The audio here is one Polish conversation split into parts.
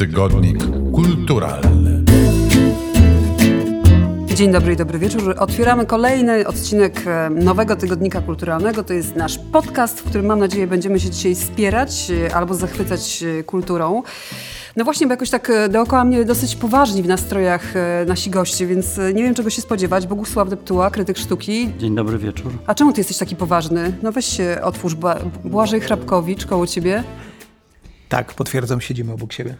tygodnik kulturalny. Dzień dobry i dobry wieczór. Otwieramy kolejny odcinek e, nowego tygodnika kulturalnego. To jest nasz podcast, w którym mam nadzieję będziemy się dzisiaj wspierać e, albo zachwycać e, kulturą. No właśnie, bo jakoś tak dookoła mnie dosyć poważni w nastrojach nasi goście, więc nie wiem czego się spodziewać. Bogusław Deptuła, krytyk sztuki. Dzień dobry wieczór. A czemu ty jesteś taki poważny? No weź się otwórz. Błażej Hrabkowicz koło ciebie. Tak, potwierdzam, siedzimy obok siebie.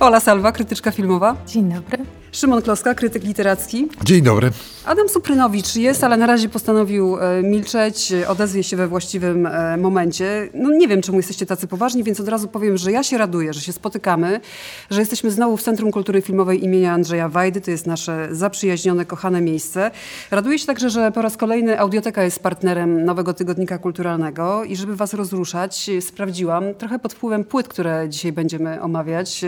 Ola Salwa, krytyczka filmowa. Dzień dobry. Szymon Kloska, krytyk literacki. Dzień dobry. Adam Suprynowicz jest, ale na razie postanowił e, milczeć, odezwie się we właściwym e, momencie. No nie wiem, czemu jesteście tacy poważni, więc od razu powiem, że ja się raduję, że się spotykamy, że jesteśmy znowu w Centrum Kultury Filmowej imienia Andrzeja Wajdy. To jest nasze zaprzyjaźnione, kochane miejsce. Raduję się także, że po raz kolejny Audioteka jest partnerem nowego tygodnika kulturalnego i żeby was rozruszać, sprawdziłam, trochę pod wpływem płyt, które dzisiaj będziemy omawiać,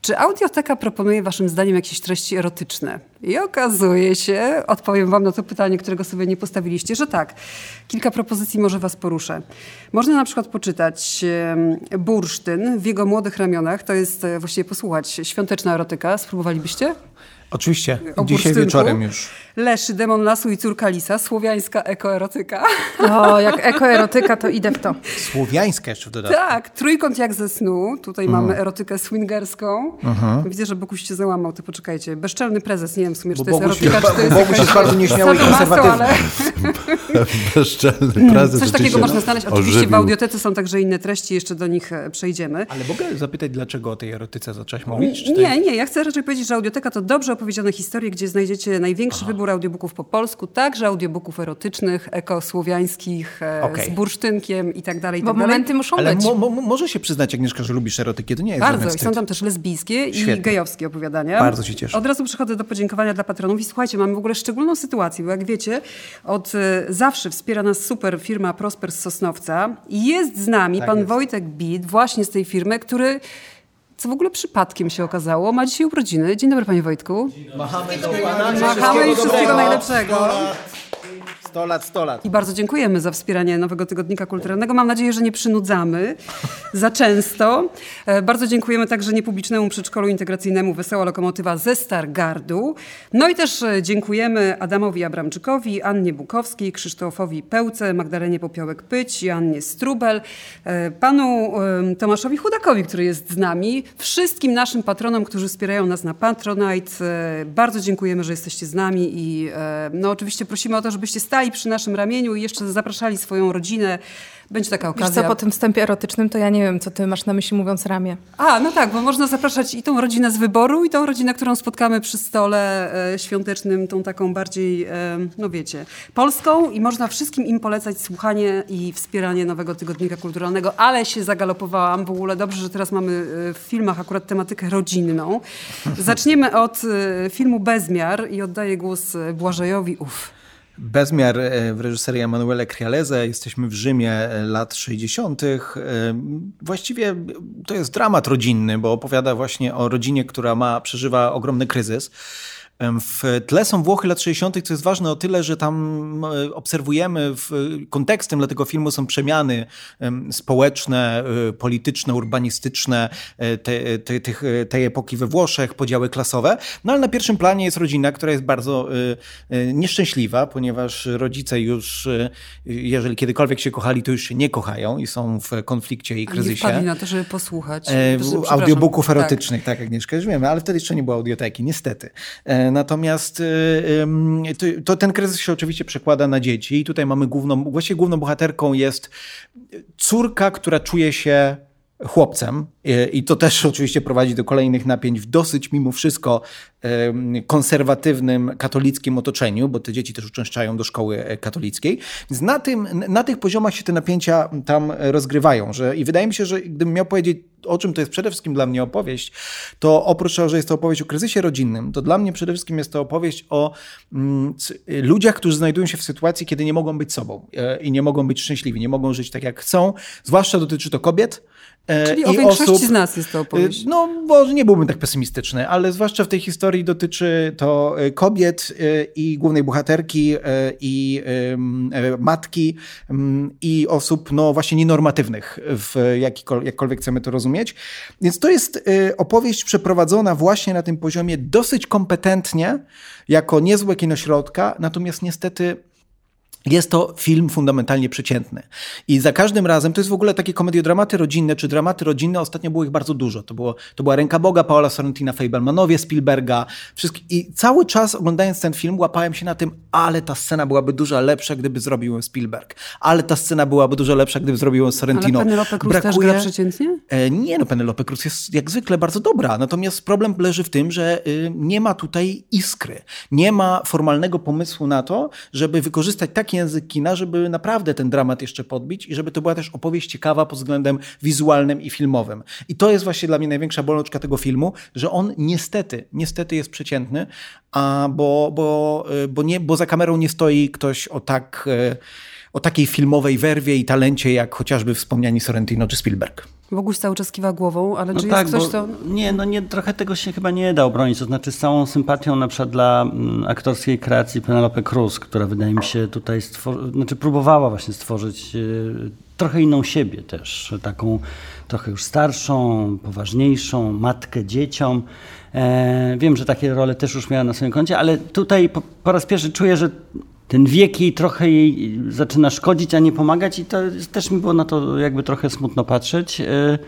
czy Audioteka proponuje waszym zdaniem jakieś treści treści erotyczne. I okazuje się, odpowiem wam na to pytanie, którego sobie nie postawiliście, że tak, kilka propozycji może was poruszę. Można na przykład poczytać Bursztyn w jego młodych ramionach, to jest e, właściwie posłuchać, świąteczna erotyka. Spróbowalibyście? Oczywiście, dzisiaj wieczorem już. Leszy, demon lasu i córka lisa, słowiańska ekoerotyka. O, jak ekoerotyka, to idę w to. Słowiańska jeszcze w dodatku. Tak, trójkąt jak ze snu. Tutaj mm. mamy erotykę swingerską. Mhm. Widzę, że Boguś się załamał, to poczekajcie. Bezczelny prezes, nie wiem w sumie, czy to jest erotyka, czy to jest Boguś jest bardzo nieśmiały i konserwatywny. Ale... Bezczelny mm, prezes. Coś takiego można znaleźć. Oczywiście ożywił. w audiotece są także inne treści, jeszcze do nich e, przejdziemy. Ale mogę zapytać, dlaczego o tej erotyce zaczęłaś mówić? Nie, nie, ja chcę raczej powiedzieć, że audioteka to dobrze opowiedziane historie, gdzie znajdziecie największy Aha. wybór audiobooków po polsku, także audiobooków erotycznych, ekosłowiańskich, e, okay. z bursztynkiem i tak dalej. Bo tak momenty muszą Ale być. Mo, mo, może się przyznać, Agnieszka, że lubisz erotykę, to nie jest Bardzo, i są tam też lesbijskie Świetnie. i gejowskie opowiadania. Bardzo się cieszę. Od razu przychodzę do podziękowania dla patronów i słuchajcie, mamy w ogóle szczególną sytuację, bo jak wiecie, od e, zawsze wspiera nas super firma Prosper z Sosnowca i jest z nami tak pan jest. Wojtek Bid, właśnie z tej firmy, który co w ogóle przypadkiem się okazało, ma dzisiaj urodziny. Dzień dobry, panie Wojtku. Machamy do pana. Machamy i wszystkiego najlepszego. 100 lat, 100 lat. I bardzo dziękujemy za wspieranie Nowego Tygodnika Kulturalnego. Mam nadzieję, że nie przynudzamy za często. E, bardzo dziękujemy także niepublicznemu przedszkolu integracyjnemu Wesoła Lokomotywa ze Stargardu. No i też e, dziękujemy Adamowi Abramczykowi, Annie Bukowskiej, Krzysztofowi Pełce, Magdalenie Popiołek-Pyć, Joannie Strubel, e, panu Tomaszowi Chudakowi, który jest z nami, wszystkim naszym patronom, którzy wspierają nas na Patronite. Bardzo dziękujemy, że jesteście z nami i no oczywiście prosimy o to, żebyście stali stali przy naszym ramieniu i jeszcze zapraszali swoją rodzinę. Będzie taka okazja. Wiesz co, po tym wstępie erotycznym to ja nie wiem, co ty masz na myśli mówiąc ramię. A, no tak, bo można zapraszać i tą rodzinę z wyboru, i tą rodzinę, którą spotkamy przy stole e, świątecznym, tą taką bardziej, e, no wiecie, polską i można wszystkim im polecać słuchanie i wspieranie nowego tygodnika kulturalnego, ale się zagalopowałam w ogóle. Dobrze, że teraz mamy e, w filmach akurat tematykę rodzinną. Zaczniemy od e, filmu Bezmiar i oddaję głos e, Błażejowi. Uff. Bezmiar e, w reżyserii Emanuele Crialeze. Jesteśmy w Rzymie e, lat 60. E, właściwie to jest dramat rodzinny, bo opowiada właśnie o rodzinie, która ma, przeżywa ogromny kryzys. W tle są Włochy lat 60., co jest ważne o tyle, że tam obserwujemy, w, kontekstem dla tego filmu są przemiany społeczne, e, polityczne, urbanistyczne e, te, te, te, tej epoki we Włoszech, podziały klasowe. No ale na pierwszym planie jest rodzina, która jest bardzo e, nieszczęśliwa, ponieważ rodzice już, jeżeli kiedykolwiek się kochali, to już się nie kochają i są w konflikcie i kryzysie. Nie na to, żeby posłuchać. Audiobooków tak. erotycznych, tak, tak Agnieszka, już wiemy, ale wtedy jeszcze nie było audioteki, niestety. Natomiast y, to, to, ten kryzys się oczywiście przekłada na dzieci i tutaj mamy główną, właściwie główną bohaterką jest córka, która czuje się chłopcem i to też oczywiście prowadzi do kolejnych napięć w dosyć mimo wszystko konserwatywnym katolickim otoczeniu, bo te dzieci też uczęszczają do szkoły e, katolickiej. Więc na, tym, na tych poziomach się te napięcia tam rozgrywają. Że, I wydaje mi się, że gdybym miał powiedzieć, o czym to jest przede wszystkim dla mnie opowieść, to oprócz tego, że jest to opowieść o kryzysie rodzinnym, to dla mnie przede wszystkim jest to opowieść o mm, ludziach, którzy znajdują się w sytuacji, kiedy nie mogą być sobą e, i nie mogą być szczęśliwi, nie mogą żyć tak jak chcą. Zwłaszcza dotyczy to kobiet, E, Czyli o większości z nas jest to opowieść. E, No, może nie byłbym tak pesymistyczny, ale zwłaszcza w tej historii dotyczy to e, kobiet i głównej bohaterki i matki i osób, no właśnie nienormatywnych, w jakkolwiek chcemy to rozumieć. Więc to jest opowieść przeprowadzona właśnie na tym poziomie dosyć kompetentnie, jako niezłe kino środka, natomiast niestety jest to film fundamentalnie przeciętny. I za każdym razem, to jest w ogóle takie komediodramaty rodzinne, czy dramaty rodzinne, ostatnio było ich bardzo dużo. To, było, to była Ręka Boga, Paola Sorrentina, Fablemanowie, Spielberga. Wszystkie, I cały czas oglądając ten film łapałem się na tym, ale ta scena byłaby dużo lepsza, gdyby zrobił ją Spielberg. Ale ta scena byłaby dużo lepsza, gdyby zrobił ją Sorrentino. Ale Penelope Cruz Brakuje... też przeciętnie? E, nie, no Penelope Cruz jest jak zwykle bardzo dobra. Natomiast problem leży w tym, że y, nie ma tutaj iskry. Nie ma formalnego pomysłu na to, żeby wykorzystać taki język kina, żeby naprawdę ten dramat jeszcze podbić i żeby to była też opowieść ciekawa pod względem wizualnym i filmowym. I to jest właśnie dla mnie największa bolączka tego filmu, że on niestety, niestety jest przeciętny, a bo, bo, y, bo, nie, bo za kamerą nie stoi ktoś o tak y, o takiej filmowej werwie i talencie, jak chociażby wspomniani Sorrentino czy Spielberg. Boguś cały czas kiwa głową, ale no czy tak, jest ktoś, to... Nie, no nie, trochę tego się chyba nie da obronić. To znaczy z całą sympatią na przykład dla mm, aktorskiej kreacji Penelope Cruz, która wydaje mi się tutaj stworzy... znaczy próbowała właśnie stworzyć y, trochę inną siebie też. Taką trochę już starszą, poważniejszą, matkę dzieciom. E, wiem, że takie role też już miała na swoim koncie, ale tutaj po, po raz pierwszy czuję, że ten wiek jej trochę jej zaczyna szkodzić, a nie pomagać i to też mi było na to jakby trochę smutno patrzeć. E,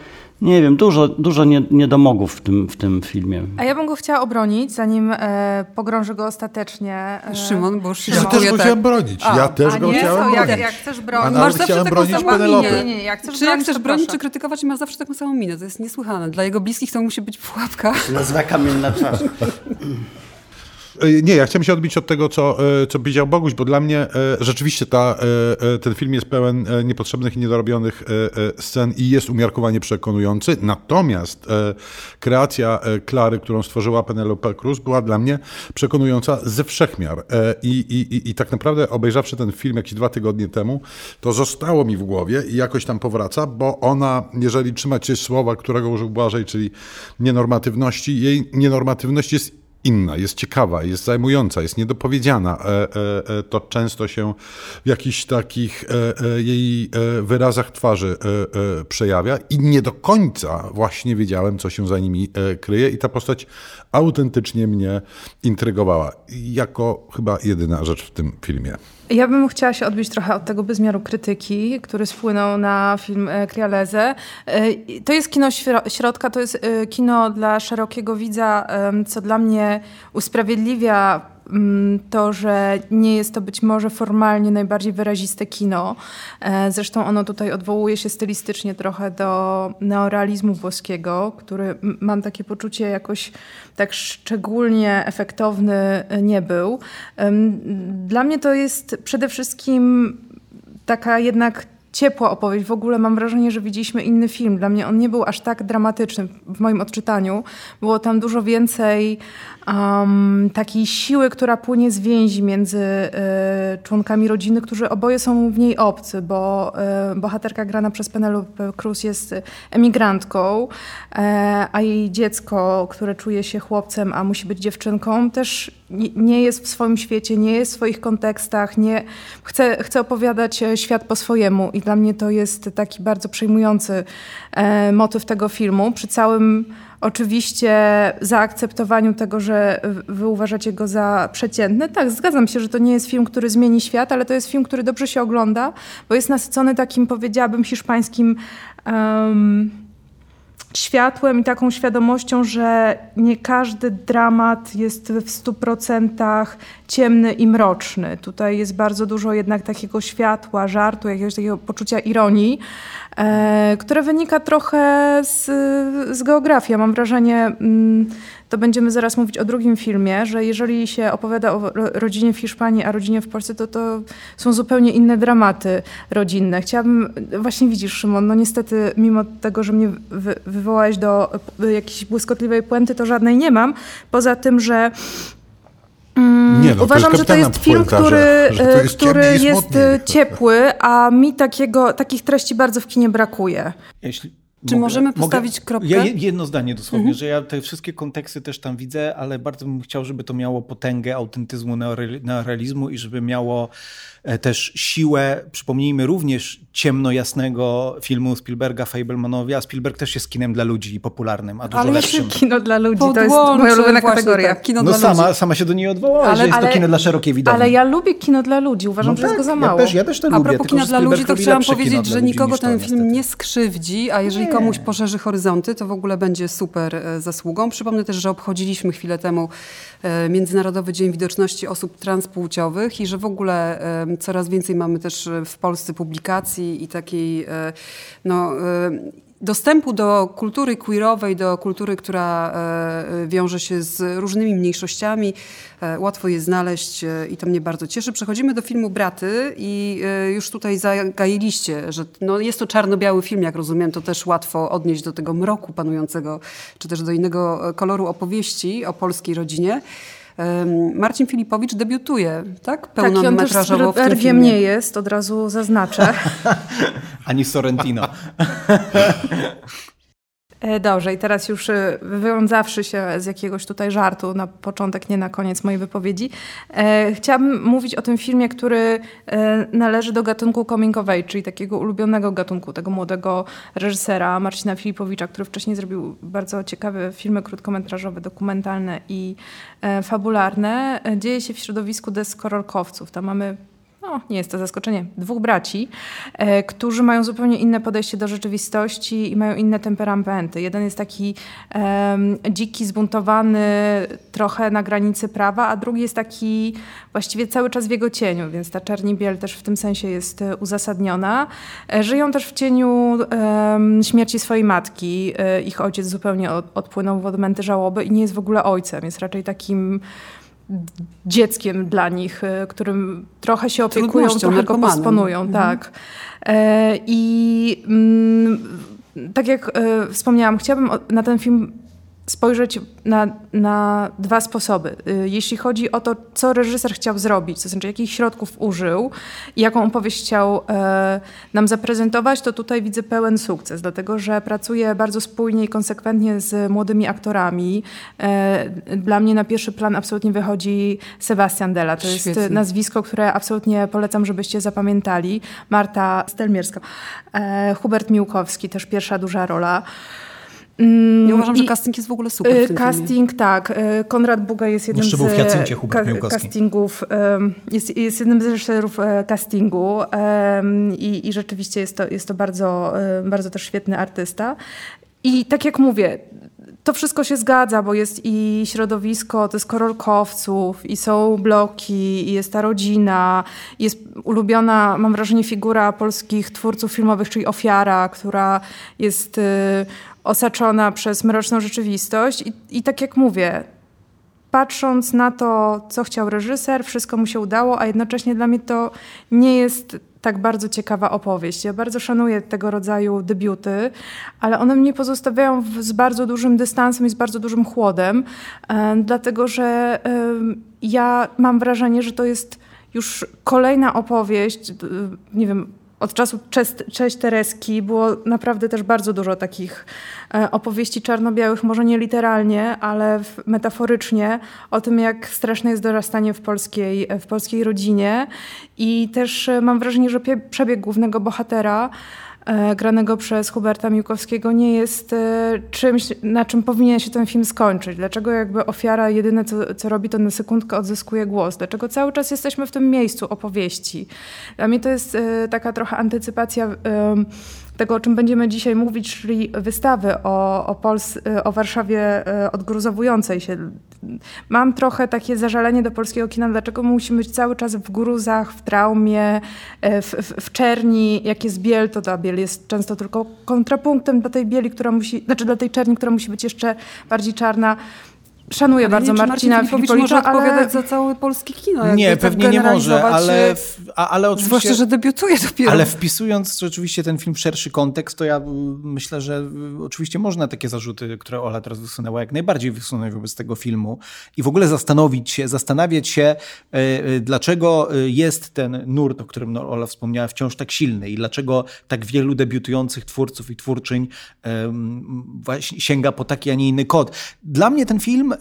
nie wiem, dużo, dużo niedomogów w tym, w tym filmie. A ja bym go chciała obronić, zanim e, pogrążę go ostatecznie. E, Szymon, bo Szymon. Ja też go tak. chciałem bronić. A, ja też go nie, chciałem bronić. Jak, jak chcesz bronić. Masz zawsze chciałem bronić Penelopę. Nie, nie, jak chcesz czy bronić, jak chcesz bronić, czy krytykować, ma zawsze taką samą minę. To jest niesłychane. Dla jego bliskich to musi być pułapka. Nazywa kamienna twarz. E, nie, ja chciałem się odbić od tego, co, e, co powiedział Boguś, bo dla mnie e, rzeczywiście ta, ten film jest pełen niepotrzebnych i niedorobionych scen i jest umiarkowanie przekonujący. Natomiast kreacja Klary, którą stworzyła Penelope Cruz, była dla mnie przekonująca ze wszechmiar. I, i, I tak naprawdę obejrzawszy ten film jakieś dwa tygodnie temu, to zostało mi w głowie i jakoś tam powraca, bo ona, jeżeli trzymać się słowa, którego użył Błażej, czyli nienormatywności, jej nienormatywność jest inna, jest ciekawa, jest zajmująca, jest niedopowiedziana. E, e, e, to często się w jakichś takich jej wyrazach twarzy przejawia i nie do końca właśnie wiedziałem, co się za nimi kryje i ta postać autentycznie mnie intrygowała. Jako chyba jedyna rzecz w tym filmie. Ja bym chciała się odbić trochę od tego bezmiaru krytyki, który spłynął na film Crialeze. To jest kino środka, to jest kino dla szerokiego widza, co dla mnie usprawiedliwia to, że nie jest to być może formalnie najbardziej wyraziste kino. E, zresztą ono tutaj odwołuje się stylistycznie trochę do neorealizmu włoskiego, który mam takie poczucie jakoś tak szczególnie efektowny nie był. Dla mnie to jest przede wszystkim taka jednak ciepła opowieść. W ogóle mam wrażenie, że widzieliśmy inny film. Dla mnie on nie był aż tak dramatyczny w moim odczytaniu. Było tam dużo więcej um, takiej siły, która płynie z więzi między y, członkami rodziny, którzy oboje są w niej obcy, bo y, bohaterka grana przez Penelope Cruz jest emigrantką, y, a jej dziecko, które czuje się chłopcem, a musi być dziewczynką, też nie, nie jest w swoim świecie, nie jest w swoich kontekstach, nie, chce, chce opowiadać świat po swojemu i dla mnie to jest taki bardzo przejmujący motyw tego filmu. Przy całym oczywiście zaakceptowaniu tego, że wy uważacie go za przeciętny. Tak, zgadzam się, że to nie jest film, który zmieni świat, ale to jest film, który dobrze się ogląda, bo jest nasycony takim, powiedziałabym, hiszpańskim um, światłem i taką świadomością, że nie każdy dramat jest w stu procentach ciemny i mroczny. Tutaj jest bardzo dużo jednak takiego światła, żartu, jakiegoś takiego poczucia ironii, e, które wynika trochę z, z geografii. Mam wrażenie, mm, to będziemy zaraz mówić o drugim filmie, że jeżeli się opowiada o rodzinie w Hiszpanii, a rodzinie w Polsce, to to są zupełnie inne dramaty rodzinne. Chciałabym, właśnie widzisz Szymon, no niestety mimo tego, że mnie wy, wywołałeś do jakiejś błyskotliwej puenty, to żadnej nie mam. Poza tym, że Mm, nie, no, Uważam, to że to jest film, który, jest, który jest ciepły, a mi takiego, takich treści bardzo w kinie brakuje. Jeśli Czy mogę, możemy postawić mogę, kropkę? Ja jedno zdanie dosłownie, że ja te wszystkie konteksty też tam widzę, ale bardzo bym chciał, żeby to miało potęgę autentyzmu, neorealizmu i żeby miało e, też siłę, przypomnijmy również ciemno-jasnego filmu Spielberga, Fablemanowi, a Spielberg też jest kinem dla ludzi i popularnym, a dużo ale lepszym. kino dla ludzi, to jest moja ulubiona kategoria. Tak, kino No dla sama, ludzi. sama się do niej odwołała, Ale- że jest ale- to kino dla szerokiej widowni. Ale ja lubię kino dla ludzi, uważam, no że jest tak, go za ja mało. też, ja też to A lubię, propos tylko kina dla ludzi, to chciałam powiedzieć, że nikogo ten film nie skrzywdzi, a jeżeli komuś poszerzy horyzonty, to w ogóle będzie super e, zasługą. Przypomnę też, że obchodziliśmy chwilę temu e, Międzynarodowy Dzień Widoczności Osób Transpłciowych i że w ogóle coraz więcej mamy też e, w Polsce publikacji i takiej no, dostępu do kultury queerowej, do kultury, która e, wiąże się z różnymi mniejszościami. E, Łatwo je znaleźć e, i to mnie bardzo cieszy. Przechodzimy do filmu Braty i e, już tutaj zagailiście, że no jest to czarno-biały film, jak rozumiem, to też łatwo odnieść do tego mroku panującego, czy też do innego e, koloru opowieści o polskiej rodzinie. Marcin Filipowicz debiutuje, tak? Tak, i on też Pełnometrażowo w tym nie jest, od razu zaznaczę. Ani Sorrentino. E, Dobrze, i teraz już e, wywiązawszy się z jakiegoś tutaj żartu na początek, nie na koniec mojej wypowiedzi, e, chciałabym mówić o tym filmie, który e, należy do gatunku age, czyli takiego ulubionego gatunku, tego młodego reżysera Marcina Filipowicza, który wcześniej zrobił bardzo ciekawe filmy krótkometrażowe, dokumentalne i e, fabularne. E, Dzieje się w środowisku deskorolkowców. Tam mamy no, nie jest to zaskoczenie, dwóch braci, e, którzy mają zupełnie inne podejście do rzeczywistości i mają inne temperamenty. Jeden jest taki em, dziki, zbuntowany, trochę na granicy prawa, a drugi jest taki właściwie cały czas w jego cieniu, więc ta czerni-biel też w tym sensie jest e, uzasadniona. E, żyją też w cieniu śmierci swojej matki. E, ich ojciec zupełnie od, odpłynął w odmęty żałoby i nie jest w ogóle ojcem, jest raczej takim dzieckiem dla nich, e, którym trochę się opiekują, trochę go posponują. Mhm. Tak. E, I mm, tak jak e, wspomniałam, chciałabym na ten film spojrzeć na, na dwa sposoby. Y, Jeśli chodzi o to, co reżyser chciał zrobić, to znaczy jakich środków użył i jaką opowieść chciał e, nam zaprezentować, to tutaj widzę pełen sukces, dlatego że pracuje bardzo spójnie i konsekwentnie z młodymi aktorami. E, dla mnie na pierwszy plan absolutnie wychodzi Sebastian Della. To jest Świetnie. nazwisko, które absolutnie polecam, żebyście zapamiętali. Marta Stelmierska. E, Hubert Miłkowski, też pierwsza duża rola. Mm, Ja uważam, że casting jest w ogóle super w Y, tym filmie. Casting, tak. Y, Konrad Buga jest jednym Jeszcze z był w Jacyncie Hubert Miłkowski. castingów, jest, jest jednym z reżyserów e, castingu i, i rzeczywiście jest to, jest to bardzo, bardzo też świetny artysta. I tak jak mówię, to wszystko się zgadza, bo jest i środowisko deskorolkowców, i są bloki, i jest ta rodzina, jest ulubiona, mam wrażenie, figura polskich twórców filmowych, czyli ofiara, która jest y, osaczona przez mroczną rzeczywistość. I, I tak jak mówię, patrząc na to, co chciał reżyser, wszystko mu się udało, a jednocześnie dla mnie to nie jest tak bardzo ciekawa opowieść. Ja bardzo szanuję tego rodzaju debiuty, ale one mnie pozostawiają w, z bardzo dużym dystansem i z bardzo dużym chłodem, e, dlatego że e, ja mam wrażenie, że to jest już kolejna opowieść, d- nie wiem, od czasu Cześć, Tereski było naprawdę też bardzo dużo takich e, opowieści czarno-białych, może nie literalnie, ale metaforycznie, o tym, jak straszne jest dorastanie w polskiej, w polskiej rodzinie. I też e, mam wrażenie, że przebieg głównego bohatera granego przez Huberta Miłkowskiego nie jest e, czymś, na czym powinien się ten film skończyć. Dlaczego jakby ofiara jedyne, co, co robi, to na sekundkę odzyskuje głos? Dlaczego cały czas jesteśmy w tym miejscu opowieści? Dla mnie to jest e, taka trochę antycypacja tego, o czym będziemy dzisiaj mówić, czyli wystawy o, o, Pols o Warszawie e, odgruzowującej się. Mam trochę takie zażalenie do polskiego kina, dlaczego my musimy być cały czas w gruzach, w traumie, e, w, w, w czerni. Jak jest biel, to ta biel jest często tylko kontrapunktem dla tej bieli, która musi, znaczy dla tej czerni, która musi być jeszcze bardziej czarna. Szanuję Ale bardzo nie Marcina Marcin Filipowicz może Filipolita, ale... odpowiadać za całe polskie kino. jakby Nie, tak pewnie nie może, ale, e, w, a, ale oczywiście... Zwłaszcza, że debiutuje dopiero. Ale wpisując rzeczywiście ten film w szerszy kontekst, to ja mm, myślę, że y, oczywiście można takie zarzuty, które Ola teraz wysunęła, jak najbardziej wysunąć wobec tego filmu i w ogóle zastanowić się, zastanawiać się, y, y, dlaczego y, jest ten nurt, o którym no, Ola wspomniała, wciąż tak silny i dlaczego tak wielu debiutujących twórców i twórczyń sięga po taki, a nie inny kod. Dla mnie ten film, e,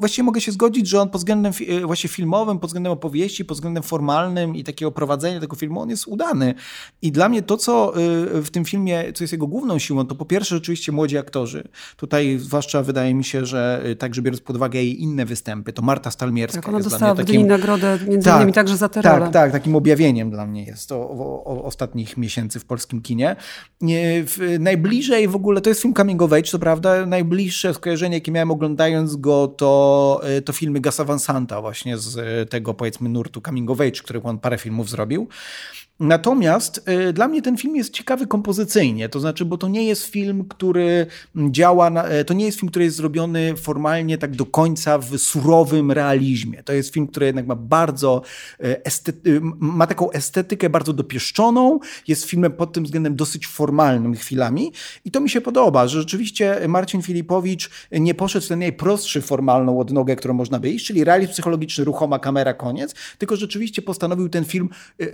właściwie mogę się zgodzić, że on pod względem e, właśnie filmowym, pod względem opowieści, pod względem formalnym i takiego prowadzenia tego filmu, on jest udany. I dla mnie to, co y, w tym filmie, co jest jego główną siłą, to po pierwsze rzeczywiście młodzi aktorzy. Tutaj zwłaszcza wydaje mi się, że y, także biorąc pod uwagę jej inne występy, to Marta Stalmierska Tak, ona jest dostała dla mnie takim... nagrodę między innymi także za tę rolę. Tak, tak, takim objawieniem dla mnie jest to o, o, ostatnich miesięcy w polskim kinie. Nie, w, najbliżej w ogóle, to jest film coming of age, to prawda, najbliższe skojarzenie, jakie miałem oglądając go, to, y, to filmy Gasa Van Santa właśnie z y, tego powiedzmy nurtu coming of age, których on parę filmów zrobił. Natomiast y, dla mnie ten film jest ciekawy kompozycyjnie, to znaczy, bo to nie jest film, który działa, na, y, to nie jest film, który jest zrobiony formalnie tak do końca w surowym realizmie. To jest film, który jednak ma bardzo y, estet- y, ma taką estetykę bardzo dopieszczoną, jest filmem pod tym względem dosyć formalnym chwilami i to mi się podoba, że rzeczywiście Marcin Filipowicz nie poszedł w tę najprostszy formalną odnogę, którą można by iść, czyli realizm psychologiczny, ruchoma kamera, koniec, tylko rzeczywiście postanowił ten film y,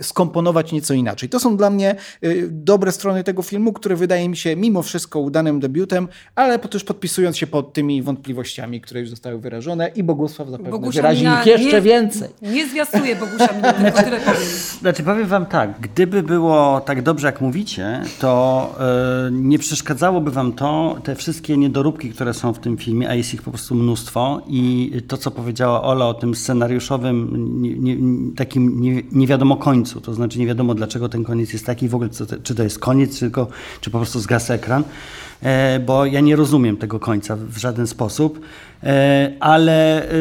nieco inaczej. To są dla mnie y, dobre strony tego filmu, które wydaje mi się mimo wszystko udanym debiutem, ale po- też podpisując się pod tymi wątpliwościami, które już zostały wyrażone i Bogusław zapewne Bogusia wyrazi ich jeszcze nie, więcej. Nie zwiastuje Bogusia Mina, tylko tyle powiem. Znaczy powiem wam tak, gdyby było tak dobrze jak mówicie, to e, nie przeszkadzałoby wam to, te wszystkie niedoróbki, które są w tym filmie, a jest ich po prostu mnóstwo i to, co powiedziała Ola o tym scenariuszowym nie, nie, takim nie, nie wiadomo końcu, to znaczy nie wiadomo dlaczego ten koniec jest taki, w ogóle czy to jest koniec, tylko, czy po prostu zgasł ekran, e, bo ja nie rozumiem tego końca w żaden sposób. E, Ale e,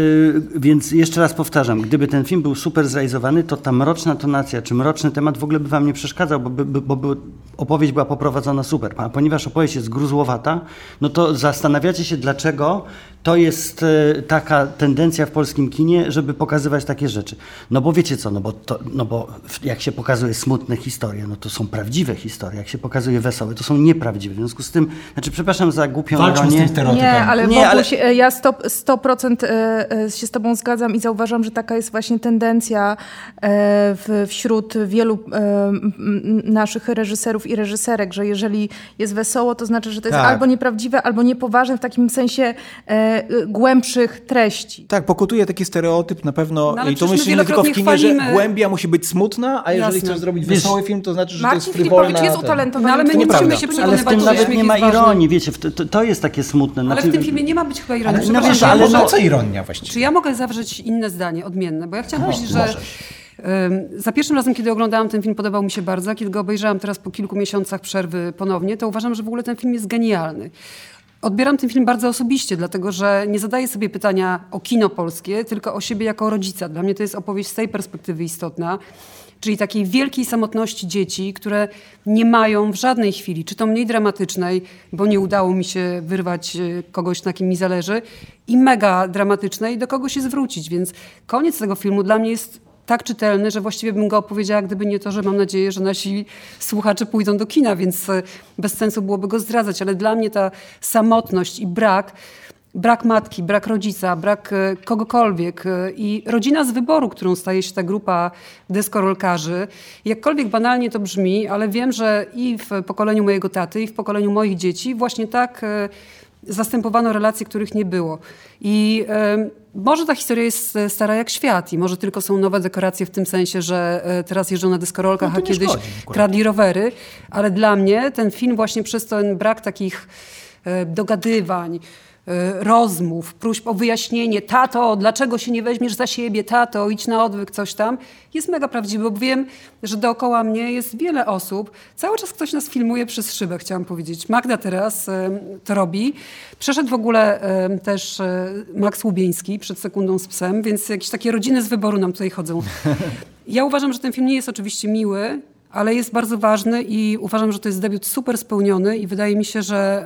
więc jeszcze raz powtarzam, gdyby ten film był super zrealizowany, to ta mroczna tonacja czy mroczny temat w ogóle by wam nie przeszkadzał, bo, by- bo by opowieść była poprowadzona super. A ponieważ opowieść jest gruzłowata, no to zastanawiacie się, dlaczego to jest e, taka tendencja w polskim kinie, żeby pokazywać takie rzeczy. No bo wiecie co, no bo, to, no bo jak się pokazuje smutne historie, no to są prawdziwe historie. Jak się pokazuje wesołe, to są nieprawdziwe. W związku z tym, znaczy przepraszam za głupią Walczmy z ironię. tym stereotypem. Nie, ale Nie, Boguś, ale- ja 100%, 100% e, e, się z tobą zgadzam i zauważam, że taka jest właśnie tendencja w, wśród wielu naszych reżyserów i reżyserek, że jeżeli jest wesoło, to znaczy, że to jest Tak. albo nieprawdziwe, albo niepoważne w takim sensie głębszych treści. Tak, pokutuje taki stereotyp na pewno No, i to przecież my myślę nie tylko w kinie, że chwalimy- głębia musi być smutna, a jeżeli Jasne. chcesz zrobić Wiesz, wesoły film, to znaczy, że to Marcin jest frywolna. Filipowicz jest utalentowany. No ale my to nie musimy się Ale w tym że nawet nie ma ironii, wiecie, to, to jest takie smutne. Ale Znaczy, w tym filmie nie ma być chyba ironii. Ale- no wiesz, ale No co ironia właściwie? Czy ja mogę zawrzeć inne zdanie, odmienne? Bo ja chciałam powiedzieć, że możesz. za pierwszym razem, kiedy oglądałam ten film, podobał mi się bardzo. Kiedy go obejrzałam teraz po kilku miesiącach przerwy ponownie, to uważam, że w ogóle ten film jest genialny. Odbieram ten film bardzo osobiście, dlatego że nie zadaję sobie pytania o kino polskie, tylko o siebie jako rodzica. Dla mnie to jest opowieść z tej perspektywy istotna, czyli takiej wielkiej samotności dzieci, które nie mają w żadnej chwili, czy to mniej dramatycznej, bo nie udało mi się wyrwać e, kogoś, na kim mi zależy, i mega dramatycznej, do kogo się zwrócić. Więc koniec tego filmu dla mnie jest tak czytelny, że właściwie bym go opowiedziała, gdyby nie to, że mam nadzieję, że nasi słuchacze pójdą do kina, więc e, bez sensu byłoby go zdradzać. Ale dla mnie ta samotność i brak, brak matki, brak rodzica, brak e, kogokolwiek e, i rodzina z wyboru, którą staje się ta grupa deskorolkarzy, jakkolwiek banalnie to brzmi, ale wiem, że i w pokoleniu mojego taty, i w pokoleniu moich dzieci właśnie tak zastępowano relacje, których nie było. I może ta historia jest e, stara jak świat i może tylko są nowe dekoracje w tym sensie, że e, teraz jeżdżą na deskorolkach, No a kiedyś szkodzi kradli rowery, ale dla mnie ten film właśnie przez ten brak takich e, dogadywań, rozmów, próśb o wyjaśnienie, tato, dlaczego się nie weźmiesz za siebie, tato, idź na odwyk, coś tam, jest mega prawdziwy, bo wiem, że dookoła mnie jest wiele osób. Cały czas ktoś nas filmuje przez szybę, chciałam powiedzieć. Magda teraz e, to robi. Przeszedł w ogóle e, też Max Łubieński przed sekundą z psem, więc jakieś takie rodziny z wyboru nam tutaj chodzą. Ja uważam, że ten film nie jest oczywiście miły, ale jest bardzo ważny i uważam, że to jest debiut super spełniony i wydaje mi się, że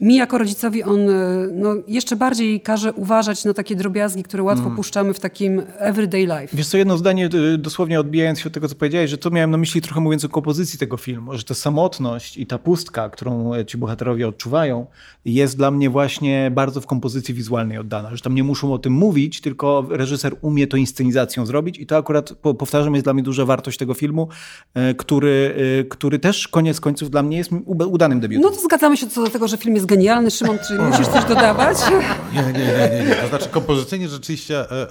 mi jako rodzicowi on e, no, jeszcze bardziej każe uważać na takie drobiazgi, które łatwo Mm. puszczamy w takim everyday life. Wiesz co, jedno zdanie y, dosłownie odbijając się od tego, co powiedziałeś, że to miałem na myśli trochę mówiąc o kompozycji tego filmu, że ta samotność i ta pustka, którą e, ci bohaterowie odczuwają, jest dla mnie właśnie bardzo w kompozycji wizualnej oddana, że tam nie muszą o tym mówić, tylko reżyser umie to inscenizacją zrobić i to akurat, po- powtarzam, jest dla mnie duża wartość tego filmu, e, który, e, który też koniec końców dla mnie jest udanym debiutem. No to zgadzamy się co do tego, że film jest genialny. Szymon, czy musisz coś dodawać? Nie, nie, nie, nie, nie. To znaczy kompozycyjnie rzeczywiście e, e,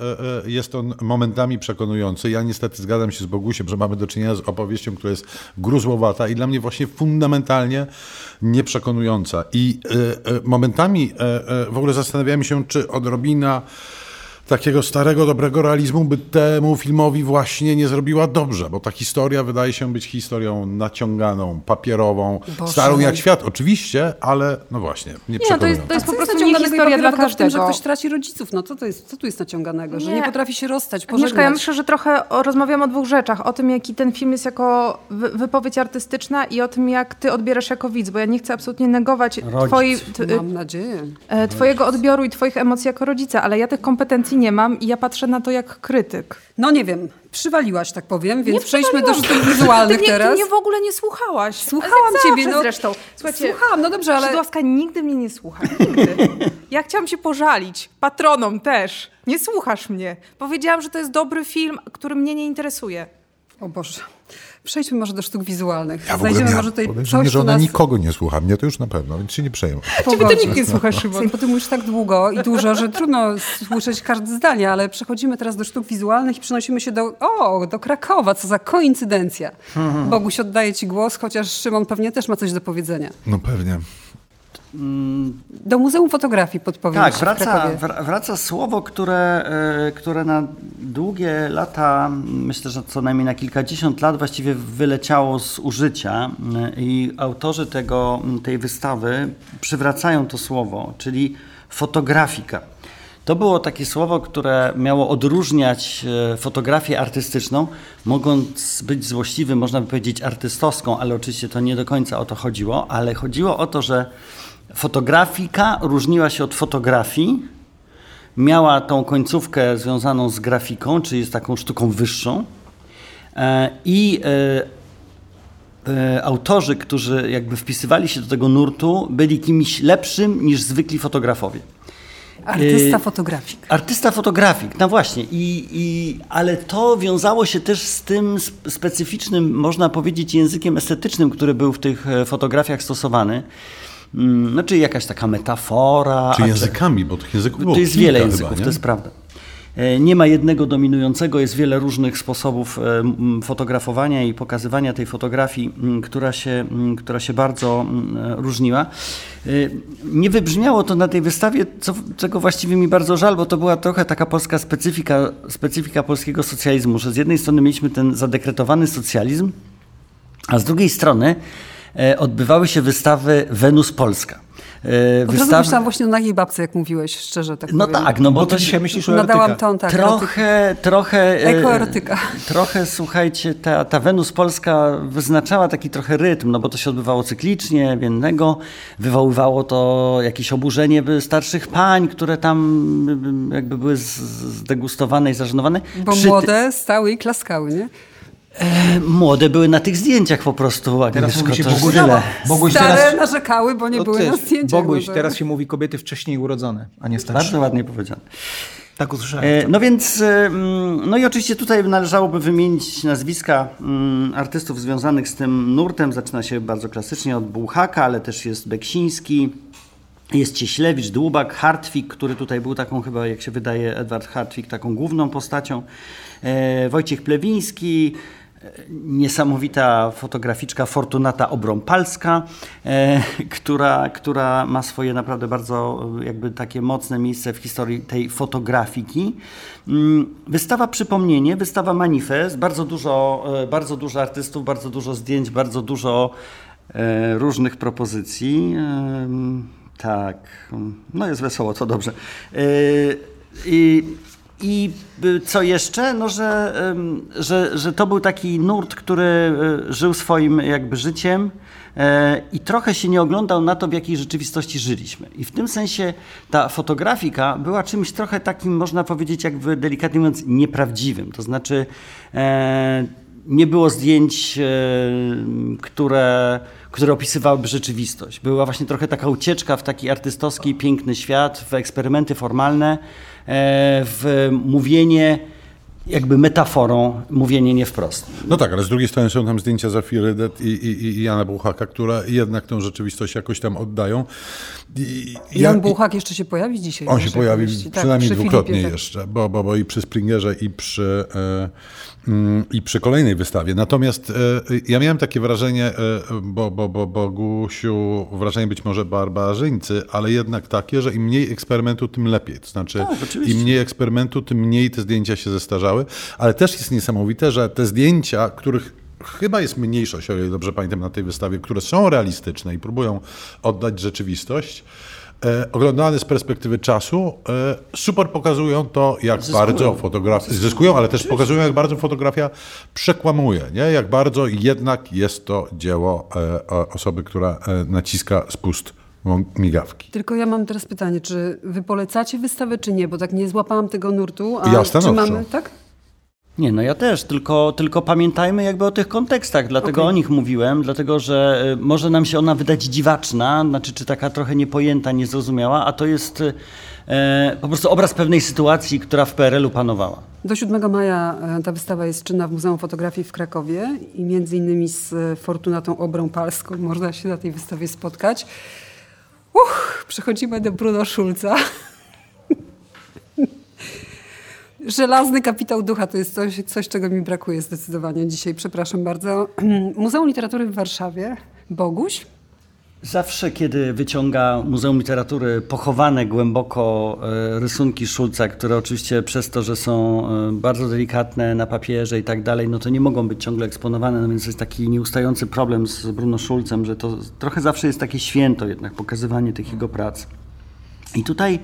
e, jest on momentami przekonujący. Ja niestety zgadzam się z Bogusiem, że mamy do czynienia z opowieścią, która jest gruzłowata i dla mnie właśnie fundamentalnie nieprzekonująca. I momentami w ogóle zastanawiałem się, czy odrobina takiego starego, dobrego realizmu by temu filmowi właśnie nie zrobiła dobrze, bo ta historia wydaje się być historią naciąganą, papierową, Boże. starą jak świat oczywiście, ale no właśnie, nie, Nie, to jest, to jest po prostu nie historia dla w tym, że każdego. ktoś traci rodziców. No co, to jest, co tu jest naciąganego? Że Nie. nie potrafi się rozstać, pożegnać. Agnieszka, ja myślę, że trochę o- rozmawiamy o dwóch rzeczach. O tym, jaki ten film jest jako wy- wypowiedź artystyczna i o tym, jak ty odbierasz jako widz, bo ja nie chcę absolutnie negować t, Mam nadzieję. e, twojego odbioru i twoich emocji jako rodzica, ale ja tych kompetencji nie mam i ja patrzę na to jak krytyk. No nie wiem, przywaliłaś, tak powiem, więc Nie przejdźmy do sztuk wizualnych ty nie, teraz. Ty mnie w ogóle nie słuchałaś. Słuchałam ciebie, no. zresztą. Słuchajcie, Słuchałam, no dobrze, ale- Szydłowska nigdy mnie nie słucha. Nigdy. Ja chciałam się pożalić. Patronom też. Nie słuchasz mnie. Powiedziałam, że to jest dobry film, który mnie nie interesuje. O Boże. Przejdźmy może do sztuk wizualnych. Ja Znajdziemy może tutaj coś, że ona nas nikogo nie słucha. Mnie to już na pewno, więc się nie przejmuj. Ciebie to nikt nie słucha, Szymon. Bo ty mówisz tak długo i dużo, że trudno słyszeć każde zdanie, ale przechodzimy teraz do sztuk wizualnych i przenosimy się do, o, do Krakowa, co za koincydencja. Boguś, oddaję ci głos, chociaż Szymon pewnie też ma coś do powiedzenia. No pewnie. Do Muzeum Fotografii podpowiem Tak, wraca, wraca słowo, które, e, które na długie lata, myślę, że co najmniej na kilkadziesiąt lat właściwie wyleciało z użycia e, i autorzy tego, tej wystawy przywracają to słowo, czyli fotografika. To było takie słowo, które miało odróżniać e, fotografię artystyczną, mogąc być złośliwym, można by powiedzieć artystowską, ale oczywiście to nie do końca o to chodziło, ale chodziło o to, że fotografika różniła się od fotografii, miała tą końcówkę związaną z grafiką, czyli z taką sztuką wyższą e, i e, e, autorzy, którzy jakby wpisywali się do tego nurtu, byli kimś lepszym niż zwykli fotografowie. Artysta fotografik. Artysta fotografik, no właśnie, I, i, ale to wiązało się też z tym sp- specyficznym, można powiedzieć, językiem estetycznym, który był w tych fotografiach stosowany. Mm, No, czyli jakaś taka metafora. Czy językami, bo tych języków było to jest wiele chyba, języków, nie? to jest prawda. E, Nie ma jednego dominującego, jest wiele różnych sposobów e, fotografowania i pokazywania tej fotografii, która się, która się bardzo e, różniła. Nie wybrzmiało to na tej wystawie, co, czego właściwie mi bardzo żal, bo to była trochę taka polska specyfika, specyfika polskiego socjalizmu, że z jednej strony mieliśmy ten zadekretowany socjalizm, a z drugiej strony odbywały się wystawy Wenus Polska. E, Od razu myślałam właśnie o nagiej babce, jak mówiłeś, szczerze tak No powiem. tak, no bo Bo to dzisiaj myślisz o Nadałam erotykach. ton, tak. erotyka. Trochę, trochę. e, Ekoerotyka. Trochę, słuchajcie, ta, ta Wenus Polska wyznaczała taki trochę rytm, no bo to się odbywało cyklicznie, wiennego. Wywoływało to jakieś oburzenie starszych pań, które tam jakby były zdegustowane i zażenowane. Bo Przy młode stały i klaskały, nie? E, młode były na tych zdjęciach po prostu, Teraz Agnieszko, mówi się Boguś- tyle. Boguś Stare teraz... narzekały, bo nie O, były na zdjęciach. Boguś, no teraz się mówi kobiety wcześniej urodzone, a nie starsze. Bardzo ładnie powiedziane. Tak usłyszałem. E, No więc, e, mm, no i oczywiście tutaj należałoby wymienić nazwiska mm, artystów związanych z tym nurtem. Zaczyna się bardzo klasycznie od Bułhaka, ale też jest Beksiński, jest Cieślewicz, Dłubak, Hartwig, który tutaj był taką chyba, jak się wydaje, Edward Hartwig, taką główną postacią, Wojciech Plewiński, niesamowita fotograficzka Fortunata Obrąpalska, e, która, która ma swoje naprawdę bardzo e, jakby takie mocne miejsce w historii tej fotografiki. Mm, Wystawa Przypomnienie, wystawa Manifest, bardzo dużo, e, bardzo dużo artystów, bardzo dużo zdjęć, bardzo dużo różnych propozycji. Tak, no jest wesoło, to dobrze. I I y, co jeszcze? No, że, że, że to był taki nurt, który y, żył swoim jakby życiem e, i trochę się nie oglądał na to, w jakiej rzeczywistości żyliśmy. I w tym sensie ta fotografika była czymś trochę takim, można powiedzieć, jakby delikatnie mówiąc, nieprawdziwym. To znaczy e, nie było zdjęć, e, które, które opisywałyby rzeczywistość. Była właśnie trochę taka ucieczka w taki artystowski, piękny świat, w eksperymenty formalne, w mówienie jakby metaforą mówienie nie wprost. No tak, ale z drugiej strony są tam zdjęcia Zafiry Det i, i, i Jana Buchaka, które jednak tę rzeczywistość jakoś tam oddają. I, Jan ja, Buchak jeszcze się pojawi dzisiaj. On się pojawi tak, przynajmniej dwukrotnie Filipie, tak. jeszcze, bo, bo, bo i przy Springerze i przy... Mm, i przy kolejnej wystawie. Natomiast e, ja miałem takie wrażenie, e, bo, bo, bo, bo Gusiu, wrażenie być może barbarzyńcy, ale jednak takie, że im mniej eksperymentu, tym lepiej. To znaczy, tak, im mniej eksperymentu, tym mniej te zdjęcia się zestarzały. Ale też jest niesamowite, że te zdjęcia, których chyba jest mniejszość, o ile dobrze pamiętam, na tej wystawie, które są realistyczne i próbują oddać rzeczywistość, e, oglądane z perspektywy czasu, e, super pokazują to, jak zyskują. bardzo fotografia, zyskują, ale też pokazują, jak bardzo fotografia przekłamuje, nie? jak bardzo jednak jest to dzieło e, osoby, która e, naciska spust migawki. Tylko ja mam teraz pytanie, czy wy polecacie wystawę, czy nie? Bo tak nie złapałam tego nurtu. A ja czy mamy, tak? Nie, no ja też, tylko, tylko pamiętajmy jakby o tych kontekstach, dlatego okay. o nich mówiłem, dlatego że y, może nam się ona wydać dziwaczna, znaczy czy taka trochę niepojęta, niezrozumiała, a to jest e, po prostu obraz pewnej sytuacji, która w PRL-u panowała. Do 7 maja e, ta wystawa jest czynna w Muzeum Fotografii w Krakowie i między innymi z Fortunatą Obrą Palską można się na tej wystawie spotkać. Uch, przechodzimy do Bruno Schulza. Żelazny kapitał ducha to jest coś, coś, czego mi brakuje zdecydowanie dzisiaj. Przepraszam bardzo. Muzeum Literatury w Warszawie. Boguś? Zawsze, kiedy wyciąga Muzeum Literatury pochowane głęboko e, rysunki Szulca, które oczywiście przez to, że są e, bardzo delikatne na papierze i tak dalej, no to nie mogą być ciągle eksponowane, no więc jest taki nieustający problem z Bruno Szulcem, że to trochę zawsze jest takie święto jednak, pokazywanie tych jego prac. I tutaj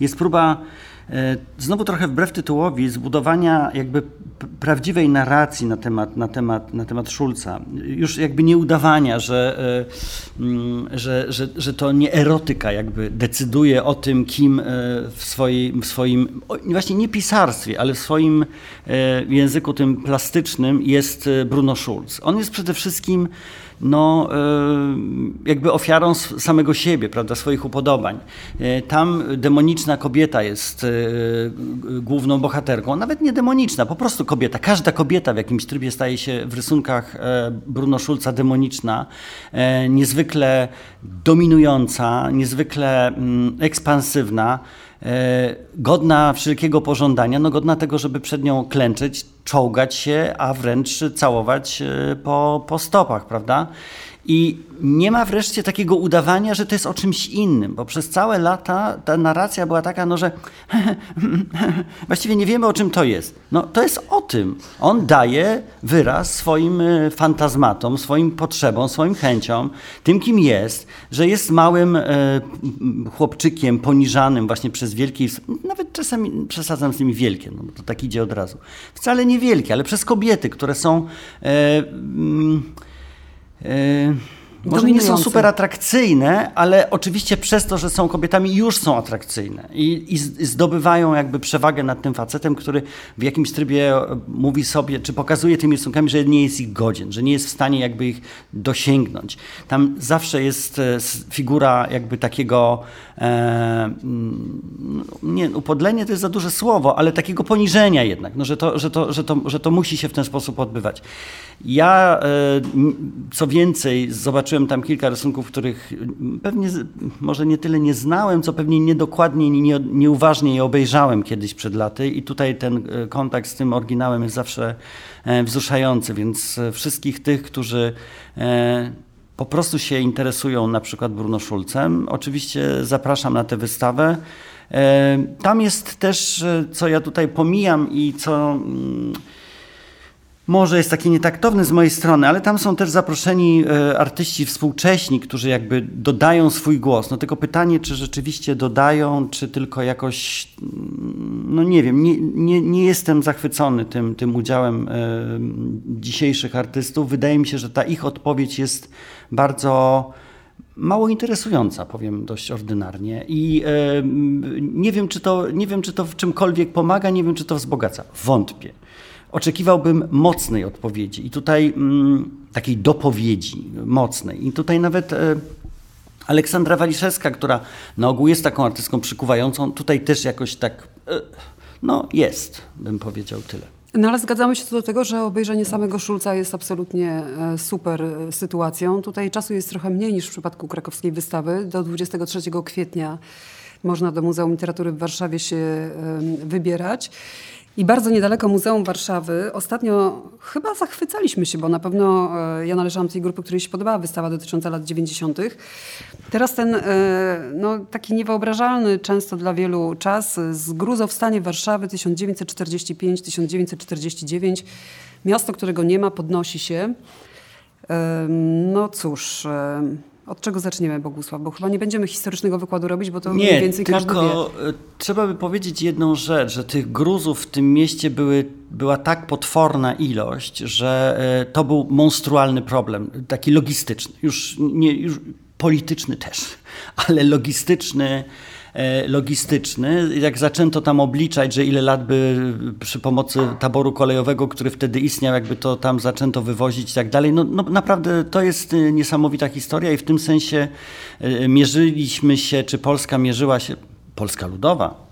jest próba znowu trochę wbrew tytułowi, zbudowania jakby prawdziwej narracji na temat, na temat, na temat Szulca. Już jakby nie udawania, że, e, mm, że, że, że to nie erotyka jakby decyduje o tym, kim e, w, swojej, w swoim, właśnie nie pisarstwie, ale w swoim języku tym plastycznym jest Bruno Schulz. On jest przede wszystkim no, jakby ofiarą samego siebie, prawda, swoich upodobań. Tam demoniczna kobieta jest główną bohaterką, nawet nie demoniczna, po prostu kobieta. Każda kobieta w jakimś trybie staje się w rysunkach e, Bruno Schulza demoniczna, e, niezwykle dominująca, niezwykle mm, ekspansywna, godna wszelkiego pożądania, no godna tego, żeby przed nią klęczeć, czołgać się, a wręcz całować po, po stopach, prawda? I nie ma wreszcie takiego udawania, że to jest o czymś innym, bo przez całe lata ta narracja była taka, no że właściwie nie wiemy o czym to jest. No to jest o tym. On daje wyraz swoim e, fantazmatom, swoim potrzebom, swoim chęciom, tym kim jest, że jest małym e, chłopczykiem poniżanym właśnie przez wielkie, nawet czasami przesadzam z nimi wielkie, no to tak idzie od razu. Wcale nie wielkie, ale przez kobiety, które są e, mm, Yy, może nie są super atrakcyjne, ale oczywiście przez to, że są kobietami, już są atrakcyjne i, i zdobywają jakby przewagę nad tym facetem, który w jakimś trybie e, mówi sobie, czy pokazuje tymi rysunkami, że nie jest ich godzien, że nie jest w stanie jakby ich dosięgnąć. Tam zawsze jest e, figura jakby takiego, e, mm, nie, upodlenie to jest za duże słowo, ale takiego poniżenia jednak, no, że, to, że, to, że, to, że to musi się w ten sposób odbywać. Ja, e, co więcej, zobaczyłem tam kilka rysunków, których pewnie może nie tyle nie znałem, co pewnie niedokładnie, nie, nieuważnie je obejrzałem kiedyś przed laty i tutaj ten e, kontakt z tym oryginałem jest zawsze e, wzruszający, więc wszystkich tych, którzy po prostu się interesują na przykład Bruno Schulzem, oczywiście zapraszam na tę wystawę. Tam jest też, co ja tutaj pomijam i co mm, może jest taki nietaktowny z mojej strony, ale tam są też zaproszeni e, artyści współcześni, którzy jakby dodają swój głos. No tylko pytanie, czy rzeczywiście dodają, czy tylko jakoś mm, no nie wiem, nie, nie, nie jestem zachwycony tym, tym udziałem e, dzisiejszych artystów. Wydaje mi się, że ta ich odpowiedź jest bardzo mało interesująca, powiem dość ordynarnie. I e, nie, wiem, czy to, nie wiem, czy to w czymkolwiek pomaga, nie wiem, czy to wzbogaca. Wątpię. Oczekiwałbym mocnej odpowiedzi i tutaj mm, takiej dopowiedzi mocnej. I tutaj nawet e, Aleksandra Waliszewska, która na ogół jest taką artystką przykuwającą, tutaj też jakoś tak, e, no jest, bym powiedział tyle. No ale zgadzamy się co do tego, że obejrzenie samego Szulca jest absolutnie e, super sytuacją. Tutaj czasu jest trochę mniej niż w przypadku krakowskiej wystawy. Do 23 kwietnia można do Muzeum Literatury w Warszawie się wybierać. I bardzo niedaleko Muzeum Warszawy ostatnio chyba zachwycaliśmy się, bo na pewno e, ja należałam do tej grupy, której się podobała wystawa dotycząca lat 90. Teraz ten no, taki niewyobrażalny często dla wielu czas z gruzowstanie Warszawy 1945-1949. Miasto, którego nie ma, podnosi się. No cóż... Od czego zaczniemy, Bogusław? Bo chyba nie będziemy historycznego wykładu robić, bo to nie, mniej więcej tylko. E, trzeba by powiedzieć jedną rzecz, że tych gruzów w tym mieście były, była tak potworna ilość, że e, to był monstrualny problem, taki logistyczny, już, nie, już polityczny też, ale logistyczny logistyczny. Jak zaczęto tam obliczać, że ile lat by przy pomocy taboru kolejowego, który wtedy istniał, jakby to tam zaczęto wywozić i tak dalej, no, no naprawdę to jest e, niesamowita historia i w tym sensie e, mierzyliśmy się, czy Polska mierzyła się, Polska Ludowa,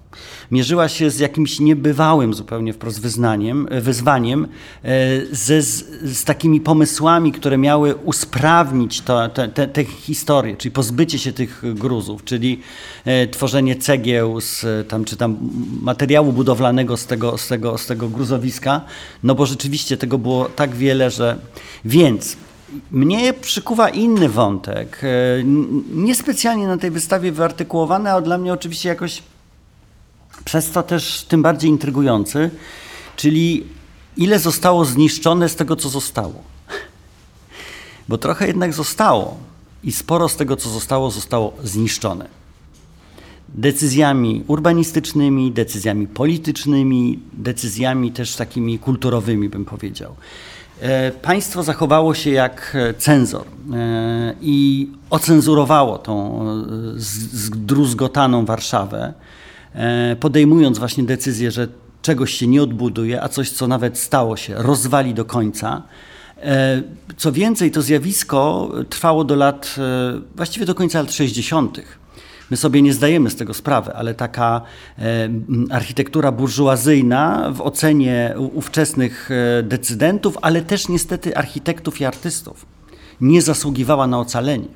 mierzyła się z jakimś niebywałym zupełnie wprost wyznaniem, wyzwaniem, e, ze, z, z takimi pomysłami, które miały usprawnić to, te, te, te historie, czyli pozbycie się tych gruzów, czyli e, tworzenie cegieł z, tam, czy tam materiału budowlanego z tego, z, tego, z tego gruzowiska, no bo rzeczywiście tego było tak wiele, że... Więc mnie przykuwa inny wątek, e, niespecjalnie na tej wystawie wyartykułowany, a dla mnie oczywiście jakoś przez to też tym bardziej intrygujący, czyli ile zostało zniszczone z tego, co zostało. Bo trochę jednak zostało i sporo z tego, co zostało, zostało zniszczone. Decyzjami urbanistycznymi, decyzjami politycznymi, decyzjami też takimi kulturowymi, bym powiedział. E, państwo zachowało się jak cenzor e, i ocenzurowało tą e, zdruzgotaną Warszawę E, podejmując właśnie decyzję, że czegoś się nie odbuduje, a coś, co nawet stało się, rozwali do końca. E, co więcej, to zjawisko trwało do lat, e, właściwie do końca lat 60. My sobie nie zdajemy z tego sprawy, ale taka architektura burżuazyjna w ocenie ówczesnych decydentów, ale też niestety architektów i artystów, nie zasługiwała na ocalenie.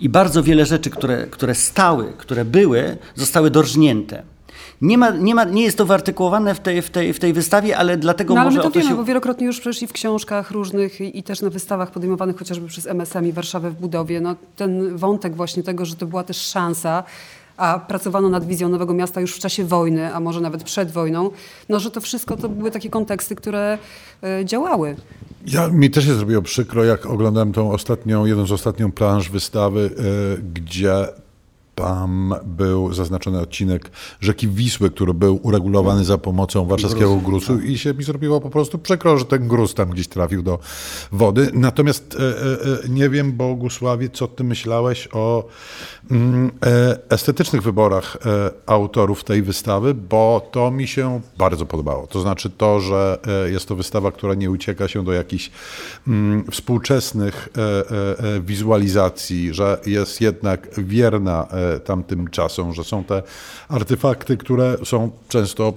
I bardzo wiele rzeczy, które, które stały, które były, zostały dorżnięte. Nie, ma, nie, ma, nie jest to wyartykułowane w tej, w, tej, w tej wystawie, ale dlatego no, ale może... Ale my to wiemy, się... bo wielokrotnie już przecież i w książkach różnych i, i, też na wystawach podejmowanych chociażby przez MSM i Warszawę w budowie, no, ten wątek właśnie tego, że to była też szansa, a pracowano nad wizją Nowego Miasta już w czasie wojny, a może nawet przed wojną, no że to wszystko to były takie konteksty, które y, działały. Ja, mi też się zrobiło przykro, jak oglądałem tą ostatnią, jedną z ostatnią planż wystawy, y, gdzie tam był zaznaczony odcinek rzeki Wisły, który był uregulowany za pomocą warszawskiego gruzu tak. i się mi zrobiło po prostu przykro, że ten gruz tam gdzieś trafił do wody. Natomiast e, e, e nie wiem, Bogusławie, co ty myślałeś o mm, e, estetycznych wyborach autorów tej wystawy, bo to mi się bardzo podobało. To znaczy to, że jest to wystawa, która nie ucieka się do jakichś mm, współczesnych wizualizacji, że jest jednak wierna tamtym czasom, że są te artefakty, które są często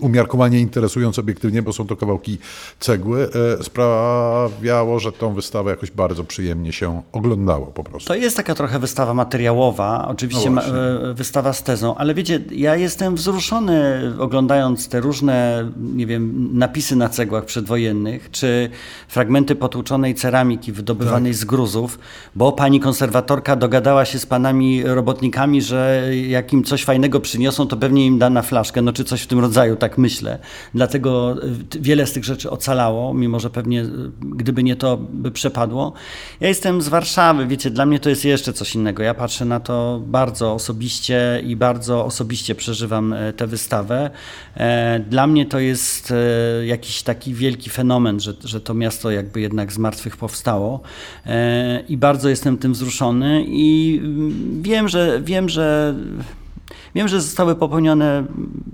umiarkowanie interesujące obiektywnie, bo są to kawałki cegły, e, sprawiało, że tą wystawę jakoś bardzo przyjemnie się oglądało po prostu. To jest taka trochę wystawa materiałowa, oczywiście no e, wystawa z tezą, ale wiecie, ja jestem wzruszony oglądając te różne, nie wiem, napisy na cegłach przedwojennych, czy fragmenty potłuczonej ceramiki wydobywanej tak. z gruzów, bo pani konserwatorka dogadała się z panami robotnikami że jak im coś fajnego przyniosą, to pewnie im da na flaszkę, no czy coś w tym rodzaju, tak myślę. Dlatego wiele z tych rzeczy ocalało, mimo że pewnie gdyby nie to, by przepadło. Ja jestem z Warszawy, wiecie, dla mnie to jest jeszcze coś innego. Ja patrzę na to bardzo osobiście i bardzo osobiście przeżywam tę wystawę. Dla mnie to jest jakiś taki wielki fenomen, że, że to miasto jakby jednak z martwych powstało i bardzo jestem tym wzruszony i wiem, że wiem, że Wiem, że zostały popełnione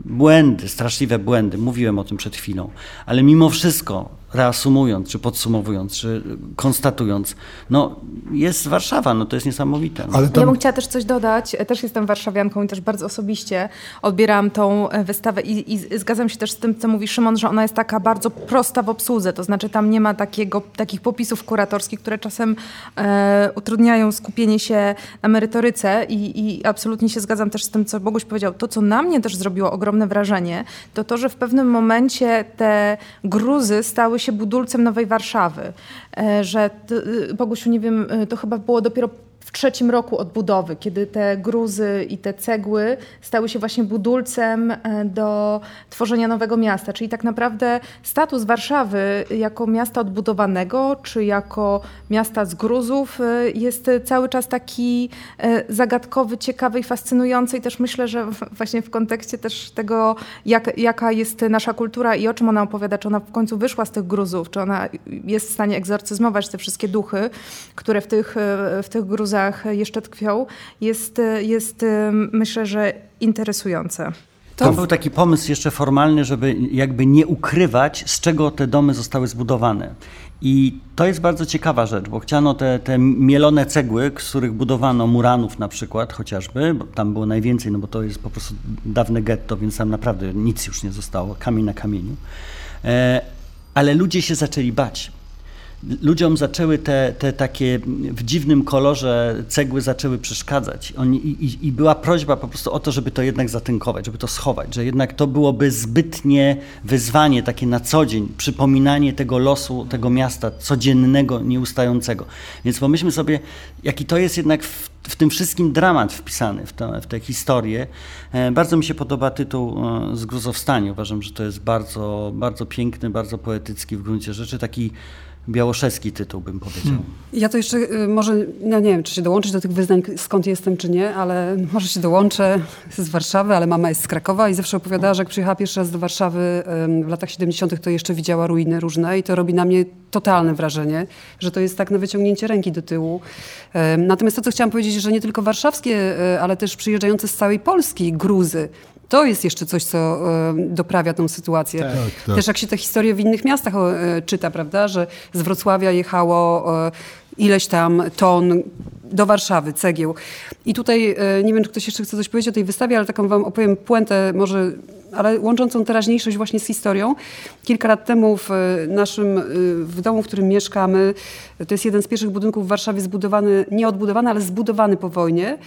błędy, straszliwe błędy, mówiłem o tym przed chwilą, ale mimo wszystko reasumując, czy podsumowując, czy konstatując, no jest Warszawa, no to jest niesamowite. No. Ale tam... Ja bym chciała też coś dodać, też jestem warszawianką i też bardzo osobiście odbieram tą e, wystawę i, i zgadzam się też z tym, co mówi Szymon, że ona jest taka bardzo prosta w obsłudze, to znaczy tam nie ma takiego, takich popisów kuratorskich, które czasem e, utrudniają skupienie się na merytoryce i, i absolutnie się zgadzam też z tym, co Boguś powiedział. To, co na mnie też zrobiło ogromne wrażenie, to to, że w pewnym momencie te gruzy stały się budulcem Nowej Warszawy. E, że, Bogusiu, nie wiem, e, to chyba było dopiero w trzecim roku odbudowy, kiedy te gruzy i te cegły stały się właśnie budulcem e, do tworzenia nowego miasta. Czyli tak naprawdę status Warszawy jako miasta odbudowanego, czy jako miasta z gruzów e, jest cały czas taki e, zagadkowy, ciekawy i fascynujący. I też myślę, że właśnie w kontekście też tego, jak, jaka jest nasza kultura i o czym ona opowiada, czy ona w końcu wyszła z tych gruzów, czy ona jest w stanie egzorcyzmować te wszystkie duchy, które w tych, w tych gruzach jeszcze tkwią, jest, jest myślę, że interesujące. To był taki pomysł jeszcze formalny, żeby jakby nie ukrywać, z czego te domy zostały zbudowane. I to jest bardzo ciekawa rzecz, bo chciano te, te mielone cegły, z których budowano Muranów na przykład chociażby, bo tam było najwięcej, no bo to jest po prostu dawne getto, więc tam naprawdę nic już nie zostało, kamień na kamieniu. E, ale ludzie się zaczęli bać ludziom zaczęły te, te takie w dziwnym kolorze cegły zaczęły przeszkadzać. Oni, i, I była prośba po prostu o to, żeby to jednak zatynkować, żeby to schować, że jednak to byłoby zbytnie wyzwanie takie na co dzień, przypominanie tego losu, tego miasta codziennego, nieustającego. Więc pomyślmy sobie, jaki to jest jednak w, w tym wszystkim dramat wpisany w, to, w tę historię. E, bardzo mi się podoba tytuł e, Zgruzowstanie. Uważam, że to jest bardzo, bardzo piękny, bardzo poetycki w gruncie rzeczy, taki białoszewski tytuł, bym powiedział. Hmm. Ja to jeszcze y, może, no nie wiem, czy się dołączyć do tych wyznań, skąd jestem, czy nie, ale może się dołączę z Warszawy, ale mama jest z Krakowa i zawsze opowiadała, że jak przyjechała pierwszy raz do Warszawy w latach 70., to jeszcze widziała ruiny różne i to robi na mnie totalne wrażenie, że to jest tak na wyciągnięcie ręki do tyłu. Natomiast to, co chciałam powiedzieć, że nie tylko warszawskie, y, ale też przyjeżdżające z całej Polski gruzy, to jest jeszcze coś, co e, doprawia tą sytuację. Tak, tak. Też jak się te historie w innych miastach e, czyta, prawda, że z Wrocławia jechało e, ileś tam ton do Warszawy, cegieł. I tutaj nie wiem, czy ktoś jeszcze chce coś powiedzieć o tej wystawie, ale taką wam opowiem puentę może ale łączącą teraźniejszość właśnie z historią. Kilka lat temu w naszym, w domu, w którym mieszkamy, to jest jeden z pierwszych budynków w Warszawie zbudowany, nie odbudowany, ale zbudowany po wojnie.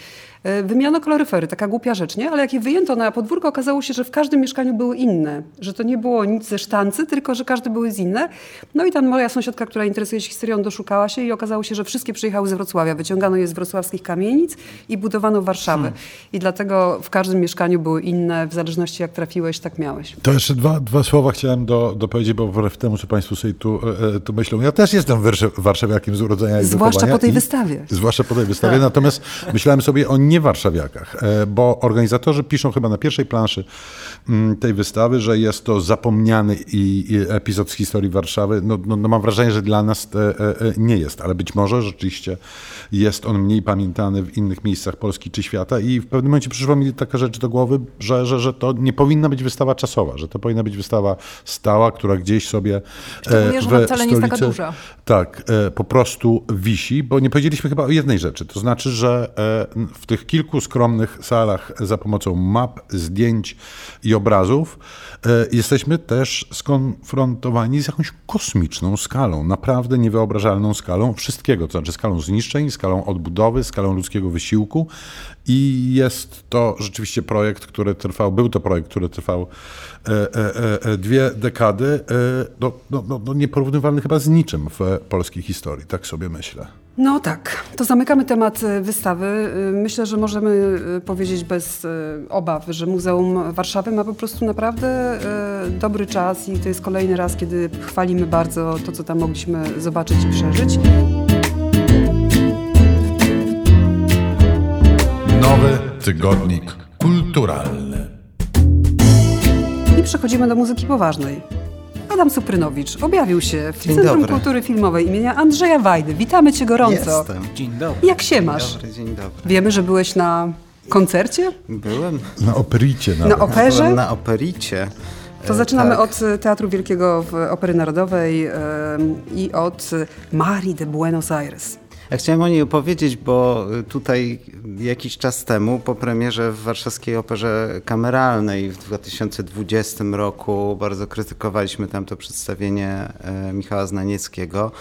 E, wymiano kaloryfery, taka głupia rzecz, nie? Ale jak je wyjęto na podwórko, okazało się, że w każdym mieszkaniu były inne. Że to nie było nic ze sztancy, tylko że każdy były z inne. No i tam moja sąsiadka, która interesuje się historią, doszukała się i okazało się, że wszystkie przyjechały z Wrocławia. Wyciągano je z wrocławskich kamienic i budowano Warszawę. Hmm. I dlatego w każdym mieszkaniu były inne, w zależności jak trafiłeś, tak miałeś. To jeszcze dwa, dwa słowa chciałem do, dopowiedzieć, bo wbrew temu, co Państwo sobie tu, e, e, tu myślą. Ja też jestem warszawiakiem z urodzenia i Zwłaszcza po tej i, wystawie. Zwłaszcza po tej wystawie. Tak. Natomiast myślałem sobie o niewarszawiakach, e, bo organizatorzy piszą chyba na pierwszej planszy mm, tej wystawy, że jest to zapomniany i, epizod z historii Warszawy. No, no, no, mam wrażenie, że dla nas nie jest, ale być może rzeczywiście jest on mniej pamiętany w innych miejscach Polski czy świata i w pewnym momencie przyszła mi taka rzecz do głowy, że, że, że to nie powinna być wystawa czasowa, że to powinna być wystawa stała, która gdzieś sobie Szczególnie, że ona wcale nie jest taka duża. Tak, po prostu wisi, bo nie powiedzieliśmy chyba o jednej rzeczy, to znaczy, że w tych kilku skromnych salach za pomocą map, zdjęć i obrazów jesteśmy też skonfrontowani z jakąś kosmiczną skalą, naprawdę niewyobrażalną skalą wszystkiego, to znaczy skalą zniszczeń, skalą odbudowy, skalą ludzkiego wysiłku i jest to rzeczywiście projekt, który trwał, był to projekt, który trwał e, e, e, dwie dekady, no, no, no, no nieporównywalny chyba z niczym w polskiej historii, tak sobie myślę. No tak, to zamykamy temat e, wystawy. E, myślę, że możemy e, powiedzieć bez obaw, że Muzeum Warszawy ma po prostu naprawdę dobry czas i to jest kolejny raz, kiedy chwalimy bardzo to, co tam mogliśmy zobaczyć i przeżyć. Nowy tygodnik kulturalny. I przechodzimy do muzyki poważnej. Adam Suprynowicz objawił się w Dzień Centrum dobry. Kultury Filmowej imienia Andrzeja Wajdy. Witamy cię gorąco. Jestem. Dzień dobry. Jak się masz? Dobry, dzień dobry. Wiemy, że byłeś na koncercie, Byłem, Na opericie na nawet. operze. byłem na opericie. To E, zaczynamy tak. od e, Teatru Wielkiego w Opery Narodowej i od e, Marii de Buenos Aires. Ja chciałem o niej opowiedzieć, bo y, tutaj jakiś czas temu po premierze w Warszawskiej Operze Kameralnej w 2020 roku bardzo krytykowaliśmy tam to przedstawienie e, Michała Znanieckiego.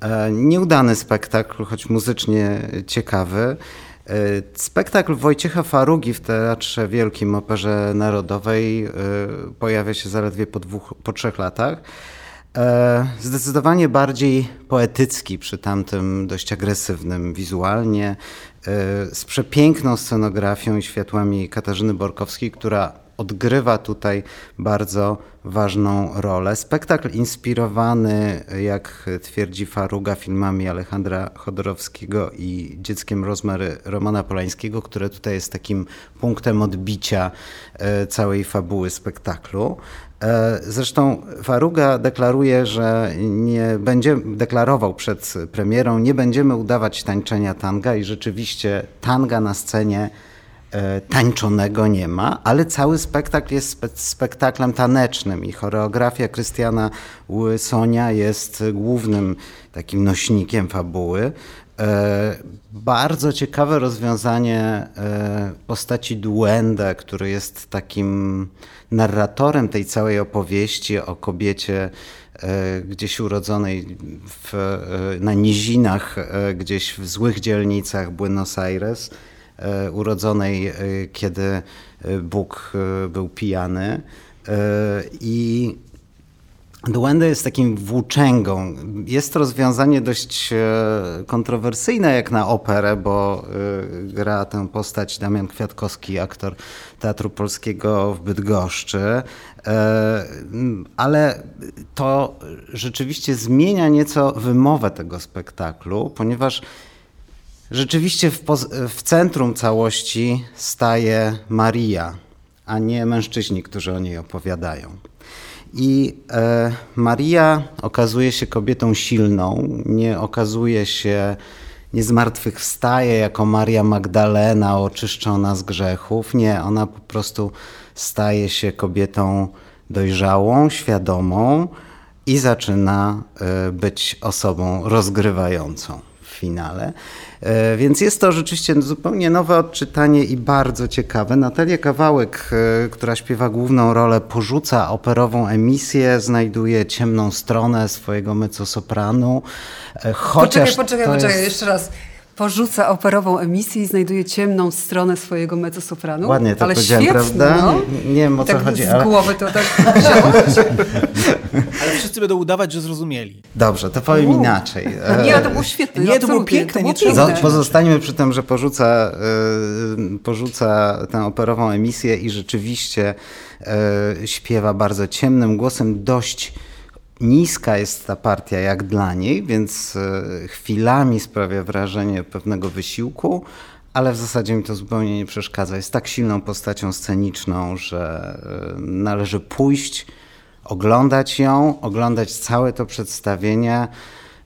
E, Nieudany spektakl, choć muzycznie ciekawy. E, Spektakl Wojciecha Farugi w Teatrze Wielkim Operze Narodowej e, pojawia się zaledwie po, dwóch, po trzech latach. E, Zdecydowanie bardziej poetycki przy tamtym dość agresywnym wizualnie, e, z przepiękną scenografią i światłami Katarzyny Borkowskiej, która odgrywa tutaj bardzo ważną rolę. Spektakl inspirowany, jak twierdzi Faruga, filmami Alejandra Chodorowskiego i Dzieckiem Rozmary Romana Polańskiego, które tutaj jest takim punktem odbicia e, całej fabuły spektaklu. E, Zresztą Faruga deklaruje, że nie będzie, deklarował przed premierą, nie będziemy udawać tańczenia tanga i rzeczywiście tanga na scenie e, tańczonego nie ma, ale cały spektakl jest spe spektaklem tanecznym i choreografia Krystiana Łysonia jest głównym takim nośnikiem fabuły. E, bardzo ciekawe rozwiązanie e, postaci Duende, który jest takim narratorem tej całej opowieści o kobiecie e, gdzieś urodzonej w, na nizinach, gdzieś w złych dzielnicach Buenos Aires, urodzonej, kiedy Bóg był pijany. I Duende jest takim włóczęgą. Jest to rozwiązanie dość e, kontrowersyjne jak na operę, bo e, gra tę postać Damian Kwiatkowski, aktor Teatru Polskiego w Bydgoszczy. E, Ale to rzeczywiście zmienia nieco wymowę tego spektaklu, ponieważ Rzeczywiście w, w centrum całości staje Maria, a nie mężczyźni, którzy o niej opowiadają. I e, Maria okazuje się kobietą silną, nie okazuje się, nie zmartwychwstaje jako Maria Magdalena oczyszczona z grzechów. Nie, ona po prostu staje się kobietą dojrzałą, świadomą i zaczyna e, być osobą rozgrywającą finale. E, Więc jest to rzeczywiście zupełnie nowe odczytanie i bardzo ciekawe. Natalia Kawałek, e, która śpiewa główną rolę, porzuca operową emisję, znajduje ciemną stronę swojego mezzosopranu. E, Chociaż poczekaj, poczekaj, poczekaj, jest... jeszcze raz. Porzuca operową emisję i znajduje ciemną stronę swojego mezzosopranu. Ładnie to ale powiedziałem, świetnie, prawda? No. Nie wiem, o co tak chodzi, z ale- głowy to tak. Ale wszyscy będą udawać, że zrozumieli. Dobrze, to powiem inaczej. E, Nie, to było świetne. Nie, to było piękne, nie trzeba Pozostańmy przy tym, że porzuca, y, porzuca tę operową emisję i rzeczywiście y, śpiewa bardzo ciemnym głosem. Dość niska jest ta partia jak dla niej, więc y, chwilami sprawia wrażenie pewnego wysiłku, ale w zasadzie mi to zupełnie nie przeszkadza. Jest tak silną postacią sceniczną, że y, należy pójść, oglądać ją, oglądać całe to przedstawienie.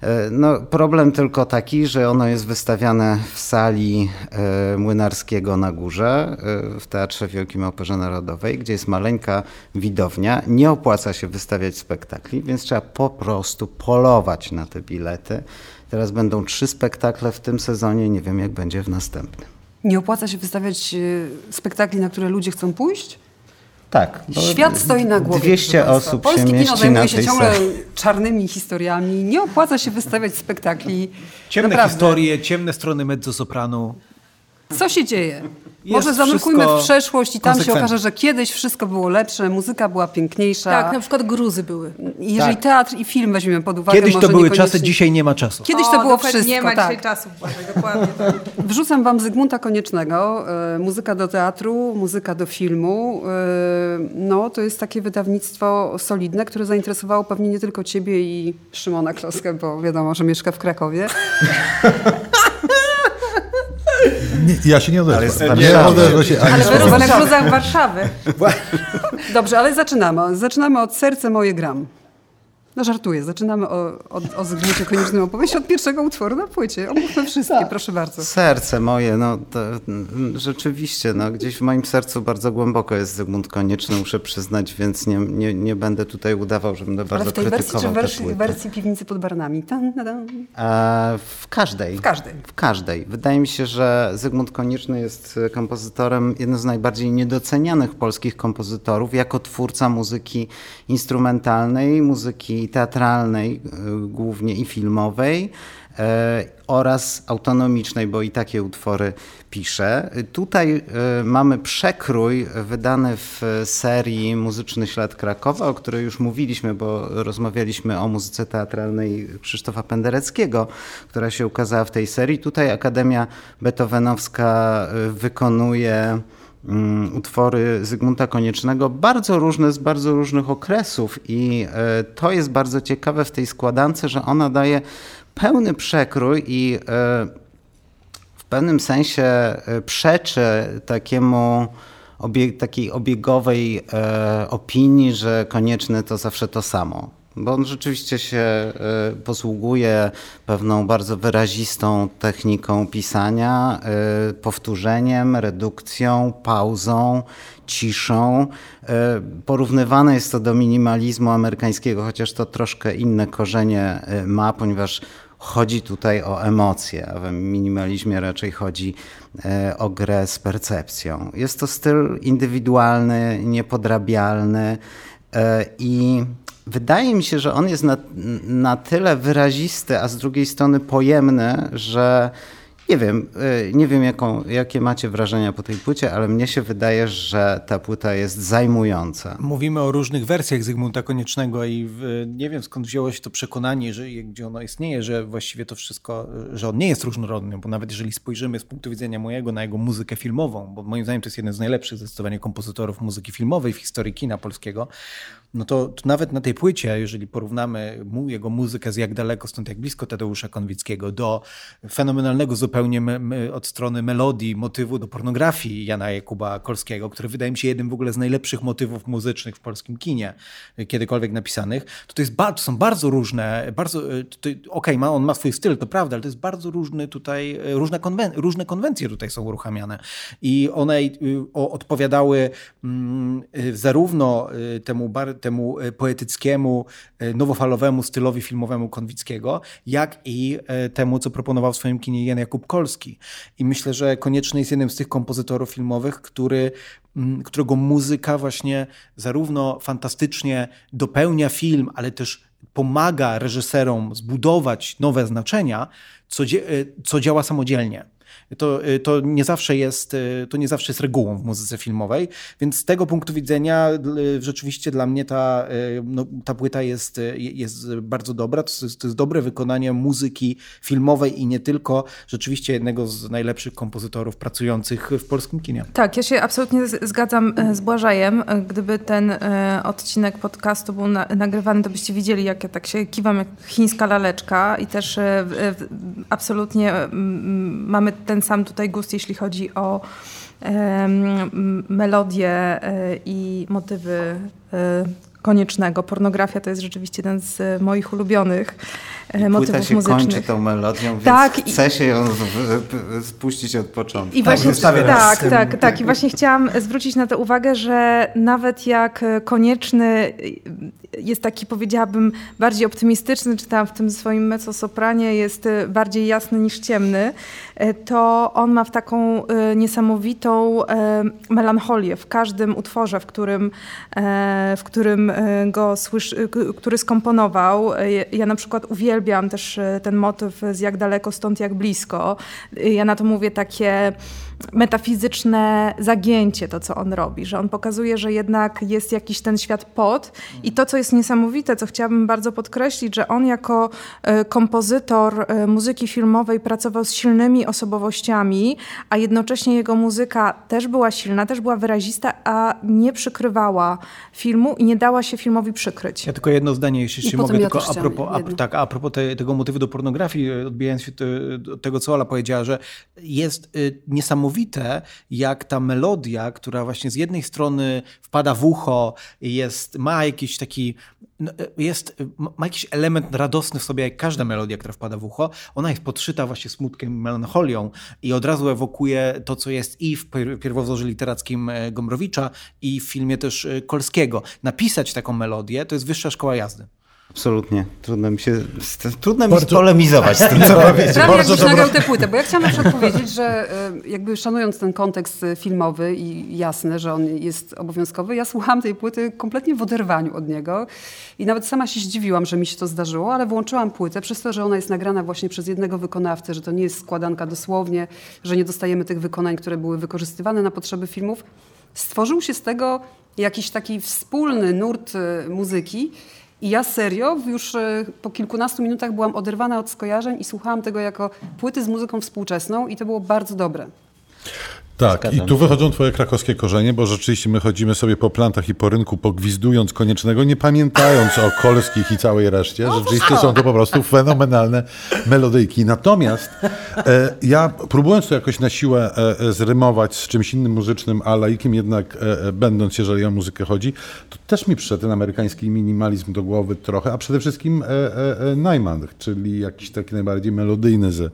E, No, problem tylko taki, że ono jest wystawiane w sali e, Młynarskiego na górze e, w Teatrze Wielkim Operze Narodowej, gdzie jest maleńka widownia. Nie opłaca się wystawiać spektakli, więc trzeba po prostu polować na te bilety. Teraz będą trzy spektakle w tym sezonie, nie wiem jak będzie w następnym. Nie opłaca się wystawiać spektakli, na które ludzie chcą pójść? Tak. Świat stoi na głowie. 200 proszę Państwa. osób Polskie się kino mieści zajmuje na się ciągle sali. czarnymi historiami. Nie opłaca się wystawiać spektakli. Ciemne Naprawdę. historie, ciemne strony mezzosopranu. Co się dzieje? Może zanurkujmy w przeszłość i tam się okaże, że kiedyś wszystko było lepsze, muzyka była piękniejsza. Tak, na przykład gruzy były. Jeżeli tak. teatr i film weźmiemy pod uwagę, Kiedyś to były czasy, dzisiaj nie ma czasu. Kiedyś to o, było wszystko, Nie ma tak. dzisiaj czasu, dokładnie. Tak. Wrzucam wam Zygmunta Koniecznego, e, muzyka do teatru, muzyka do filmu. E, no, to jest takie wydawnictwo solidne, które zainteresowało pewnie nie tylko ciebie i Szymona Kloskę, bo wiadomo, że mieszka w Krakowie. Nie, ja się nie odezwę. Ale nie odezwę się ani Ale na gruzach Warszawy. Dobrze, ale zaczynamy. Zaczynamy od Serce moje gram. No żartuję, zaczynamy o, o, o Zygmuncie Koniecznym opowieść od pierwszego utworu na płycie. Omówmy wszystkie, tak. proszę bardzo. Serce moje, no to, rzeczywiście, no, gdzieś w moim sercu bardzo głęboko jest Zygmunt Konieczny, muszę przyznać, więc nie, nie, nie będę tutaj udawał, że będę bardzo krytykował Ale w tej wersji, czy wersji, wersji Piwnicy pod Barnami? Tan, tan. E, w każdej. W każdej. W każdej. Wydaje mi się, że Zygmunt Konieczny jest kompozytorem, jednym z najbardziej niedocenianych polskich kompozytorów, jako twórca muzyki instrumentalnej, muzyki teatralnej y, głównie i filmowej y, oraz autonomicznej, bo i takie utwory pisze. Tutaj y, mamy przekrój wydany w serii Muzyczny Ślad Krakowa, o której już mówiliśmy, bo rozmawialiśmy o muzyce teatralnej Krzysztofa Pendereckiego, która się ukazała w tej serii. Tutaj Akademia Beethovenowska wykonuje utwory Zygmunta Koniecznego, bardzo różne z bardzo różnych okresów i e, to jest bardzo ciekawe w tej składance, że ona daje pełny przekrój i e, w pewnym sensie e, przeczy takiemu takiej obiegowej opinii, że konieczne to zawsze to samo bo on rzeczywiście się e, posługuje pewną bardzo wyrazistą techniką pisania, e, powtórzeniem, redukcją, pauzą, ciszą. E, porównywane jest to do minimalizmu amerykańskiego, chociaż to troszkę inne korzenie ma, ponieważ chodzi tutaj o emocje, a w minimalizmie raczej chodzi o grę z percepcją. Jest to styl indywidualny, niepodrabialny i wydaje mi się, że on jest na, na tyle wyrazisty, a z drugiej strony pojemny, że nie wiem, y, nie wiem jaką, jakie macie wrażenia po tej płycie, ale mnie się wydaje, że ta płyta jest zajmująca. Mówimy o różnych wersjach Zygmunta Koniecznego i nie wiem skąd wzięło się to przekonanie, że gdzie ono istnieje, że właściwie to wszystko, że on nie jest różnorodny, bo nawet jeżeli spojrzymy z punktu widzenia mojego na jego muzykę filmową, bo moim zdaniem to jest jeden z najlepszych zdecydowanie kompozytorów muzyki filmowej w historii kina polskiego, no to, to, nawet na tej płycie, jeżeli porównamy mu, jego muzykę z Jak daleko stąd, jak blisko Tadeusza Konwickiego do fenomenalnego zupełnie od strony melodii, motywu do pornografii Jana Jakuba Kolskiego, który wydaje mi się jednym w ogóle z najlepszych motywów muzycznych w polskim kinie kiedykolwiek napisanych, to, to, jest, to są bardzo różne, bardzo, okej, okay, ma, on ma swój styl, to prawda, ale to jest bardzo różny tutaj, różne, konwen różne konwencje tutaj są uruchamiane. I one odpowiadały mm, zarówno temu bardzo temu e, poetyckiemu, e, nowofalowemu stylowi filmowemu Konwickiego, jak i e, temu, co proponował w swoim kinie Jan Jakub Kolski. I myślę, że konieczny jest jednym z tych kompozytorów filmowych, który którego muzyka właśnie zarówno fantastycznie dopełnia film, ale też pomaga reżyserom zbudować nowe znaczenia, co, co działa samodzielnie. To, y, to, nie zawsze jest, y, to nie zawsze jest regułą w muzyce filmowej, więc z tego punktu widzenia y, rzeczywiście dla mnie ta, no, ta płyta jest, jest bardzo dobra. To jest, to jest dobre wykonanie muzyki filmowej i nie tylko. Rzeczywiście jednego z najlepszych kompozytorów pracujących w polskim kinie. Tak, ja się absolutnie zgadzam z Błażajem. E, gdyby ten odcinek podcastu był na, nagrywany, to byście widzieli, jak ja tak się kiwam jak chińska laleczka i też absolutnie mamy ten sam tutaj gust, jeśli chodzi o melodie e, i motywy e, koniecznego. Pornografia to jest rzeczywiście jeden z moich ulubionych e, I motywów się muzycznych. kończy tą melodią, więc tak, chce się ją spuścić od początku. I właśnie, tak, tak, tak, tak, tak. I właśnie chciałam zwrócić na to uwagę, że nawet jak konieczny jest taki, powiedziałabym, bardziej optymistyczny, czy tam w tym swoim mezzosopranie jest y, bardziej jasny niż ciemny, y, to on ma w taką y, niesamowitą melancholię w każdym utworze, w którym, e, w którym go słyszy, który skomponował. Ja na przykład uwielbiam też ten motyw z jak daleko, stąd jak blisko. Ja na to mówię takie metafizyczne zagięcie, to co on robi, że on pokazuje, że jednak jest jakiś ten świat pod i to, co jest niesamowite, co chciałabym bardzo podkreślić, że on jako e, kompozytor e, muzyki filmowej pracował z silnymi osobowościami, a jednocześnie jego muzyka też była silna, też była wyrazista, a nie przykrywała filmu i nie dała się filmowi przykryć. Ja tylko jedno zdanie, jeśli się mogę, ja tylko a propos, a, tak, a propos te, tego motywu do pornografii, odbijając się od tego, co Ola powiedziała, że jest y, niesamowite, jak ta melodia, która właśnie z jednej strony wpada w ucho, jest, ma jakiś taki, no, y, jest, y, ma jakiś element radosny w sobie, jak każda melodia, która wpada w ucho, ona jest podszyta właśnie smutkiem i melancholią i od razu ewokuje to, co jest i w pierwowzorze literackim e, Gombrowicza i w filmie też e, Kolskiego. Napisać taką melodię to jest wyższa szkoła jazdy. Absolutnie. Trudno mi się, trudno mi polemizować z tym, co powiedzieć. Prawie Bardzo jakbyś nagrał tę płytę, bo ja chciałam na przykład powiedzieć, że e, jakby szanując ten kontekst filmowy i jasne, że on jest obowiązkowy, ja słuchałam tej płyty kompletnie w oderwaniu od niego i nawet sama się zdziwiłam, że mi się to zdarzyło, ale włączyłam płytę przez to, że ona jest nagrana właśnie przez jednego wykonawcę, że to nie jest składanka dosłownie, że nie dostajemy tych wykonań, które były wykorzystywane na potrzeby filmów. Stworzył się z tego jakiś taki wspólny nurt e, muzyki, i ja serio już e, po kilkunastu minutach byłam oderwana od skojarzeń i słuchałam tego jako płyty z muzyką współczesną i to było bardzo dobre. Tak, Zgadzam i tu się. wychodzą twoje krakowskie korzenie, bo rzeczywiście my chodzimy sobie po plantach i po rynku, pogwizdując koniecznego, nie pamiętając o kolskich i całej reszcie. No rzeczywiście są to po prostu fenomenalne melodyjki. Natomiast e, ja próbując to jakoś na siłę e, e zrymować z czymś innym muzycznym, a laikiem jednak e, e, będąc, jeżeli o muzykę chodzi, to też mi przyszedł ten amerykański minimalizm do głowy trochę, a przede wszystkim e, Najman, czyli jakiś taki najbardziej melodyjny z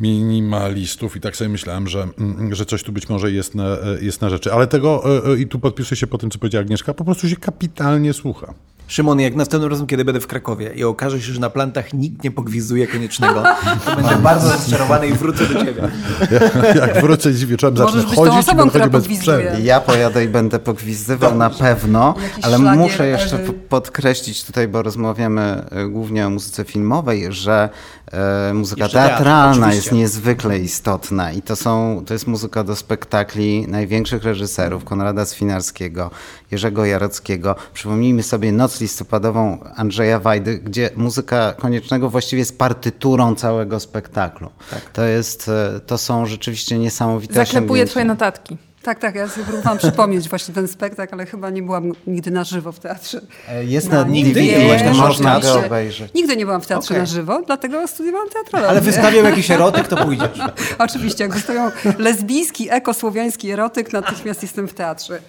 minimalistów i tak sobie myślałem, że, mm, że coś tu być może jest na, e, jest na rzeczy. Ale tego, e, e, i tu podpisuję się po tym, co powiedziała Agnieszka, po prostu się kapitalnie słucha. Szymon, jak następnym razem, kiedy będę w Krakowie i okaże się, że na plantach nikt nie pogwizuje koniecznego, to będę bardzo rozczarowany i wrócę do ciebie. Jak, jak wrócę dziś wieczorem, zacznę chodzić tą osobą, i będę bez. Ja pojadę i będę pogwizywał na pewno, ale muszę jeszcze podkreślić tutaj, bo rozmawiamy głównie o muzyce filmowej, że e, muzyka Jeszcze teatralna teatr, jest niezwykle istotna i to, są, to jest muzyka do spektakli największych reżyserów, Konrada Swinarskiego, Jerzego Jarockiego. Przypomnijmy sobie Noc listopadową Andrzeja Wajdy, gdzie muzyka Koniecznego właściwie jest partyturą całego spektaklu. Tak. To, jest, e, to są rzeczywiście niesamowite Zaklepuję twoje notatki. Tak, tak, ja sobie próbowałam przypomnieć właśnie ten spektakl, ale chyba nie byłam nigdy na żywo w teatrze. E, jest na, nigdy nie można go obejrzeć. Nigdy nie byłam w teatrze okay. na żywo, dlatego studiowałam teatrologię. Ale wystawiał jakiś erotyk, to pójdziesz. Oczywiście, jak wystawią lesbijski, ekosłowiański erotyk, natychmiast jestem w teatrze.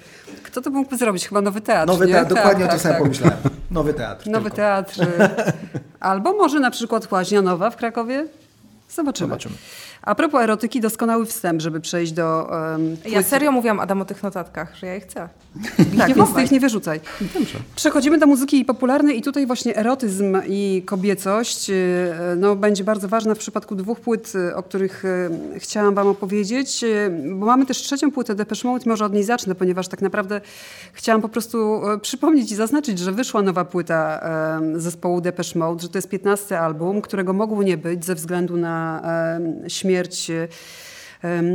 Kto to mógłby zrobić? Chyba Nowy Teatr, Nowy Teatr, dokładnie tak, o to tak, samo tak. pomyślałem. Nowy Teatr. Nowy tylko. Teatr. Albo może na przykład Łaźnia Nowa w Krakowie? Zobaczymy. Zobaczymy. A propos erotyki, doskonały wstęp, żeby przejść do... Um, ja serio mówiłam Adam o tych notatkach, że ja je chcę. tak, więc tych nie wyrzucaj. Dobrze. Przechodzimy do muzyki popularnej i tutaj właśnie erotyzm i kobiecość y, no, będzie bardzo ważna w przypadku dwóch płyt, y, o których y, chciałam wam opowiedzieć, bo mamy też trzecią płytę Depeche Mode, może od niej zacznę, ponieważ tak naprawdę chciałam po prostu przypomnieć i zaznaczyć, że wyszła nowa płyta zespołu Depeche Mode, że to jest 15 album, którego mogło nie być ze względu na śmierć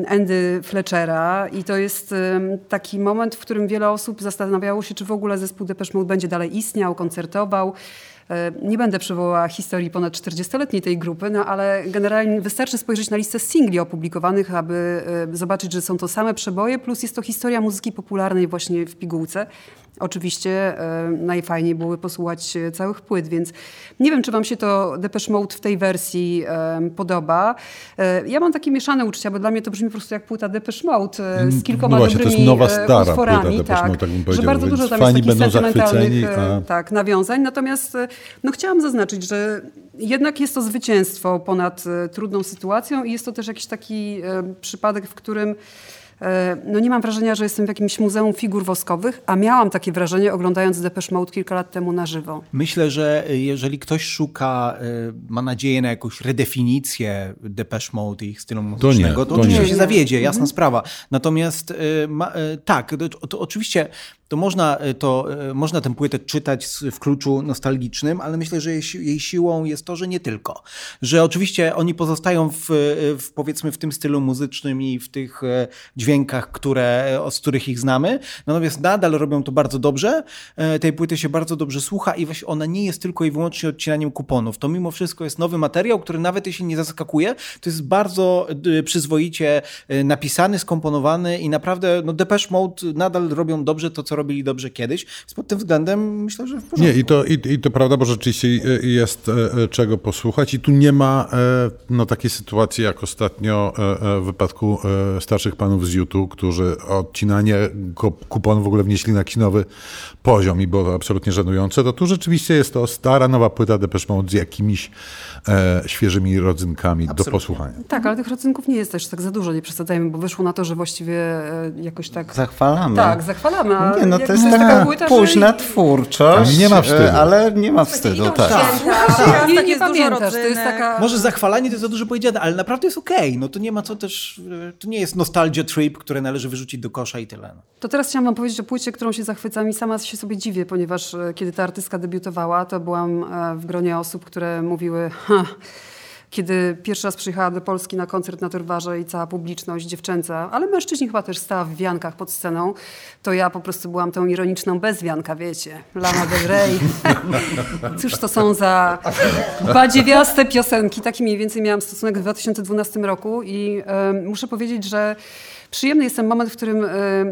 Andy Fletchera i to jest taki moment, w którym wiele osób zastanawiało się, czy w ogóle zespół Depeche Mode będzie dalej istniał, koncertował. Nie będę przywołała historii ponad 40-letniej tej grupy, no ale generalnie wystarczy spojrzeć na listę singli opublikowanych, aby zobaczyć, że są to same przeboje, plus jest to historia muzyki popularnej właśnie w pigułce. Oczywiście e, najfajniej byłoby posłuchać całych płyt, więc nie wiem, czy wam się to Depeche Mode w tej wersji e, podoba. E, ja mam takie mieszane uczucia, bo dla mnie to brzmi po prostu jak płyta Depeche Mode e, z kilkoma no właśnie, dobrymi to jest nowa, stara utworami. Płyta tak, Mode, tak bym że bardzo dużo tam jest takich sentymentalnych a... tak, nawiązań. Natomiast no, chciałam zaznaczyć, że jednak jest to zwycięstwo ponad trudną sytuacją i jest to też jakiś taki przypadek, w którym e, no nie mam wrażenia, że jestem w jakimś muzeum figur woskowych, a miałam takie wrażenie oglądając Depeche Mode kilka lat temu na żywo. Myślę, że jeżeli ktoś szuka, ma nadzieję na jakąś redefinicję Depeche Mode i ich stylu muzycznego, to, to, to oczywiście nie. się zawiedzie, jasna mhm. sprawa. Natomiast ma, tak, to, to oczywiście to można, e, to e, można tę płytę czytać w kluczu nostalgicznym, ale myślę, że jej, jej siłą jest to, że nie tylko. Że oczywiście oni pozostają w, e, w, powiedzmy w tym stylu muzycznym i w tych dźwiękach, które, z których ich znamy, natomiast nadal robią to bardzo dobrze. Tej płyty się bardzo dobrze słucha i właśnie ona nie jest tylko i wyłącznie odcinaniem kuponów. To mimo wszystko jest nowy materiał, który nawet jeśli nie zaskakuje, to jest bardzo przyzwoicie napisany, skomponowany i naprawdę no Depeche Mode nadal robią dobrze to, co robią robili dobrze kiedyś. Więc pod tym względem myślę, że w porządku. Nie, i to, i, i to prawda, bo rzeczywiście jest e, e, czego posłuchać i tu nie ma e, no, takiej sytuacji jak ostatnio w wypadku starszych panów z YouTube, którzy odcinanie kuponów w ogóle wnieśli na kinowy poziom i było to absolutnie żenujące, to tu rzeczywiście jest to stara, nowa płyta Depeche Mode z jakimiś e, świeżymi rodzynkami absolutnie. do posłuchania. Tak, ale tych rodzynków nie jest też tak za dużo, nie przesadzajmy, bo wyszło na to, że właściwie e, jakoś tak... Zachwalamy. Tak, zachwalamy. Nie, no to jest taka płyta, późna że... twórczość, nie ma wstydu. E, ale nie ma wstydu, tak. tak. Nie, nie pamiętasz, to jest taka... Może zachwalanie to jest za dużo powiedziane, ale naprawdę jest okej. Okay. No to nie ma co też, to nie jest nostalgia trip, które należy wyrzucić do kosza i tyle. No. To teraz chciałam wam powiedzieć o płycie, którą się zachwycam i sama się sobie dziwię, ponieważ e, kiedy ta artystka debiutowała, to byłam e, w gronie osób, które mówiły kiedy pierwszy raz przyjechała do Polski na koncert na Torwarze i cała publiczność dziewczęca, ale mężczyźni chyba też stała w wiankach pod sceną, to ja po prostu byłam tą ironiczną bez wianka, wiecie. Lana Del Rey. Cóż to są za badziewiaste piosenki. Taki mniej więcej miałam stosunek w 2012 roku i muszę powiedzieć, że Przyjemny jest ten moment, w którym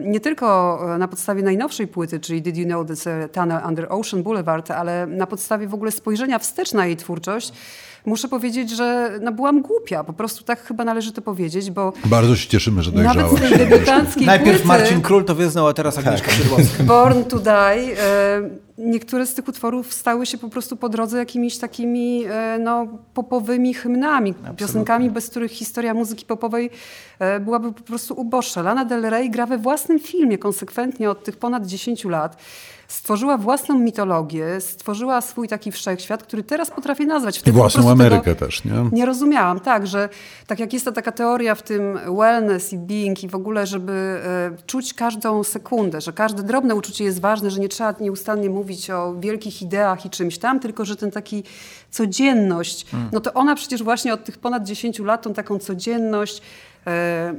nie tylko e, na podstawie najnowszej płyty, czyli Did You Know This Tunnel Under Ocean Boulevard, ale na podstawie w ogóle spojrzenia wstecz na jej twórczość, muszę powiedzieć, że no, byłam głupia. Po prostu tak chyba należy to powiedzieć, bo... Bardzo się cieszymy, że dojrzałaś. Nawet z tej debiutanckiej Najpierw płyty, Marcin Król to wyznał, a teraz Agnieszka tak. Szydłowska. Born to Die. E, niektóre z tych utworów stały się po prostu po drodze jakimiś takimi e, no, popowymi hymnami, Absolutnie. piosenkami, bez których historia muzyki popowej e, byłaby po prostu uboższa. Lana Del Rey gra we własnym filmie konsekwentnie od tych ponad 10 lat stworzyła własną mitologię, stworzyła swój taki wszechświat, który teraz potrafię nazwać. I własną Amerykę też, nie? Nie rozumiałam, tak, że tak jak jest ta taka teoria w tym wellness i being i w ogóle, żeby e, czuć każdą sekundę, że każde drobne uczucie jest ważne, że nie trzeba nieustannie mówić o wielkich ideach i czymś tam, tylko że ten taki codzienność, hmm. no to ona przecież właśnie od tych ponad 10 lat tą taką codzienność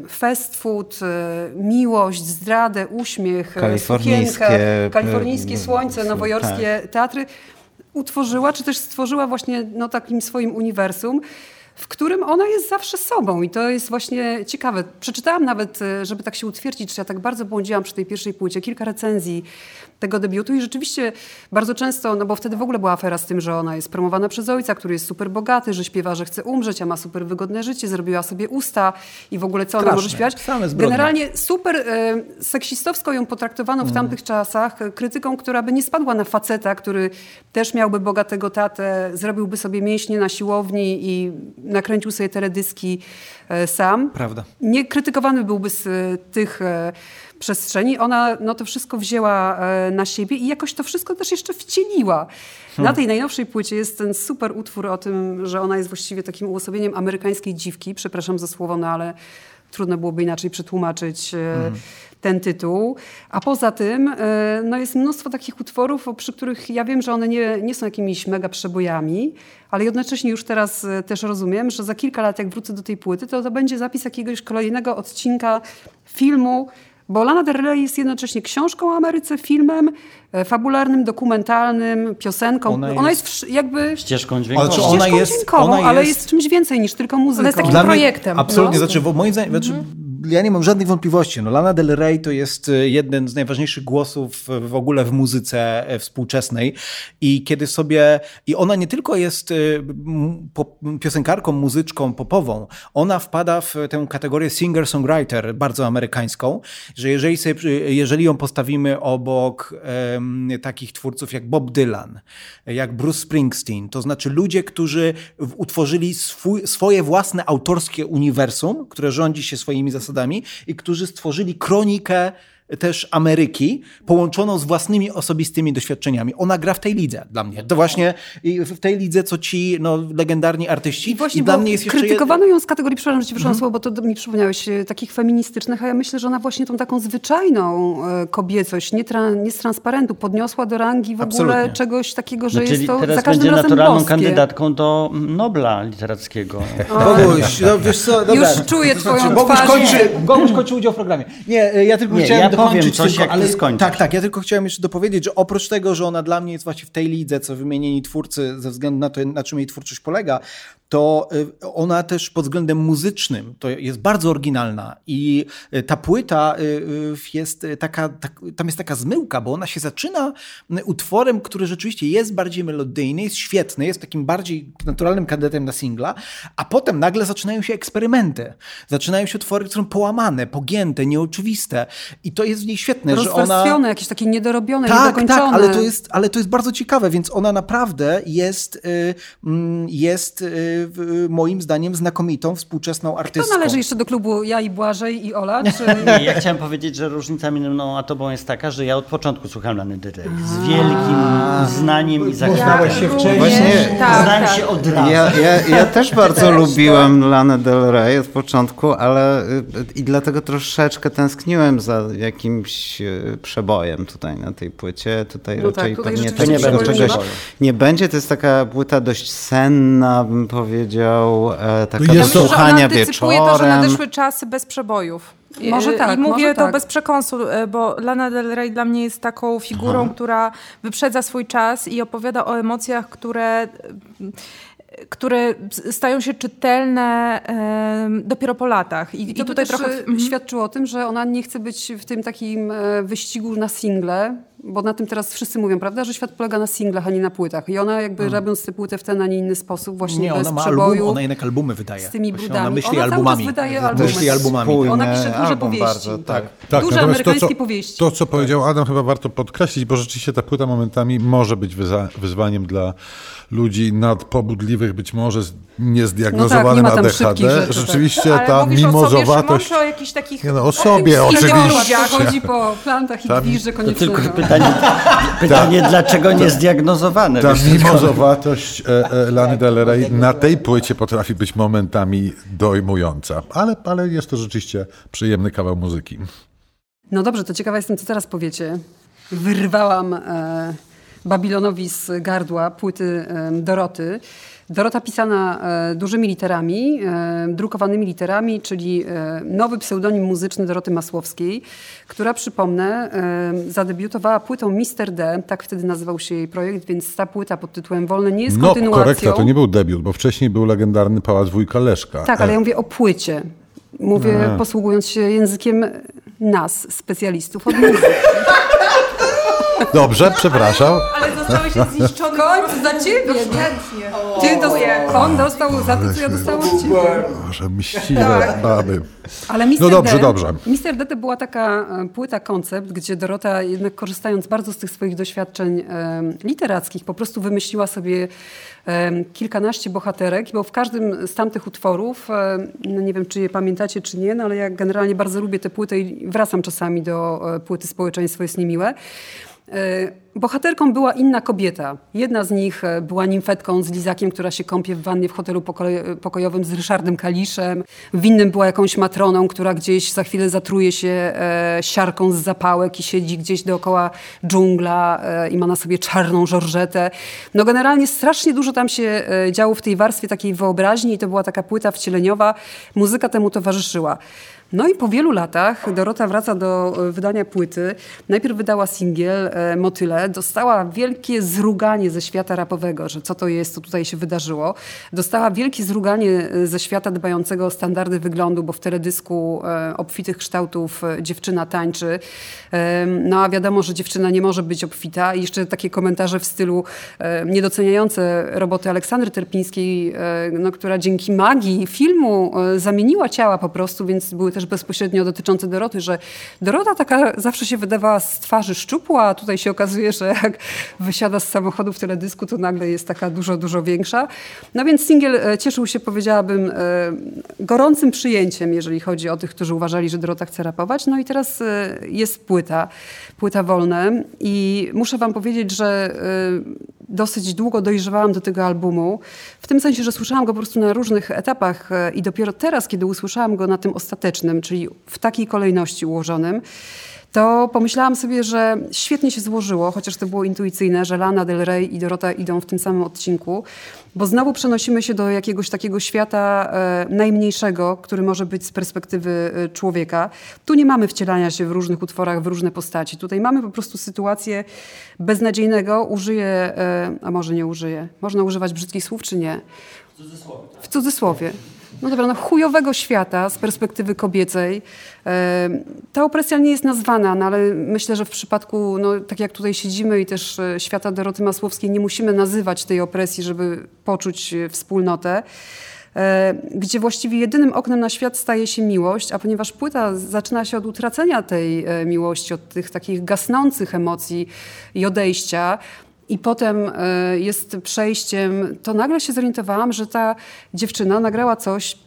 fast food, e, miłość, zdradę, uśmiech, e, kalifornijskie, kalifornijskie słońce, nowojorskie tak. teatry utworzyła, czy też stworzyła właśnie no, takim swoim uniwersum w którym ona jest zawsze sobą i to jest właśnie ciekawe. Przeczytałam nawet, żeby tak się utwierdzić, że ja tak bardzo błądziłam przy tej pierwszej płycie, kilka recenzji tego debiutu i rzeczywiście bardzo często, no bo wtedy w ogóle była afera z tym, że ona jest promowana przez ojca, który jest super bogaty, że śpiewa, że chce umrzeć, a ma super wygodne życie, zrobiła sobie usta i w ogóle co ona może śpiewać. Generalnie super e, seksistowsko ją potraktowano w mm. tamtych czasach, e, krytyką, która by nie spadła na faceta, który też miałby bogatego tatę, zrobiłby sobie mięśnie na siłowni i nakręcił sobie teledyski e, sam. Prawda. Nie krytykowany byłby z tych przestrzeni. Ona no, to wszystko wzięła e, na siebie i jakoś to wszystko też jeszcze wcieliła. Hmm. Na tej najnowszej płycie jest ten super utwór o tym, że ona jest właściwie takim uosobieniem amerykańskiej dziwki. Przepraszam za słowo, no ale trudno byłoby inaczej przetłumaczyć e, hmm. ten tytuł. A poza tym e, no jest mnóstwo takich utworów, przy których ja wiem, że one nie, nie są jakimiś mega przebojami, ale jednocześnie już teraz też rozumiem, że za kilka lat jak wrócę do tej płyty, to to będzie zapis jakiegoś kolejnego odcinka filmu bo Lana Del Rey jest jednocześnie książką o Ameryce, filmem, e, fabularnym, dokumentalnym, piosenką. Ona jest, ona jest jakby ścieżką dźwiękową. Ale, ona ścieżką jest, dźwiękową, ona jest... ale jest czymś więcej niż tylko muzyką. Ona jest takim Dla projektem. absolutnie, no. znaczy, moim zdaniem, znaczy, -hmm ja nie mam żadnych wątpliwości. No, Lana Del Rey to jest e, jeden z najważniejszych głosów w ogóle w muzyce e, współczesnej. I kiedy sobie. I ona nie tylko jest e, piosenkarką, muzyczką popową, ona wpada w tę kategorię singer-songwriter, bardzo amerykańską, że jeżeli, sobie, jeżeli ją postawimy obok um, takich twórców jak Bob Dylan, jak Bruce Springsteen, to znaczy ludzie, którzy utworzyli swój, swoje własne autorskie uniwersum, które rządzi się swoimi zasadami, zasadami i którzy stworzyli kronikę też Ameryki, połączoną z własnymi osobistymi doświadczeniami. Ona gra w tej lidze dla mnie. To właśnie w tej lidze, co ci no, legendarni artyści. I właśnie I dla mnie jest krytykowano ją z kategorii, przepraszam, że ci wyszłam słowo, bo to mi przypomniałeś, e, takich feministycznych, a ja myślę, że ona właśnie tą taką zwyczajną e, kobiecość, nie, tra, nie z transparentu, podniosła do rangi w Absolutnie. ogóle czegoś takiego, że No, jest to teraz za każdym będzie razem naturalną boskie. kandydatką do Nobla literackiego. Boguś, no wiesz co, dobra. Już czuję twoją Boguś twarz. kończy, Boguś kończy udział w programie. Nie, e, ja tylko Nie, chciałem ja powiem dokończyć coś, tylko, jak ty ale, skończysz. Tak, tak, ja tylko chciałem jeszcze dopowiedzieć, że oprócz tego, że ona dla mnie jest właśnie w tej lidze, co wymienieni twórcy, ze względu na to, na czym jej twórczość polega, to y, ona też pod względem muzycznym to jest bardzo oryginalna i y, ta płyta y, jest taka, tak, tam jest taka zmyłka, bo ona się zaczyna utworem, który rzeczywiście jest bardziej melodyjny, jest świetny, jest takim bardziej naturalnym kandydatem na singla, a potem nagle zaczynają się eksperymenty. Zaczynają się utwory, które są połamane, pogięte, nieoczywiste i to jest w niej świetne, że ona... Jakieś takie niedorobione, Tak, niedokończone. tak, ale to, jest, ale to jest bardzo ciekawe, więc ona naprawdę jest, mm, jest moim zdaniem znakomitą, współczesną To artystką. należy jeszcze do klubu ja i Błażej i Ola, czy... Nie, ja chciałem powiedzieć, że różnica między mną a tobą jest taka, że ja od początku słuchałem Lany Del Rey z wielkim znaniem i zachwytem. się wcześniej. Właśnie- tak, Znałem tak. się od razu. Ja, ja, ja też bardzo lubiłem Lanę Del Rey od początku, ale y, i dlatego troszeczkę tęskniłem za jakimś y, przebojem tutaj na tej płycie. Tutaj No tak, raczej tutaj pewnie czegoś nie ma. nie będzie. To jest taka płyta dość senna, bym powiedział, e, taka No do jest Myślę, to- że ona słuchania antycypuje to, że wieczorem. nadeszły czasy bez przebojów. I- Może tak, I mówię może to tak. bez przekąsu, e, bo Lana Del Rey dla mnie jest taką figurą, która wyprzedza swój czas i opowiada o emocjach, które które stają się czytelne dopiero po latach. I, I to by tutaj też trochę... e, Mhm. świadczyło o tym, że ona nie chce być w tym takim e, wyścigu na single, bo na tym teraz wszyscy mówią, prawda, że świat polega na singlach, a nie na płytach. I ona jakby robiąc tę płytę w ten, a nie inny sposób, właśnie Nie, bez ona ma przeboju, album, ona jednak albumy wydaje. z tymi Właśnie brudami. Ona myśli Ona albumami. wydaje albumy. Myśli albumami. Ona pisze duże album powieści. bardzo, tak. Tak, Duże natomiast amerykańskie to, powieści. co, to, co powiedział Adam, chyba warto podkreślić, bo rzeczywiście ta płyta momentami może być wyzwaniem dla ludzi nadpobudliwych, być może z niezdiagnozowanym No tak, nie ADHD. rzeczy, tak. rzeczywiście Ale ta mówisz o sobie, mimozowatość... Czy o jakichś takich... Nie no, o sobie oczywiście. Chodzi po plantach i Tam- dwiżdże To tylko pytanie, pytanie dlaczego nie zdiagnozowane? Ta mimozowatość e, e, Lany Del Rey na tej płycie potrafi być momentami dojmująca, ale, ale jest to rzeczywiście przyjemny kawał muzyki. No dobrze, to ciekawa jestem, co teraz powiecie. Wyrwałam e, Babilonowi z gardła płyty Doroty. Dorota pisana e, dużymi literami, drukowanymi literami, czyli e, nowy pseudonim muzyczny Doroty Masłowskiej, która, przypomnę, zadebiutowała płytą Mister D, tak wtedy nazywał się jej projekt, więc ta płyta pod tytułem Wolne nie jest No, kontynuacją. korekta, to nie był debiut, bo wcześniej był legendarny Pałac Wujka Leszka. Tak, ale ja mówię o płycie. Mówię posługując się językiem nas, specjalistów od muzyki. Dobrze, przepraszam. Ale zostałeś zniszczony. Końcu za ciebie, Ty dos- on dostał za to, co ja dostałam od ciebie. Boże, mściwe baby. Ale Mr. No dobrze, D, dobrze. Mr. D to była taka e, płyta, koncept, gdzie Dorota jednak korzystając bardzo z tych swoich doświadczeń em, literackich, po prostu wymyśliła sobie em, kilkanaście bohaterek, bo w każdym z tamtych utworów, no nie wiem, czy je pamiętacie, czy nie, no ale ja generalnie bardzo lubię tę płytę i wracam czasami do e, płyty Społeczeństwo jest niemiłe. E, Bohaterką była inna kobieta. Jedna z nich e, była nimfetką z Lizakiem, która się kąpie w wannie w hotelu pokoj- pokojowym z Ryszardem Kaliszem. W innym była jakąś matroną, która gdzieś za chwilę zatruje się e, siarką z zapałek i siedzi gdzieś dookoła dżungla i ma na sobie czarną żorżetę. No generalnie strasznie dużo tam się działo w tej warstwie takiej wyobraźni i to była taka płyta wcieleniowa. Muzyka temu towarzyszyła. No i po wielu latach Dorota wraca do e, wydania płyty. Najpierw wydała singiel e, Motyle. Dostała wielkie zruganie ze świata rapowego, że co to jest, co tutaj się wydarzyło. Dostała wielkie zruganie e, ze świata dbającego o standardy wyglądu, bo w teledysku obfitych kształtów dziewczyna tańczy. No a wiadomo, że dziewczyna nie może być obfita. I jeszcze takie komentarze w stylu niedoceniające roboty Aleksandry Terpińskiej, no, która dzięki magii filmu zamieniła ciała po prostu, więc były też bezpośrednio dotyczące Doroty, że Dorota taka zawsze się wydawała z twarzy szczupła, a tutaj się okazuje, że jak wysiada z samochodu w teledysku, to nagle jest taka dużo, dużo większa. No więc singiel e, cieszył się, powiedziałabym, e, gorącym przyjęciem, jeżeli chodzi o tych, którzy uważali, że Dorota chce rapować. No i teraz e, jest płyta, płyta wolne i muszę wam powiedzieć, że dosyć długo dojrzewałam do tego albumu. W tym sensie, że słyszałam go po prostu na różnych etapach i dopiero teraz, kiedy usłyszałam go na tym ostatecznym, czyli w takiej kolejności ułożonym, to pomyślałam sobie, że świetnie się złożyło, chociaż to było intuicyjne, że Lana Del Rey i Dorota idą w tym samym odcinku, bo znowu przenosimy się do jakiegoś takiego świata e, najmniejszego, który może być z perspektywy e, człowieka. Tu nie mamy wcielania się w różnych utworach, w różne postaci. Tutaj mamy po prostu sytuację beznadziejnego, użyję, e, a może nie użyję, można używać brzydkich słów czy nie? W cudzysłowie. W cudzysłowie no dobra, no chujowego świata z perspektywy kobiecej. Ta opresja nie jest nazwana, no ale myślę, że w przypadku, no, tak jak tutaj siedzimy i też e, świata Doroty Masłowskiej, nie musimy nazywać tej opresji, żeby poczuć e, wspólnotę e, gdzie właściwie jedynym oknem na świat staje się miłość, a ponieważ płyta zaczyna się od utracenia tej miłości, od tych takich gasnących emocji i odejścia, i potem e, jest przejściem, to nagle się zorientowałam, że ta dziewczyna nagrała coś,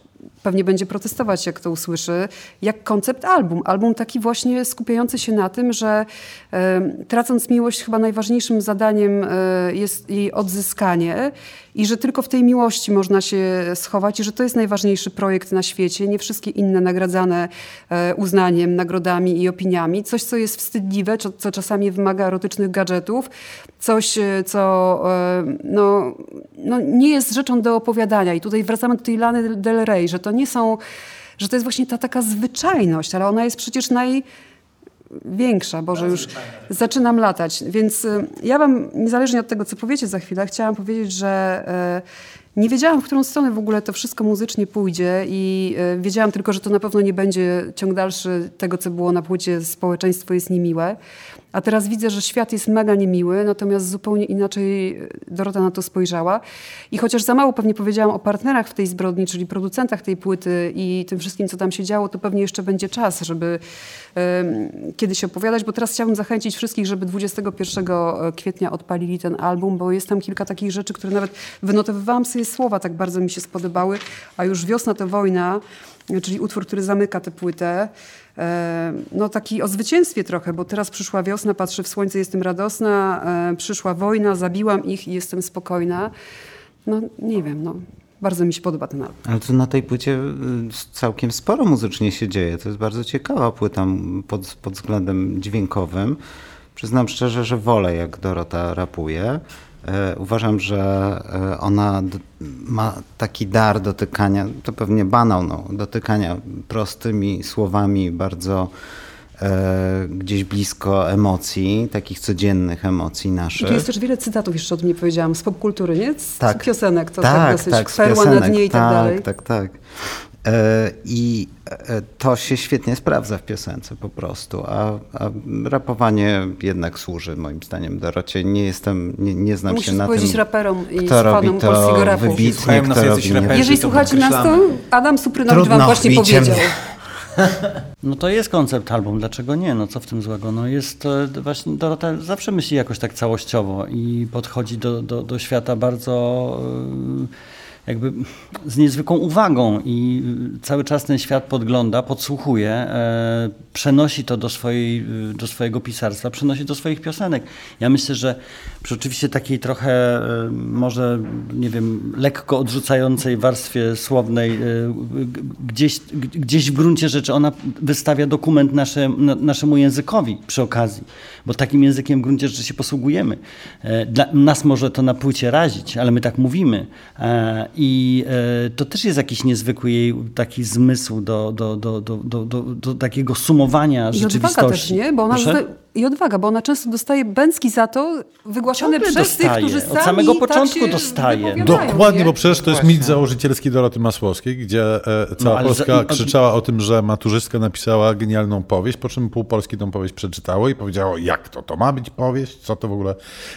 pewnie będzie protestować, jak to usłyszy, jak koncept album. Album taki właśnie skupiający się na tym, że e, tracąc miłość, chyba najważniejszym zadaniem e, jest jej odzyskanie i że tylko w tej miłości można się schować i że to jest najważniejszy projekt na świecie, nie wszystkie inne nagradzane e, uznaniem, nagrodami i opiniami. Coś, co jest wstydliwe, co, czasami wymaga erotycznych gadżetów, coś, e, co e, no, no, nie jest rzeczą do opowiadania. I tutaj wracamy do tej Lany Del Rey, że to nie są, że to jest właśnie ta taka zwyczajność, ale ona jest przecież naj większa, Boże, już zaczynam latać. Więc y, ja wam, niezależnie od tego, co powiecie za chwilę, chciałam powiedzieć, że y, nie wiedziałam, w którą stronę w ogóle to wszystko muzycznie pójdzie i y, wiedziałam tylko, że to na pewno nie będzie ciąg dalszy tego, co było na płycie Społeczeństwo jest niemiłe. A teraz widzę, że świat jest mega niemiły, natomiast zupełnie inaczej Dorota na to spojrzała. I chociaż za mało pewnie powiedziałam o partnerach w tej zbrodni, czyli producentach tej płyty i tym wszystkim, co tam się działo, to pewnie jeszcze będzie czas, żeby um, kiedyś opowiadać, bo teraz chciałabym zachęcić wszystkich, żeby 21 kwietnia odpalili ten album, bo jest tam kilka takich rzeczy, które nawet wynotowywałam sobie słowa, tak bardzo mi się spodobały, a już wiosna to wojna, czyli utwór, który zamyka tę płytę. E, no taki o zwycięstwie trochę, bo teraz przyszła wiosna, patrzę w słońce, jestem radosna, e, przyszła wojna, zabiłam ich i jestem spokojna. No nie wiem, no. Bardzo mi się podoba ten album. Ale to na tej płycie y, całkiem sporo muzycznie się dzieje. To jest bardzo ciekawa płyta pod, pod względem dźwiękowym. Przyznam szczerze, że wolę jak Dorota rapuje. E, uważam, że e, ona ma taki dar dotykania, to pewnie banał, no, dotykania prostymi słowami, bardzo e, gdzieś blisko emocji, takich codziennych emocji naszych. I tu jest też wiele cytatów, jeszcze o tym nie powiedziałam, z popkultury, nie? Z tak. piosenek, to tak, tak dosyć tak, perła na dnie i tak, tak dalej. Tak, tak, tak. E, I e, to się świetnie sprawdza w piosence po prostu, a, a rapowanie jednak służy moim zdaniem Dorocie. Nie jestem, nie, nie znam Musisz się na tym, raperom i kto robi to rapu. wybitnie, kto robi raperzy, Jeżeli słuchacie nas, to Adam Suprynowicz wam właśnie powiedział. No to jest koncept album, dlaczego nie? No co w tym złego? No jest właśnie, Dorota zawsze myśli jakoś tak całościowo i podchodzi do, do, do świata bardzo... Yy, jakby z niezwykłą uwagą i cały czas ten świat podgląda, podsłuchuje, e, przenosi to do, swojej, do swojego pisarstwa, przenosi do swoich piosenek. Ja myślę, że przy oczywiście takiej trochę e, może, nie wiem, lekko odrzucającej warstwie słownej, e, gdzieś, gdzieś w gruncie rzeczy ona wystawia dokument nasze, naszemu językowi przy okazji, bo takim językiem w gruncie rzeczy się posługujemy. E, dla nas może to na płycie razić, ale my tak mówimy e, i e, to też jest jakiś niezwykły jej taki zmysł do, do, do, do, do, do, do takiego sumowania I rzeczywistości. I też, nie? Bo ona i odwaga, bo ona często dostaje bęcki za to wygłaszane Ciągle przez dostaje. tych, którzy sami Od samego tak początku dostaje. Dokładnie, nie? bo przecież to jest mit założycielski Doroty Masłowskiej, gdzie e, cała no, Polska za... krzyczała o tym, że maturzystka napisała genialną powieść, po czym pół Polski tą powieść przeczytało i powiedziało, jak to, to ma być powieść? Co to w ogóle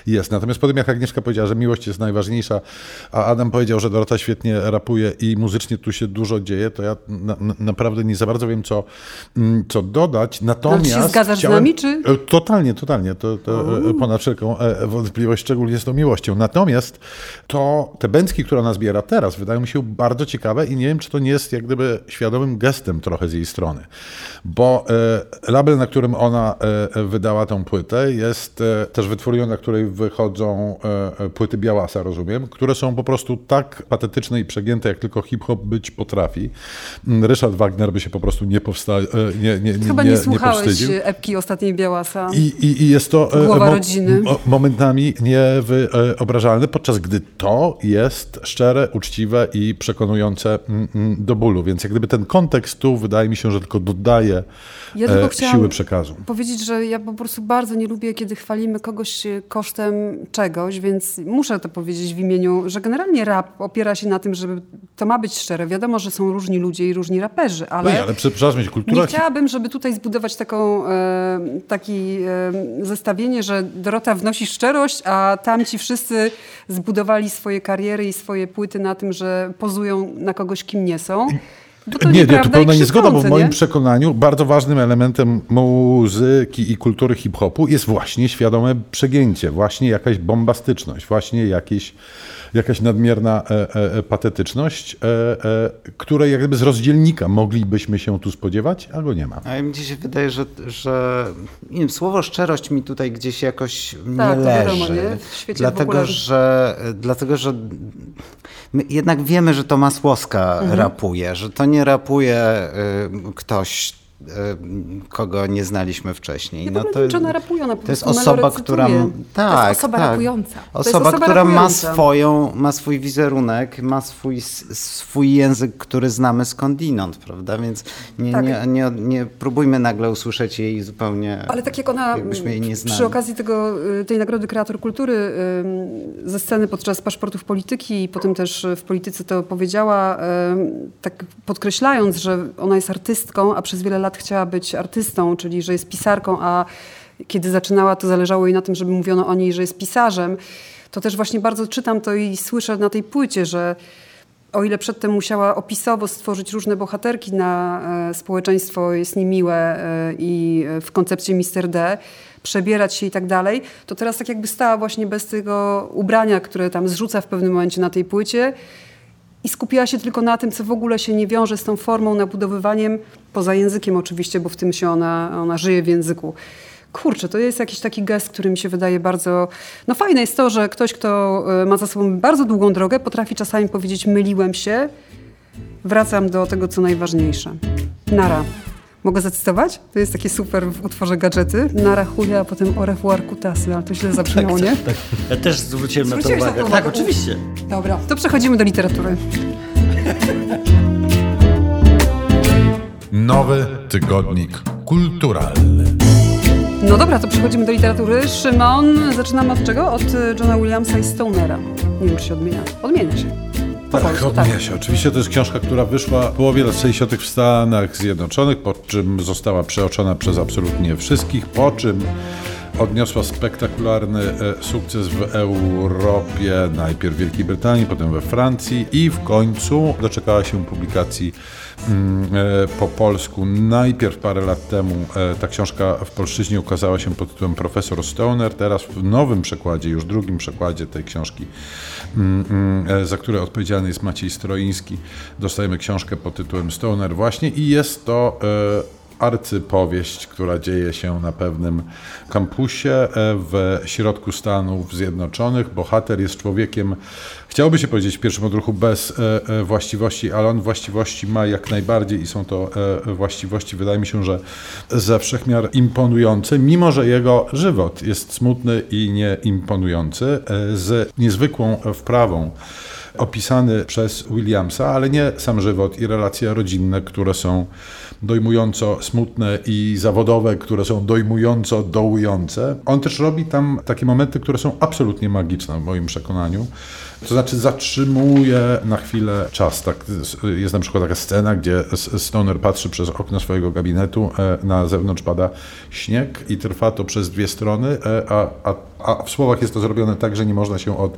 jest? Natomiast potem jak Agnieszka powiedziała, że miłość jest najważniejsza, a Adam powiedział, że Dorota świetnie rapuje i muzycznie tu się dużo dzieje, to ja na, na, naprawdę nie za bardzo wiem, co, mm, co dodać. Natomiast... Ale się zgadzasz chciałem... z nami, czy... E, totalnie, totalnie. To, to e, ponad wszelką e, wątpliwość, szczególnie z tą miłością. Natomiast to te bęcki, które ona zbiera teraz, wydają mi się bardzo ciekawe i nie wiem, czy to nie jest jak gdyby świadomym gestem trochę z jej strony. Bo e, label, na którym ona e, wydała tą płytę, jest e, też wytwórnią, na której wychodzą e, e, płyty Białasa, rozumiem, które są po prostu tak patetyczne i przegięte, jak tylko hip-hop być potrafi. Mm, Ryszard Wagner by się po prostu nie powsta... e, nie, nie, nie, Chyba nie, nie, nie słuchałeś epki ostatniej Białasa. I, i, I jest to e, Głowa rodziny. mo- momentami niewyobrażalne, podczas gdy to jest szczere, uczciwe i przekonujące mm, mm, do bólu. Więc jak gdyby ten kontekst tu wydaje mi się, że tylko dodaje Ja tylko e, siły przekazu. powiedzieć, że ja po prostu bardzo nie lubię, kiedy chwalimy kogoś e, kosztem czegoś, więc muszę to powiedzieć w imieniu, że generalnie rap opiera się na tym, żeby to ma być szczere. Wiadomo, że są różni ludzie i różni raperzy, ale... No ale przepraszam, kultura Nie chciałabym, żeby tutaj zbudować taką, e, taki zestawienie, że Dorota wnosi szczerość, a tamci wszyscy zbudowali swoje kariery i swoje płyty na tym, że pozują na kogoś, kim nie są. To nie, nie, to pełna niezgoda, bo w moim nie? przekonaniu bardzo ważnym elementem muzyki i kultury hip-hopu jest właśnie świadome przegięcie, właśnie jakaś bombastyczność, właśnie jakieś, jakaś nadmierna e, e, patetyczność, e, e, której jak gdyby z rozdzielnika moglibyśmy się tu spodziewać, a go nie ma. A mi się wydaje, że, że nie wiem, słowo szczerość mi tutaj gdzieś jakoś Tak, nie leży. wiadomo, nie? W świecie dlatego, w ogóle- że, dlatego, że my jednak wiemy, że to Masłowska Mhm. rapuje, że to nie rapuje y, ktoś, kogo nie znaliśmy wcześniej. Ja no to, wiem, czy ona rapuje, ona to jest osoba, która... Tak, To jest osoba tak. rapująca. Jest Osoba, osoba która ma rapująca. swoją, ma swój wizerunek, ma swój, swój język, który znamy skądinąd, prawda? Więc nie, Tak. nie, nie, nie próbujmy nagle usłyszeć jej zupełnie... Ale tak jak ona przy okazji tego, y, tej nagrody Kreator Kultury ze sceny podczas paszportów polityki i potem też w polityce to powiedziała, tak podkreślając, że ona jest artystką, a przez wiele lat chciała być artystą, czyli że jest pisarką, a kiedy zaczynała, to zależało jej na tym, żeby mówiono o niej, że jest pisarzem. To też właśnie bardzo czytam to i słyszę na tej płycie, że o ile przedtem musiała opisowo stworzyć różne bohaterki na e, społeczeństwo jest niemiłe e, i e, w koncepcie Mister D, przebierać się i tak dalej, to teraz tak jakby stała właśnie bez tego ubrania, które tam zrzuca w pewnym momencie na tej płycie i skupiła się tylko na tym, co w ogóle się nie wiąże z tą formą, nabudowywaniem, poza językiem oczywiście, bo w tym się ona, ona żyje w języku. Kurczę, to jest jakiś taki gest, który mi się wydaje bardzo... No fajne jest to, że ktoś, kto e, ma za sobą bardzo długą drogę, potrafi czasami powiedzieć myliłem się, wracam do tego, co najważniejsze. Nara. Mogę zacytować? To jest takie super w utworze gadżety. Nara chuja, a potem au revoir kutasy, ale to źle zabrzmiało, nie? Tak, ja też zwróciłem na to Zwróciłeś na uwagę. to Tak, uwagę? oczywiście. Dobra, to przechodzimy do literatury. Nowy tygodnik kulturalny. No dobra, to przechodzimy do literatury. Szymon, zaczynamy od czego? Od Johna Williamsa i Stonera. Nie wiem, czy się odmienia. Odmienia się. Tak, polsku, odmienia się. Oczywiście to jest książka, która wyszła w połowie lat 60. w Stanach Zjednoczonych, po czym została przeoczona przez absolutnie wszystkich, po czym odniosła spektakularny e, sukces w Europie, najpierw w Wielkiej Brytanii, potem we Francji i w końcu doczekała się publikacji mm, e, po polsku. Najpierw parę lat temu e, ta książka w polszczyźnie ukazała się pod tytułem Profesor Stoner, teraz w nowym przekładzie, już drugim przekładzie tej książki, za które odpowiedzialny jest Maciej Stroiński, dostajemy książkę pod tytułem Stoner właśnie i jest to e, arcypowieść, która dzieje się na pewnym kampusie e, w środku Stanów Zjednoczonych. Bohater jest człowiekiem, chciałoby się powiedzieć w pierwszym odruchu bez e, e, właściwości, ale on właściwości ma jak najbardziej i są to właściwości, wydaje mi się, że ze wszechmiar imponujące, mimo że jego żywot jest smutny i nieimponujący, z niezwykłą wprawą opisany przez Williamsa, ale nie sam żywot i relacje rodzinne, które są dojmująco smutne i zawodowe, które są dojmująco dołujące. On też robi tam takie momenty, które są absolutnie magiczne w moim przekonaniu. To znaczy zatrzymuje na chwilę czas. Tak, jest na przykład taka scena, gdzie Stoner patrzy przez okno swojego gabinetu, e, na zewnątrz pada śnieg i trwa to przez dwie strony, e, a, a, a w słowach jest to zrobione tak, że nie można się od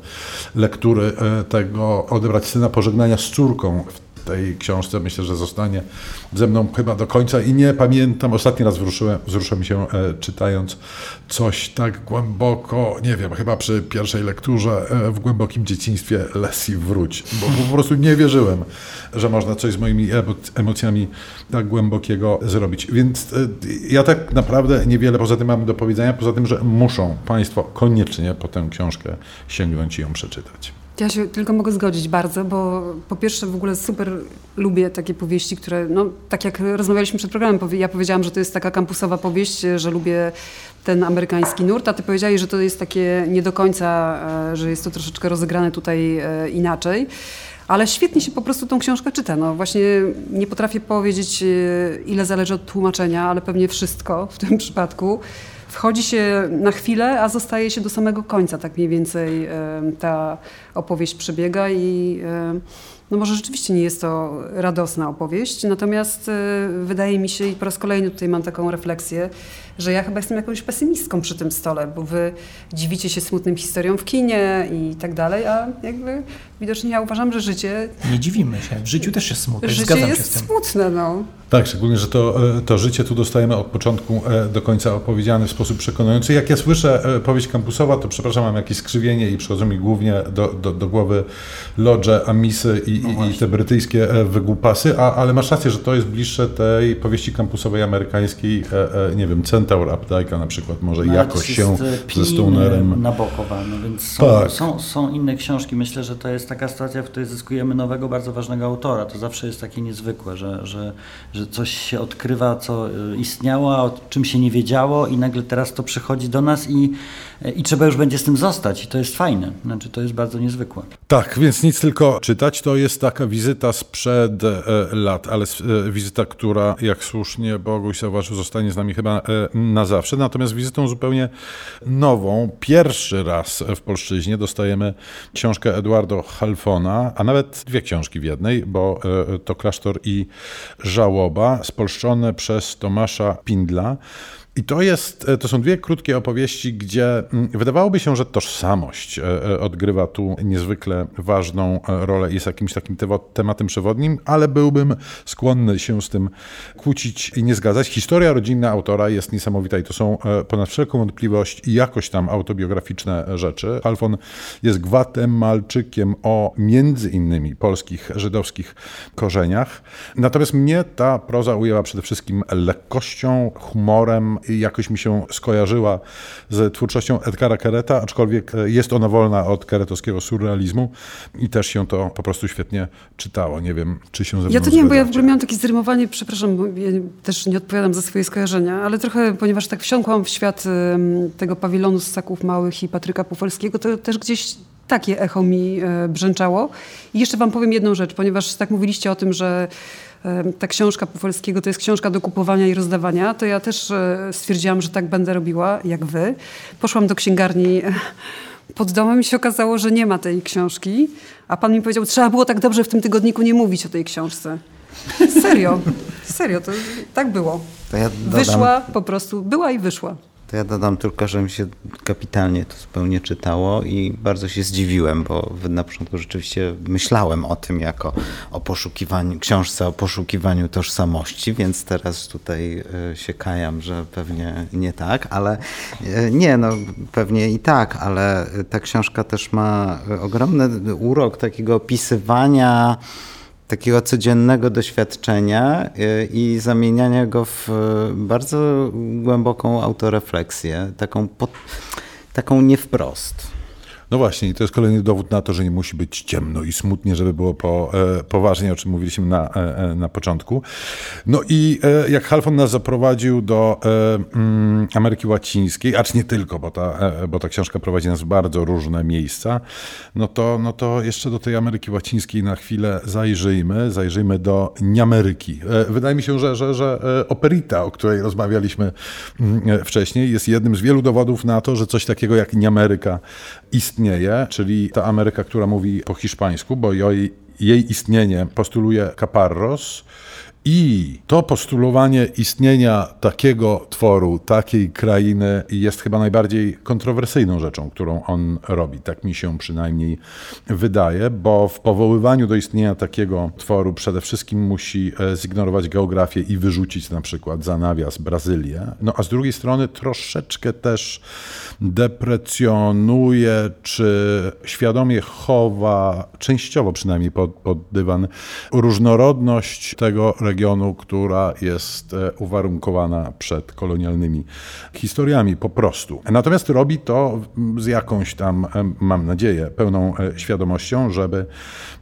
lektury e, tego odebrać scena pożegnania z córką. Tej książce. Myślę, że zostanie ze mną chyba do końca i nie pamiętam, ostatni raz wzruszyłem, wzruszyłem się e, czytając coś tak głęboko, nie wiem, chyba przy pierwszej lekturze e, w głębokim dzieciństwie Leslie wróć, bo po prostu nie wierzyłem, że można coś z moimi emocjami tak głębokiego zrobić. Więc e, ja tak naprawdę niewiele poza tym mam do powiedzenia, poza tym, że muszą Państwo koniecznie po tę książkę sięgnąć i ją przeczytać. Ja się tylko mogę zgodzić bardzo, bo po pierwsze w ogóle super lubię takie powieści, które, no tak jak rozmawialiśmy przed programem, ja powiedziałam, że to jest taka kampusowa powieść, że lubię ten amerykański nurt, a ty powiedziałeś, że to jest takie nie do końca, e, że jest to troszeczkę rozegrane tutaj e, inaczej. Ale świetnie się po prostu tą książkę czyta. No właśnie nie potrafię powiedzieć, e, ile zależy od tłumaczenia, ale pewnie wszystko w tym przypadku wchodzi się na chwilę, a zostaje się do samego końca. Tak mniej więcej ta opowieść przebiega i no może rzeczywiście nie jest to radosna opowieść, natomiast e, wydaje mi się i po raz kolejny tutaj mam taką refleksję, że ja chyba jestem jakąś pesymistką przy tym stole, bo wy dziwicie się smutnym historiom w kinie i tak dalej, a jakby widocznie ja uważam, że życie... Nie dziwimy się, w życiu też jest smutne, życie zgadzam jest się z tym. smutne, no. Tak, szczególnie, że to, e, to życie tu dostajemy od początku e, do końca opowiedziane w sposób przekonujący. Jak ja słyszę powieść kampusowa, to przepraszam, mam jakieś skrzywienie i przychodzą mi głównie do, do, do głowy Lodge, Amisy i, no i, te brytyjskie wygłupasy, a, ale masz rację, że to jest bliższe tej powieści kampusowej amerykańskiej, nie wiem, Centaur Updike'a na przykład, może no, jakoś się ze Stonerem. Nabokowa, no więc są, tak. są, są inne książki. Myślę, że to jest taka sytuacja, w której zyskujemy nowego, bardzo ważnego autora. To zawsze jest takie niezwykłe, że, że, że coś się odkrywa, co y, istniało, o czym się nie wiedziało i nagle teraz to przychodzi do nas i, i trzeba już będzie z tym zostać i to jest fajne. Znaczy to jest bardzo niezwykłe. Tak, więc nic tylko czytać. To jest taka wizyta sprzed e, lat, ale e, wizyta, która jak słusznie Boguś zauważył, zostanie z nami chyba e, na zawsze. Natomiast wizytą zupełnie nową. Pierwszy raz w polszczyźnie dostajemy książkę Eduardo Halfona, a nawet dwie książki w jednej, bo to Klasztor i Żałoba, spolszczone przez Tomasza Pindla. I to, jest, e, to są dwie krótkie opowieści, gdzie mm, wydawałoby się, że tożsamość e, e, odgrywa tu niezwykle ważną rolę, jest jakimś takim tematem przewodnim, ale byłbym skłonny się z tym kłócić i nie zgadzać. Historia rodzinna autora jest niesamowita i to są ponad wszelką wątpliwość i jakoś tam autobiograficzne rzeczy. Alfon jest gwatemalczykiem o między innymi polskich, żydowskich korzeniach. Natomiast mnie ta proza ujęła przede wszystkim lekkością, humorem, jakoś mi się skojarzyła z twórczością Edgara Kereta, aczkolwiek e, jest ona wolna od keretowskiego surrealizmu i też się to po prostu świetnie czytało. Nie wiem, czy się ze mną Ja to nie wiem, bo ja w ogóle miałam takie zrymowanie, przepraszam, bo ja też nie odpowiadam za swoje skojarzenia, ale trochę, ponieważ tak wsiąkłam w świat tego pawilonu z ssaków małych i Patryka Pufelskiego, to też gdzieś takie echo mi e, brzęczało. I jeszcze wam powiem jedną rzecz, ponieważ tak mówiliście o tym, że ta książka Pufolskiego to jest książka do kupowania i rozdawania, to ja też e, stwierdziłam, że tak będę robiła, jak wy. Poszłam do księgarni e, pod domem i się okazało, że nie ma tej książki, a pan mi powiedział, trzeba było tak dobrze w tym tygodniku nie mówić o tej książce. Serio, serio, to tak było. To ja wyszła po prostu, była i wyszła. To ja dodam tylko, że mi się kapitalnie to zupełnie czytało i bardzo się zdziwiłem, bo na początku rzeczywiście myślałem o tym jako o poszukiwaniu, książce o poszukiwaniu tożsamości, więc teraz tutaj e, się kajam, że pewnie nie tak, ale e, nie, no pewnie i tak, ale ta książka też ma ogromny urok takiego opisywania takiego codziennego doświadczenia y, i zamieniania go w y, bardzo głęboką autorefleksję, taką, pod, taką nie wprost. No właśnie, i to jest kolejny dowód na to, że nie musi być ciemno i smutnie, żeby było po, e, poważnie, o czym mówiliśmy na, e, e na początku. No i e, jak Halfon nas zaprowadził do e, mm, Ameryki Łacińskiej, acz nie tylko, bo ta, e, bo ta książka prowadzi nas w bardzo różne miejsca, no to, no to jeszcze do tej Ameryki Łacińskiej na chwilę zajrzyjmy, zajrzyjmy do Niameryki. Wydaje mi się, że, że, że operita, o której rozmawialiśmy mm, wcześniej, jest jednym z wielu dowodów na to, że coś takiego jak Niameryka istnieje, czyli ta Ameryka, która mówi po hiszpańsku, bo jej, jej istnienie postuluje Caparros I to postulowanie istnienia takiego tworu, takiej krainy jest chyba najbardziej kontrowersyjną rzeczą, którą on robi. Tak mi się przynajmniej wydaje, bo w powoływaniu do istnienia takiego tworu przede wszystkim musi e, zignorować geografię i wyrzucić na przykład za nawias Brazylię. No a z drugiej strony troszeczkę też deprecjonuje, czy świadomie chowa, częściowo przynajmniej pod, pod dywan, różnorodność tego regionu, która jest e, uwarunkowana przed kolonialnymi historiami po prostu. Natomiast robi to z jakąś tam, e, mam nadzieję, pełną e, świadomością, żeby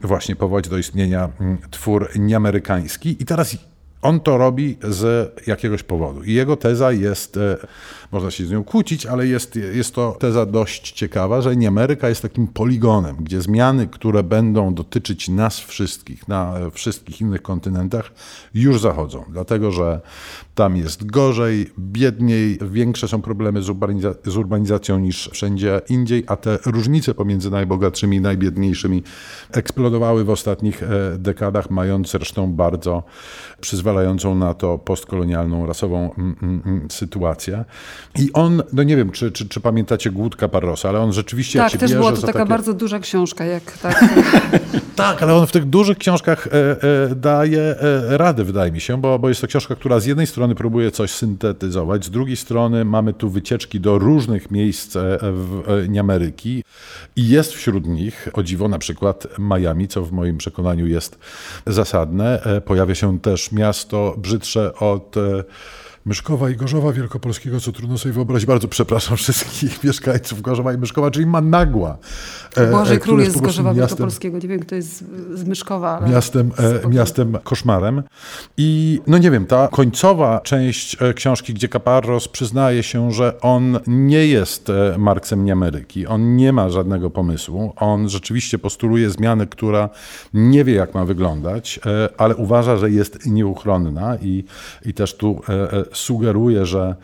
właśnie powołać do istnienia twór nieamerykański. I teraz on to robi z jakiegoś powodu. I jego teza jest można się z nią kłócić, ale jest, jest to teza dość ciekawa, że Ameryka jest takim poligonem, gdzie zmiany, które będą dotyczyć nas wszystkich na wszystkich innych kontynentach, już zachodzą. Dlatego, że tam jest gorzej, biedniej, większe są problemy z, urbaniza z urbanizacją niż wszędzie indziej, a te różnice pomiędzy najbogatszymi i najbiedniejszymi eksplodowały w ostatnich e, dekadach, mając zresztą bardzo przyzwalającą na to postkolonialną, rasową mm, mm, mm, sytuację. I on, no nie wiem, czy, czy, czy pamiętacie Głód Caparrosa, ale on rzeczywiście... Tak, też bierze była to taka takie... bardzo duża książka. Jak, tak. tak, ale on w tych dużych książkach e, e, daje e, radę, wydaje mi się, bo, bo jest to książka, która z jednej strony próbuje coś syntetyzować, z drugiej strony mamy tu wycieczki do różnych miejsc e, w e, Ameryki i jest wśród nich, o dziwo, na przykład Miami, co w moim przekonaniu jest zasadne. E, pojawia się też miasto brzydsze od Myszkowa i Gorzowa Wielkopolskiego, co trudno sobie wyobrazić. Bardzo przepraszam wszystkich mieszkańców Gorzowa i Myszkowa, czyli Managła. E, Boże, e, król jest z Gorzowa miastem, Wielkopolskiego. Nie wiem, kto jest z Myszkowa. Ale miastem, e, miastem koszmarem. I no nie wiem, ta końcowa część książki, gdzie Caparros przyznaje się, że on nie jest Marksem Niameryki. On nie ma żadnego pomysłu. On rzeczywiście postuluje zmianę, która nie wie, jak ma wyglądać, ale uważa, że jest nieuchronna i, i też tu sugeruje, że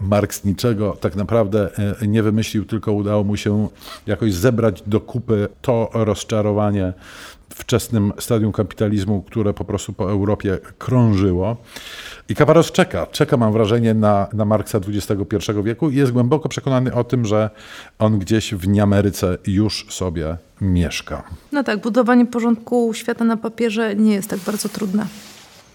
Marks niczego tak naprawdę e, nie wymyślił, tylko udało mu się jakoś zebrać do kupy to rozczarowanie wczesnym stadium kapitalizmu, które po prostu po Europie krążyło. I Kawaros czeka, czeka mam wrażenie na, na Marksa XXI wieku i jest głęboko przekonany o tym, że on gdzieś w Niameryce już sobie mieszka. No tak, budowanie porządku świata na papierze nie jest tak bardzo trudne.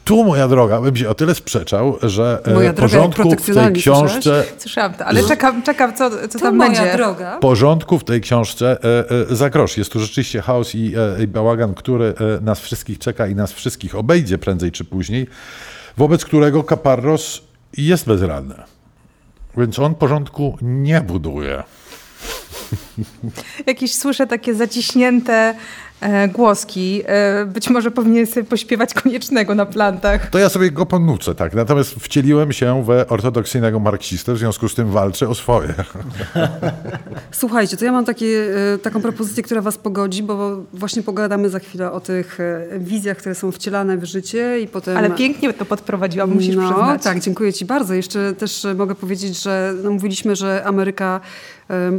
Tu, moja droga, bym się o tyle sprzeczał, że e, moja porządku w tej książce... Słyszałam to, ale czekam, czekam co, co tam moja będzie. droga. Porządku w tej książce e, e, za grosz. Jest tu rzeczywiście chaos i, i bałagan, który nas wszystkich czeka i nas wszystkich obejdzie prędzej czy później, wobec którego Caparros jest bezradny. Więc on porządku nie buduje. Jakieś słyszę takie zaciśnięte E, głoski. E, być może powinien sobie pośpiewać koniecznego na plantach. To ja sobie go ponucę, tak. Natomiast wcieliłem się w ortodoksyjnego marksistę, w związku z tym walczę o swoje. Słuchajcie, to ja mam takie, e, taką propozycję, która was pogodzi, bo właśnie pogadamy za chwilę o tych wizjach, które są wcielane w życie i potem... Ale pięknie to podprowadziłam, musisz no, przyznać. Tak, dziękuję ci bardzo. Jeszcze też mogę powiedzieć, że no, mówiliśmy, że Ameryka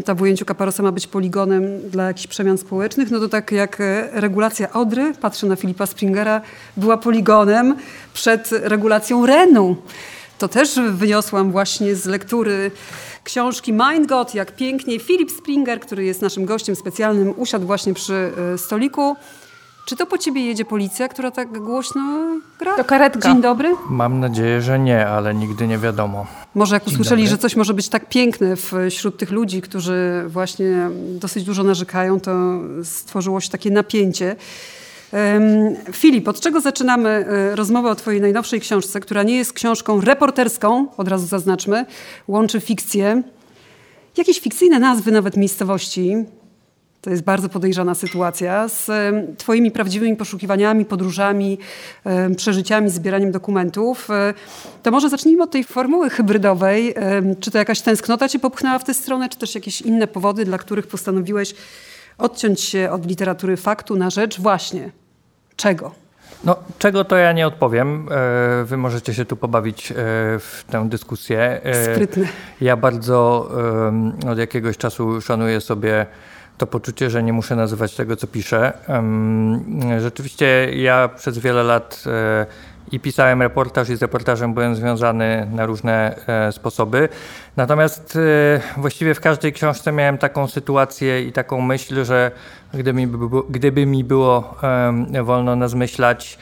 ta w ujęciu Kaparosa ma być poligonem dla jakichś przemian społecznych, no to tak jak regulacja Odry, patrzę na Filipa Springera, była poligonem przed regulacją Renu. To też wyniosłam właśnie z lektury książki Mind God, jak pięknie Filip Springer, który jest naszym gościem specjalnym, usiadł właśnie przy e, stoliku czy to po ciebie jedzie policja, która tak głośno gra? To karetka. Dzień dobry. Mam nadzieję, że nie, ale nigdy nie wiadomo. Może jak Dzień usłyszeli, dobry. że coś może być tak piękne wśród tych ludzi, którzy właśnie dosyć dużo narzekają, to stworzyło się takie napięcie. Filip, od czego zaczynamy e, rozmowę o Twojej najnowszej książce, która nie jest książką reporterską, od razu zaznaczmy, łączy fikcję, jakieś fikcyjne nazwy nawet miejscowości, to jest bardzo podejrzana sytuacja z Twoimi prawdziwymi poszukiwaniami, podróżami, przeżyciami, zbieraniem dokumentów. E, to może zacznijmy od tej formuły hybrydowej. Czy to jakaś tęsknota Cię popchnęła w tę stronę, czy też jakieś inne powody, dla których postanowiłeś odciąć się od literatury faktu na rzecz właśnie czego? No, czego to ja nie odpowiem. E, wy możecie się tu pobawić e, w tę dyskusję. Sprytne. Ja bardzo od jakiegoś czasu szanuję sobie to poczucie, że nie muszę nazywać tego, co piszę. Rzeczywiście ja przez wiele lat e, i pisałem reportaż i z reportażem byłem związany na różne e, sposoby. Natomiast e, właściwie w każdej książce miałem taką sytuację i taką myśl, że gdyby mi, gdyby mi było wolno nazmyślać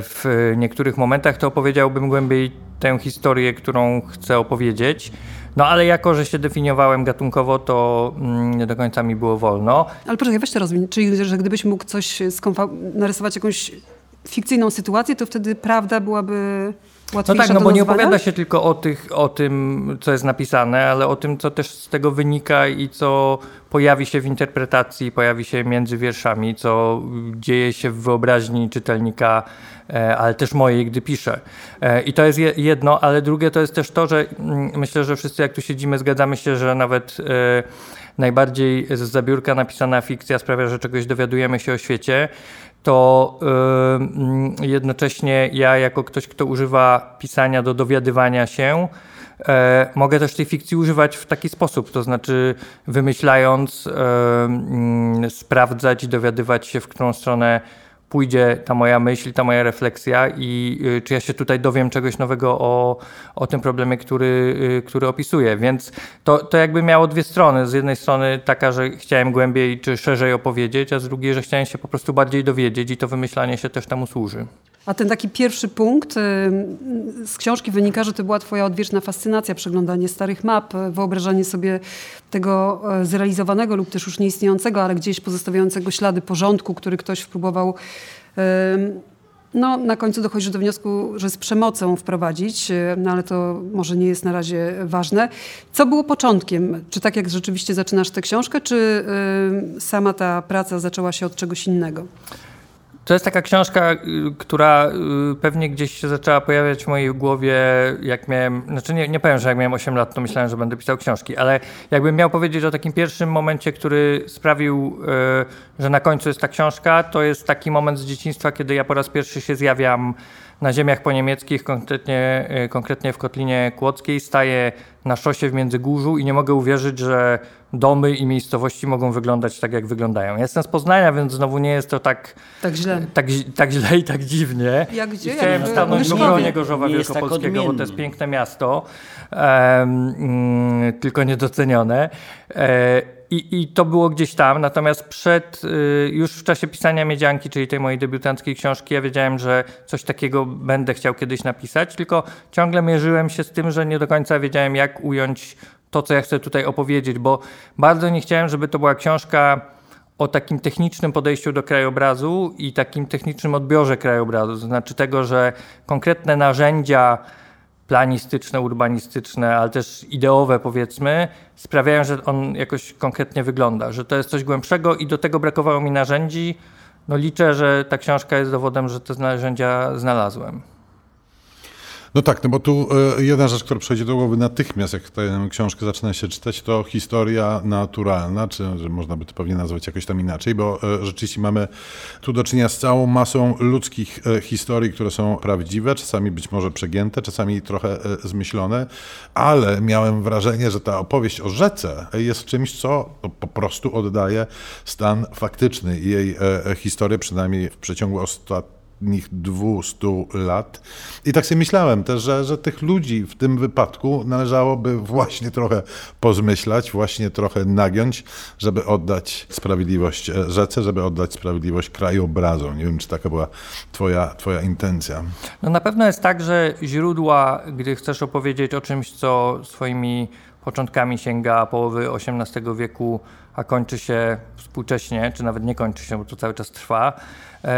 w niektórych momentach, to opowiedziałbym głębiej tę historię, którą chcę opowiedzieć. No ale jako, że się definiowałem gatunkowo, to mm, nie do końca mi było wolno. Ale poczekaj, weź to rozwin. Czyli, że gdybyś mógł coś narysować jakąś fikcyjną sytuację, to wtedy prawda byłaby łatwiejsza No tak, no bo nie opowiada się tylko o, tych, o tym, co jest napisane, ale o tym, co też z tego wynika i co pojawi się w interpretacji, pojawi się między wierszami, co dzieje się w wyobraźni czytelnika, ale też mojej, gdy piszę. E, I to jest je- jedno, ale drugie to jest też to, że mm, myślę, że wszyscy jak tu siedzimy, zgadzamy się, że nawet e, najbardziej z zabiórka napisana fikcja sprawia, że czegoś dowiadujemy się o świecie to yy, jednocześnie ja, jako ktoś, kto używa pisania do dowiadywania się, e, mogę też tej fikcji używać w taki sposób, to znaczy wymyślając, e, mm, sprawdzać, dowiadywać się, w którą stronę pójdzie ta moja myśl, ta moja refleksja i y, czy ja się tutaj dowiem czegoś nowego o, o tym problemie, który, y, który opisuję. Więc to, to jakby miało dwie strony. Z jednej strony taka, że chciałem głębiej czy szerzej opowiedzieć, a z drugiej, że chciałem się po prostu bardziej dowiedzieć i to wymyślanie się też temu służy. A ten taki pierwszy punkt y, z książki wynika, że to była twoja odwieczna fascynacja, przeglądanie starych map, wyobrażanie sobie tego y, zrealizowanego lub też już nieistniejącego, ale gdzieś pozostawiającego ślady porządku, który ktoś próbował no, na końcu dochodzisz do wniosku, że z przemocą wprowadzić, y, no ale to może nie jest na razie ważne. Co było początkiem? Czy tak jak rzeczywiście zaczynasz tę książkę, czy sama ta praca zaczęła się od czegoś innego? To jest taka książka, y, która y, pewnie gdzieś się zaczęła pojawiać w mojej głowie, jak miałem, znaczy nie, nie powiem, że jak miałem 8 lat, to myślałem, że będę pisał książki, ale jakbym miał powiedzieć o takim pierwszym momencie, który sprawił, y, że na końcu jest ta książka, to jest taki moment z dzieciństwa, kiedy ja po raz pierwszy się zjawiam na ziemiach poniemieckich, konkretnie, konkretnie w Kotlinie Kłodzkiej, staję na szosie w Międzygórzu i nie mogę uwierzyć, że domy i miejscowości mogą wyglądać tak, jak wyglądają. Ja jestem z Poznania, więc znowu nie jest to tak, Tak źle. tak, tak źle i tak dziwnie. Jak gdzie? I chciałem Jak stanąć w obronie Gorzowa Nie jest tak Wielkopolskiego, bo to jest piękne miasto, mm, tylko niedocenione. E, i, I to było gdzieś tam, natomiast przed, y, już w czasie pisania Miedzianki, czyli tej mojej debiutanckiej książki, ja wiedziałem, że coś takiego będę chciał kiedyś napisać, tylko ciągle mierzyłem się z tym, że nie do końca wiedziałem, jak ująć to, co ja chcę tutaj opowiedzieć, bo bardzo nie chciałem, żeby to była książka o takim technicznym podejściu do krajobrazu i takim technicznym odbiorze krajobrazu. To znaczy tego, że konkretne narzędzia planistyczne, urbanistyczne, ale też ideowe powiedzmy, sprawiają, że on jakoś konkretnie wygląda, że to jest coś głębszego i do tego brakowało mi narzędzi. No liczę, że ta książka jest dowodem, że te narzędzia znalazłem. No tak, no bo tu e, jedna rzecz, która przychodzi do głowy natychmiast, jak tę książkę zaczyna się czytać, to historia naturalna, czy można by to pewnie nazwać jakoś tam inaczej, bo e, rzeczywiście mamy tu do czynienia z całą masą ludzkich e, historii, które są prawdziwe, czasami być może przegięte, czasami trochę zmyślone, ale miałem wrażenie, że ta opowieść o rzece jest czymś, co no, po prostu oddaje stan faktyczny jej historię, przynajmniej w przeciągu ostatnich ostatnich 200 lat. I tak sobie myślałem też, że, że tych ludzi w tym wypadku należałoby właśnie trochę pozmyślać, właśnie trochę nagiąć, żeby oddać sprawiedliwość e, rzece, żeby oddać sprawiedliwość krajobrazom. Nie wiem, czy taka była twoja, twoja intencja. No na pewno jest tak, że źródła, gdy chcesz opowiedzieć o czymś, co swoimi początkami sięga połowy XVIII wieku, a kończy się współcześnie, czy nawet nie kończy się, bo to cały czas trwa,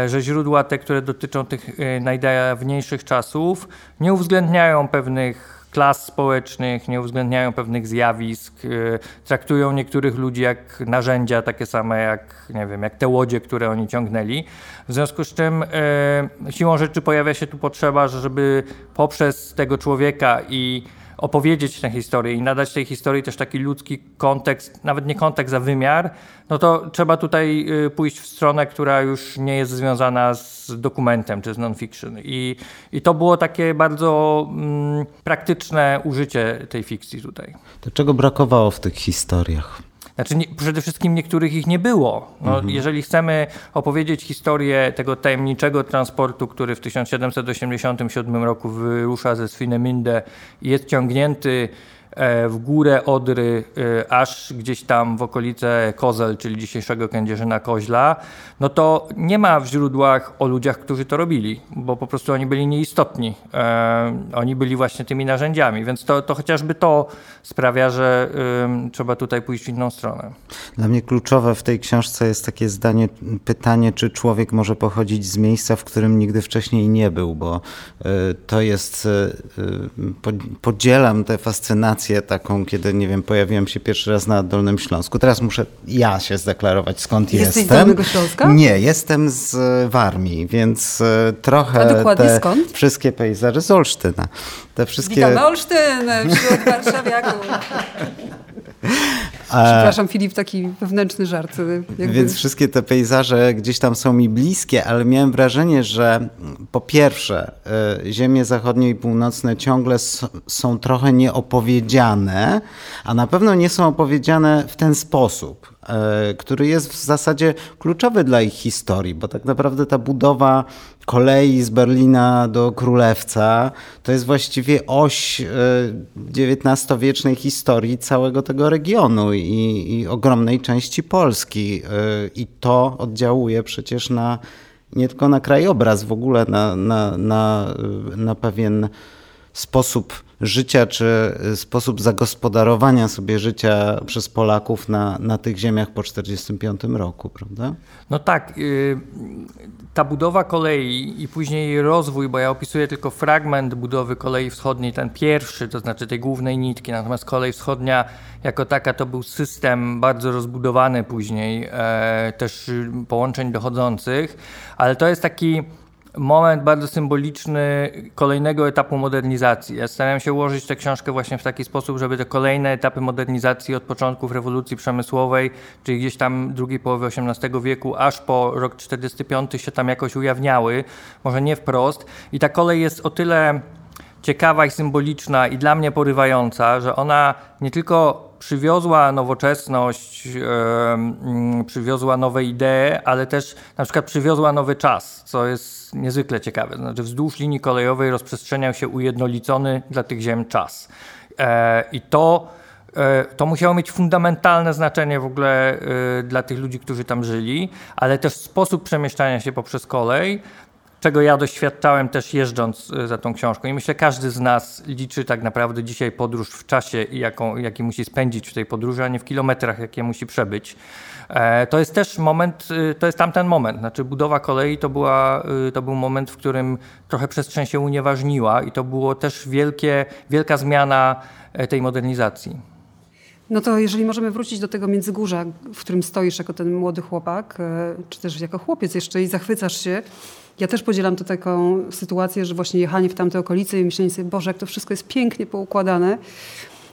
że źródła te, które dotyczą tych e, najdawniejszych czasów, nie uwzględniają pewnych klas społecznych, nie uwzględniają pewnych zjawisk, e, traktują niektórych ludzi jak narzędzia takie same jak, nie wiem, jak te łodzie, które oni ciągnęli. W związku z czym e, siłą rzeczy pojawia się tu potrzeba, że żeby poprzez tego człowieka i opowiedzieć tę historię i nadać tej historii też taki ludzki kontekst, nawet nie kontekst, a wymiar, no to trzeba tutaj y, pójść w stronę, która już nie jest związana z dokumentem czy z non-fiction. I, i to było takie bardzo mm, praktyczne użycie tej fikcji tutaj. To czego brakowało w tych historiach? Znaczy, nie, przede wszystkim niektórych ich nie było. No, mhm. Jeżeli chcemy opowiedzieć historię tego tajemniczego transportu, który w 1787 roku wyrusza ze Swinemünde i jest ciągnięty w górę Odry, e, aż gdzieś tam w okolice Kozel, czyli dzisiejszego Kędzierzyna Koźla, no to nie ma w źródłach o ludziach, którzy to robili, bo po prostu oni byli nieistotni. E, oni byli właśnie tymi narzędziami, więc to, to chociażby to sprawia, że trzeba tutaj pójść w inną stronę. Dla mnie kluczowe w tej książce jest takie zdanie, pytanie, czy człowiek może pochodzić z miejsca, w którym nigdy wcześniej nie był, bo to jest, podzielam tę fascynację taką, kiedy, nie wiem, pojawiłem się pierwszy raz na Dolnym Śląsku. Teraz muszę ja się zdeklarować, skąd Jesteś jestem. z Dolnego Śląska? Nie, jestem z Warmii, więc e, trochę A dokładnie te skąd? wszystkie pejzaże z Olsztyna. Te wszystkie... Witamy Olsztyn wśród warszawiaków. Przepraszam, Filip, taki wewnętrzny żart. Jakby... Więc wszystkie te pejzaże gdzieś tam są mi bliskie, ale miałem wrażenie, że po pierwsze, e, ziemie zachodnie i północne ciągle są trochę nieopowiedziane, a na pewno nie są opowiedziane w ten sposób, e, który jest w zasadzie kluczowy dla ich historii, bo tak naprawdę ta budowa kolei z Berlina do Królewca to jest właściwie oś XIX-wiecznej e, historii całego tego regionu i, i ogromnej części Polski. E, I to oddziałuje przecież na nie tylko na krajobraz, w ogóle na, na, na, na pewien sposób życia, czy sposób zagospodarowania sobie życia przez Polaków na, na tych ziemiach po 1945 roku, prawda? No tak. Y, ta budowa kolei i później jej rozwój, bo ja opisuję tylko fragment budowy kolei wschodniej, ten pierwszy, to znaczy tej głównej nitki, natomiast kolej wschodnia jako taka to był system bardzo rozbudowany później, e, też połączeń dochodzących, ale to jest taki moment bardzo symboliczny kolejnego etapu modernizacji. Ja starałem się ułożyć tę książkę właśnie w taki sposób, żeby te kolejne etapy modernizacji od początków rewolucji przemysłowej, czyli gdzieś tam drugiej połowy XVIII wieku, aż po rok 45 się tam jakoś ujawniały, może nie wprost. I ta kolej jest o tyle ciekawa i symboliczna i dla mnie porywająca, że ona nie tylko przywiozła nowoczesność, przywiozła nowe idee, ale też na przykład przywiozła nowy czas, co jest niezwykle ciekawe. Znaczy wzdłuż linii kolejowej rozprzestrzeniał się ujednolicony dla tych ziem czas. Yy, I to e, to musiało mieć fundamentalne znaczenie w ogóle dla tych ludzi, którzy tam żyli, ale też sposób przemieszczania się poprzez kolej czego ja doświadczałem też jeżdżąc za tą książką. I myślę, każdy z nas liczy tak naprawdę dzisiaj podróż w czasie, i jaką, jaki musi spędzić w tej podróży, a nie w kilometrach, jakie musi przebyć. E, to jest też moment, y, to jest tamten moment. Znaczy budowa kolei to, była, y, to był moment, w którym trochę przestrzeń się unieważniła i to było też wielkie, wielka zmiana e, tej modernizacji. No to jeżeli możemy wrócić do tego Międzygórza, w którym stoisz jako ten młody chłopak, e, czy też jako chłopiec jeszcze i zachwycasz się, ja też podzielam to taką sytuację, że właśnie jechanie w tamte okolice i myślenie sobie, Boże, jak to wszystko jest pięknie poukładane.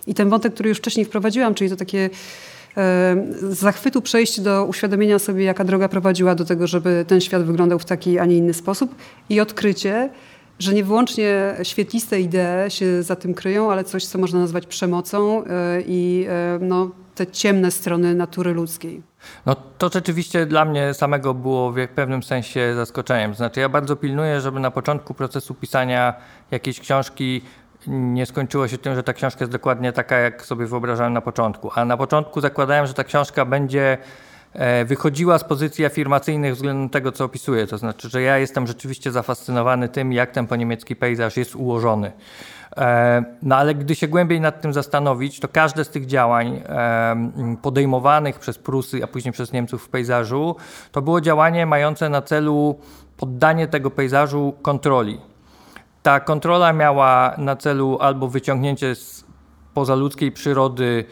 I ten wątek, który już wcześniej wprowadziłam, czyli to takie e, zachwytu przejść do uświadomienia sobie, jaka droga prowadziła do tego, żeby ten świat wyglądał w taki, a nie inny sposób i odkrycie, że nie wyłącznie świetliste idee się za tym kryją, ale coś, co można nazwać przemocą e, i e, no, te ciemne strony natury ludzkiej. No to rzeczywiście dla mnie samego było w pewnym sensie zaskoczeniem. Znaczy ja bardzo pilnuję, żeby na początku procesu pisania jakiejś książki nie skończyło się tym, że ta książka jest dokładnie taka, jak sobie wyobrażałem na początku. A na początku zakładałem, że ta książka będzie e, wychodziła z pozycji afirmacyjnych względem tego, co opisuję. To znaczy, że ja jestem rzeczywiście zafascynowany tym, jak ten poniemiecki pejzaż jest ułożony. E, no ale gdy się głębiej nad tym zastanowić, to każde z tych działań e, podejmowanych przez Prusy, a później przez Niemców w pejzażu, to było działanie mające na celu poddanie tego pejzażu kontroli. Ta kontrola miała na celu albo wyciągnięcie z pozaludzkiej przyrody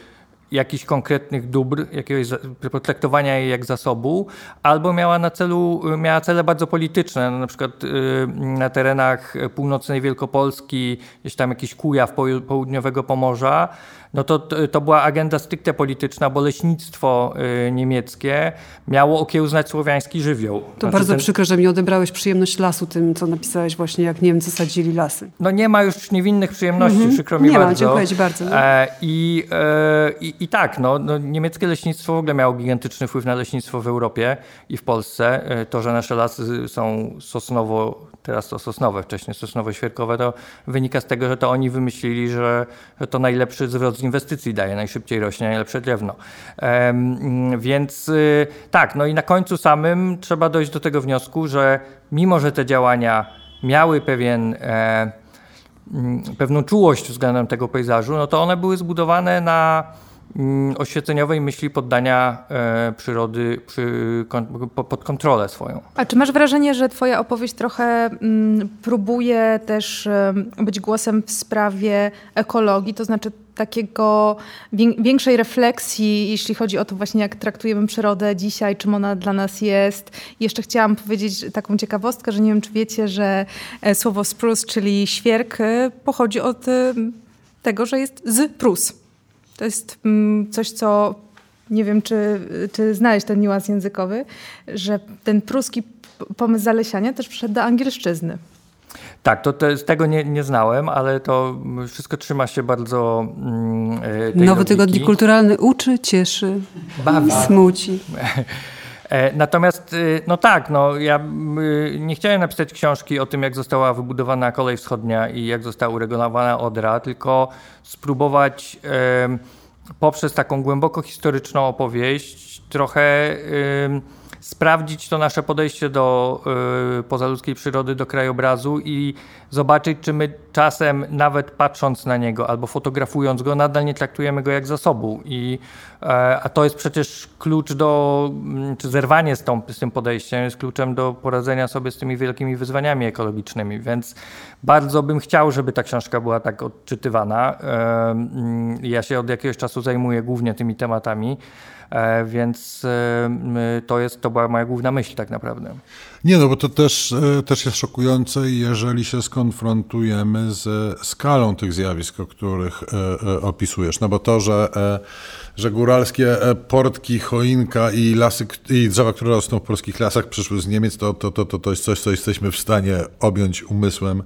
jakichś konkretnych dóbr, jakiegoś potraktowania jej jak zasobu, albo miała na celu, miała cele bardzo polityczne, na przykład y, na terenach północnej Wielkopolski, gdzieś tam jakiś Kujaw południowego Pomorza, no to, to była agenda stricte polityczna, bo leśnictwo y, niemieckie miało okiełznać słowiański żywioł. To znaczy bardzo ten... przykro, że mi odebrałeś przyjemność lasu tym, co napisałeś właśnie, jak Niemcy sadzili lasy. No nie ma już niewinnych przyjemności, mm -hmm. przykro mi nie bardzo. Nie ma, dziękuję ci bardzo. No. E, i, e, i, I tak, no, no, niemieckie leśnictwo w ogóle miało gigantyczny wpływ na leśnictwo w Europie i w Polsce. E, to, że nasze lasy są sosnowo, teraz to sosnowe, wcześniej sosnowo-świerkowe, to wynika z tego, że to oni wymyślili, że, że to najlepszy zwrot z inwestycji daje, najszybciej rośnie najlepsze drewno. Więc y, tak, no i na końcu samym trzeba dojść do tego wniosku, że mimo, że te działania miały pewien e, pewną czułość względem tego pejzażu, no to one były zbudowane na oświeceniowej myśli poddania e, przyrody przy, pod kontrolę swoją. A czy masz wrażenie, że twoja opowieść trochę mm, próbuje też być głosem w sprawie ekologii, to znaczy takiego większej refleksji, jeśli chodzi o to właśnie, jak traktujemy przyrodę dzisiaj, czym ona dla nas jest. Jeszcze chciałam powiedzieć taką ciekawostkę, że nie wiem, czy wiecie, że e, słowo spruce, czyli świerk, e, pochodzi od tego, że jest z prus. To jest mm, coś, co nie wiem, czy, czy znałeś ten niuans językowy, że ten pruski pomysł zalesiania też przyszedł do angielszczyzny. Tak, to, to z tego nie, nie znałem, ale to wszystko trzyma się bardzo. E, Nowy logiki. tygodnik kulturalny uczy, cieszy, bawi, smuci. E, natomiast, y, no tak, no, ja y, nie chciałem napisać książki o tym, jak została wybudowana kolej wschodnia i jak została uregulowana Odra, tylko spróbować poprzez taką głęboko historyczną opowieść trochę sprawdzić to nasze podejście do y, pozaludzkiej przyrody, do krajobrazu i zobaczyć, czy my czasem, nawet patrząc na niego albo fotografując go, nadal nie traktujemy go jak zasobu. I, y, a to jest przecież klucz do, mm, czy zerwanie z, tą, z tym podejściem jest kluczem do poradzenia sobie z tymi wielkimi wyzwaniami ekologicznymi. Więc bardzo bym chciał, żeby ta książka była tak odczytywana. Y, ja się od jakiegoś czasu zajmuję głównie tymi tematami. E, więc e, to, jest, to była moja główna myśl tak naprawdę. Nie, no bo to też, e, też jest szokujące, jeżeli się skonfrontujemy z skalą tych zjawisk, o których opisujesz. No bo to, że, że góralskie portki, choinka i lasy, i drzewa, które rosną w polskich lasach przyszły z Niemiec, to, to, to, to jest coś, co jesteśmy w stanie objąć umysłem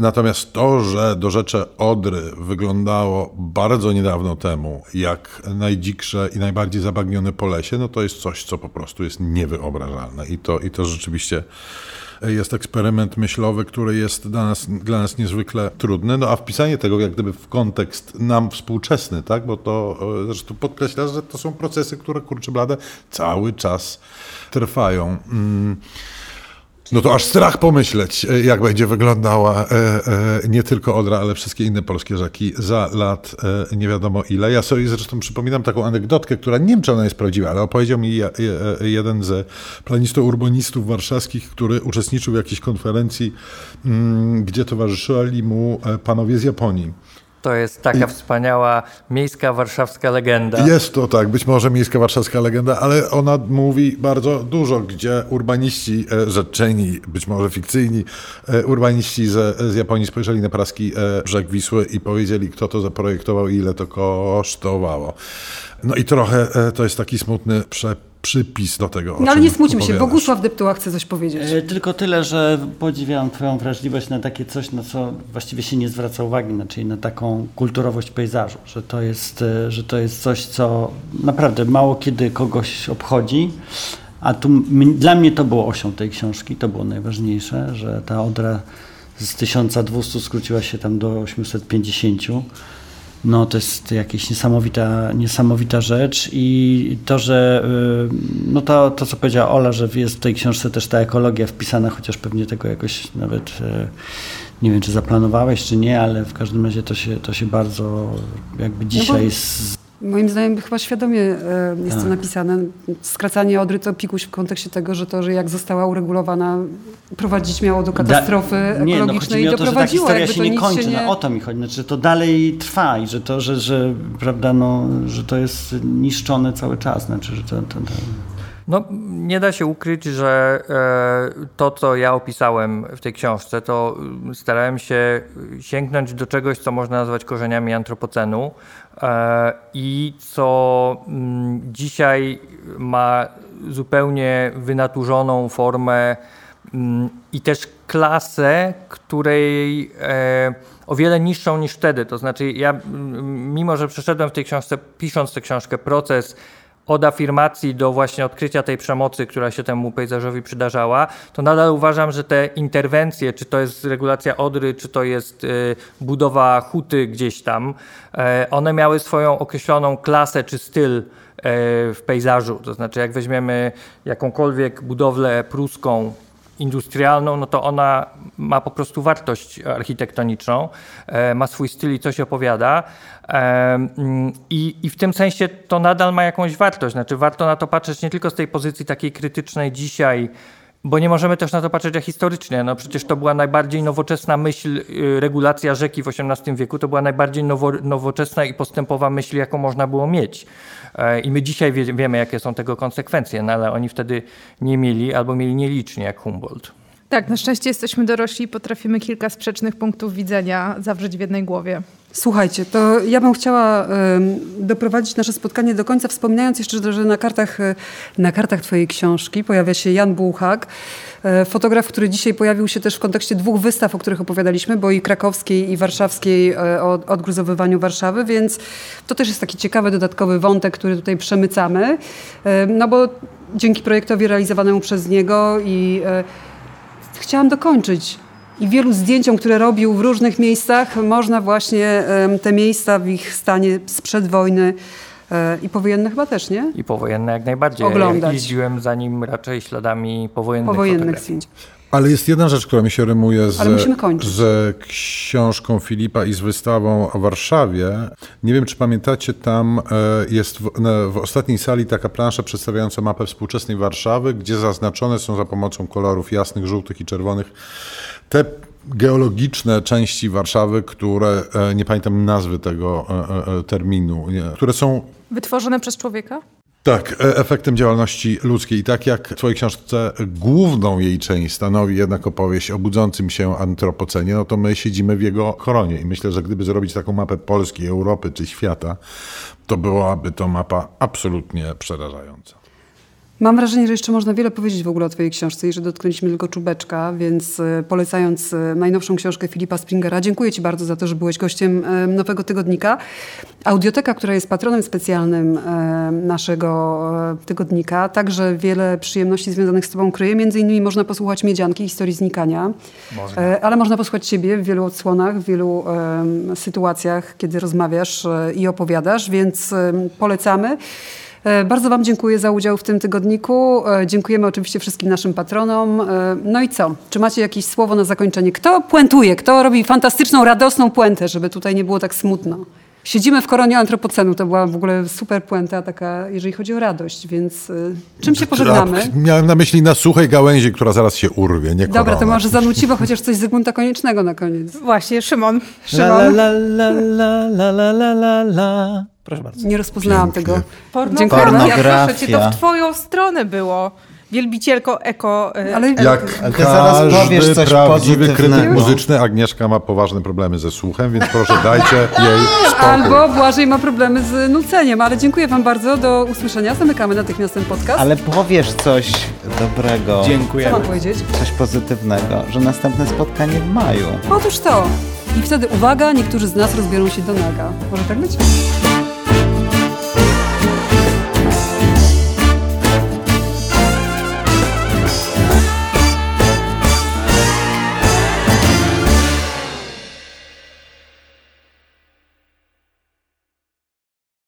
Natomiast to, że do rzeczy Odry wyglądało bardzo niedawno temu jak najdziksze i najbardziej zabagnione po lesie, no to jest coś, co po prostu jest niewyobrażalne. I to, i to rzeczywiście jest eksperyment myślowy, który jest dla nas, dla nas niezwykle trudny. No a wpisanie tego jak gdyby w kontekst nam współczesny, tak? bo to e, zresztą podkreśla, że to są procesy, które kurczę blade cały czas trwają. Mm. No to aż strach pomyśleć, e, jak będzie wyglądała e, e, nie tylko Odra, ale wszystkie inne polskie rzeki za lat nie wiadomo ile. Ja sobie zresztą przypominam taką anegdotkę, która nie wiem, czy ona jest prawdziwa, ale opowiedział mi jeden ze planistów urbanistów warszawskich, który uczestniczył w jakiejś konferencji, mm, gdzie towarzyszyli mu panowie z Japonii. To jest taka I... wspaniała miejska warszawska legenda. Jest to tak, być może miejska warszawska legenda, ale ona mówi bardzo dużo, gdzie urbaniści e, rzeczeni, być może fikcyjni, e, urbaniści z, z Japonii spojrzeli na praski e, brzeg Wisły i powiedzieli, kto to zaprojektował i ile to kosztowało. No i trochę to jest taki smutny przepis przypis do tego. No ale nie smućmy się, Bogusław Deptuła chce coś powiedzieć. E, tylko tyle, że podziwiam Twoją wrażliwość na takie coś, na co właściwie się nie zwraca uwagi, czyli na taką kulturowość pejzażu, że to jest, e, że to jest coś, co naprawdę mało kiedy kogoś obchodzi. A tu dla mnie to było osią tej książki, to było najważniejsze, że ta Odra z 1200 skróciła się tam do 850 no to jest jakaś niesamowita, niesamowita rzecz i to, że y, no to, to co powiedziała Ola, że jest w tej książce też ta ekologia wpisana, chociaż pewnie tego jakoś nawet y, nie wiem, czy zaplanowałeś, czy nie, ale w każdym razie to się, to się bardzo jakby dzisiaj no Moim zdaniem chyba świadomie e, jest tak. to napisane. Skracanie Odry to pikuś w kontekście tego, że to, że jak została uregulowana, prowadzić miało do katastrofy da, nie, no, ekologicznej no, i doprowadziło. To, że ta historia się nie kończy, się nie... no, o to mi chodzi, znaczy, to dalej trwa i że to, że, że, prawda, no, że to jest niszczone cały czas. Znaczy, że to, to, to... No, nie da się ukryć, że e, to, co ja opisałem w tej książce, to mm, starałem się sięgnąć do czegoś, co można nazwać korzeniami antropocenu i co mm, dzisiaj ma zupełnie wynaturzoną formę mm, i też klasę, której e, o wiele niższą niż wtedy. To znaczy, ja, mimo że przeszedłem w tej książce, pisząc tę książkę, proces od afirmacji do właśnie odkrycia tej przemocy, która się temu pejzażowi przydarzała, to nadal uważam, że te interwencje, czy to jest regulacja Odry, czy to jest y, budowa huty gdzieś tam, e, one miały swoją określoną klasę czy styl e, w pejzażu. To znaczy, jak weźmiemy jakąkolwiek budowlę pruską, industrialną, no to ona ma po prostu wartość architektoniczną, e, ma swój styl i coś opowiada. E, mm, I, I w tym sensie to nadal ma jakąś wartość. Znaczy, warto na to patrzeć nie tylko z tej pozycji takiej krytycznej dzisiaj, bo nie możemy też na to patrzeć jak historycznie. No przecież to była najbardziej nowoczesna myśl, y, regulacja rzeki w XVIII wieku, to była najbardziej nowo, nowoczesna i postępowa myśl, jaką można było mieć. E, I my dzisiaj wie, wiemy, jakie są tego konsekwencje, no ale oni wtedy nie mieli albo mieli nielicznie, jak Humboldt. Tak, na szczęście jesteśmy dorośli i potrafimy kilka sprzecznych punktów widzenia zawrzeć w jednej głowie. Słuchajcie, to ja bym chciała doprowadzić nasze spotkanie do końca, wspominając jeszcze, że na kartach, e, na kartach Twojej książki pojawia się Jan Bułhak, e, fotograf, który dzisiaj pojawił się też w kontekście dwóch wystaw, o których opowiadaliśmy, bo i krakowskiej, i warszawskiej e, o odgruzowywaniu Warszawy, więc to też jest taki ciekawy, dodatkowy wątek, który tutaj przemycamy, no bo dzięki projektowi realizowanemu przez niego i chciałam dokończyć i wielu zdjęciom, które robił w różnych miejscach, można właśnie te miejsca w ich stanie sprzed wojny e, i powojenne chyba też, nie? I powojenne jak najbardziej. Oglądać. Jeździłem za nim raczej śladami powojennych Powojennych zdjęć. Ale jest jedna rzecz, która mi się rymuje z, z książką Filipa i z wystawą o Warszawie. Nie wiem, czy pamiętacie, tam e, jest w, w, ostatniej sali taka plansza przedstawiająca mapę współczesnej Warszawy, gdzie zaznaczone są za pomocą kolorów jasnych, żółtych i czerwonych te geologiczne części Warszawy, które, e, nie pamiętam nazwy tego e, terminu, które są... Wytworzone przez człowieka? Tak, e, efektem działalności ludzkiej. I tak jak w Twojej książce główną jej część stanowi jednak opowieść o budzącym się antropocenie, no to my siedzimy w jego koronie. I myślę, że gdyby zrobić taką mapę Polski, Europy czy świata, to byłaby to mapa absolutnie przerażająca. Mam wrażenie, że jeszcze można wiele powiedzieć w ogóle o Twojej książce i że dotknęliśmy tylko czubeczka, więc e, polecając e, najnowszą książkę Filipa Springera, dziękuję Ci bardzo za to, że byłeś gościem e, Nowego Tygodnika. Audioteka, która jest patronem specjalnym naszego tygodnika, także wiele przyjemności związanych z Tobą kryje. Między innymi można posłuchać Miedzianki, historii znikania, można. ale można posłuchać Ciebie w wielu odsłonach, w wielu sytuacjach, kiedy rozmawiasz i opowiadasz, więc polecamy. E, bardzo Wam dziękuję za udział w tym tygodniku. E, dziękujemy oczywiście wszystkim naszym patronom. E, no i co? Czy macie jakieś słowo na zakończenie? Kto puentuje? Kto robi fantastyczną, radosną puentę, żeby tutaj nie było tak smutno? Siedzimy w koronie antropocenu, to była w ogóle super puenta taka, jeżeli chodzi o radość, więc y, czym się pożegnamy? Miałem na myśli na suchej gałęzi, która zaraz się urwie, nie Dobra, to może zanuciwo chociaż coś Zygmunta Koniecznego na koniec. Właśnie, Szymon. Szymon. La, la, la, la, la, la, la, la. Proszę bardzo. Nie rozpoznałam Pięknie. tego. Pornografia, proszę cię, to w twoją stronę było wielbicielko eko... E, Ale jak ale zaraz powiesz coś prawdziwy krytyk muzyczny, Agnieszka ma poważne problemy ze słuchem, więc proszę dajcie jej spokój. Albo Błażej ma problemy z nuceniem, ale dziękuję wam bardzo, do usłyszenia. Zamykamy natychmiast ten podcast. Ale powiesz coś dobrego. Dziękuję. Co mam powiedzieć? Coś pozytywnego, że następne spotkanie w maju. Otóż to. I wtedy uwaga, niektórzy z nas rozbiorą się do naga. Może tak być?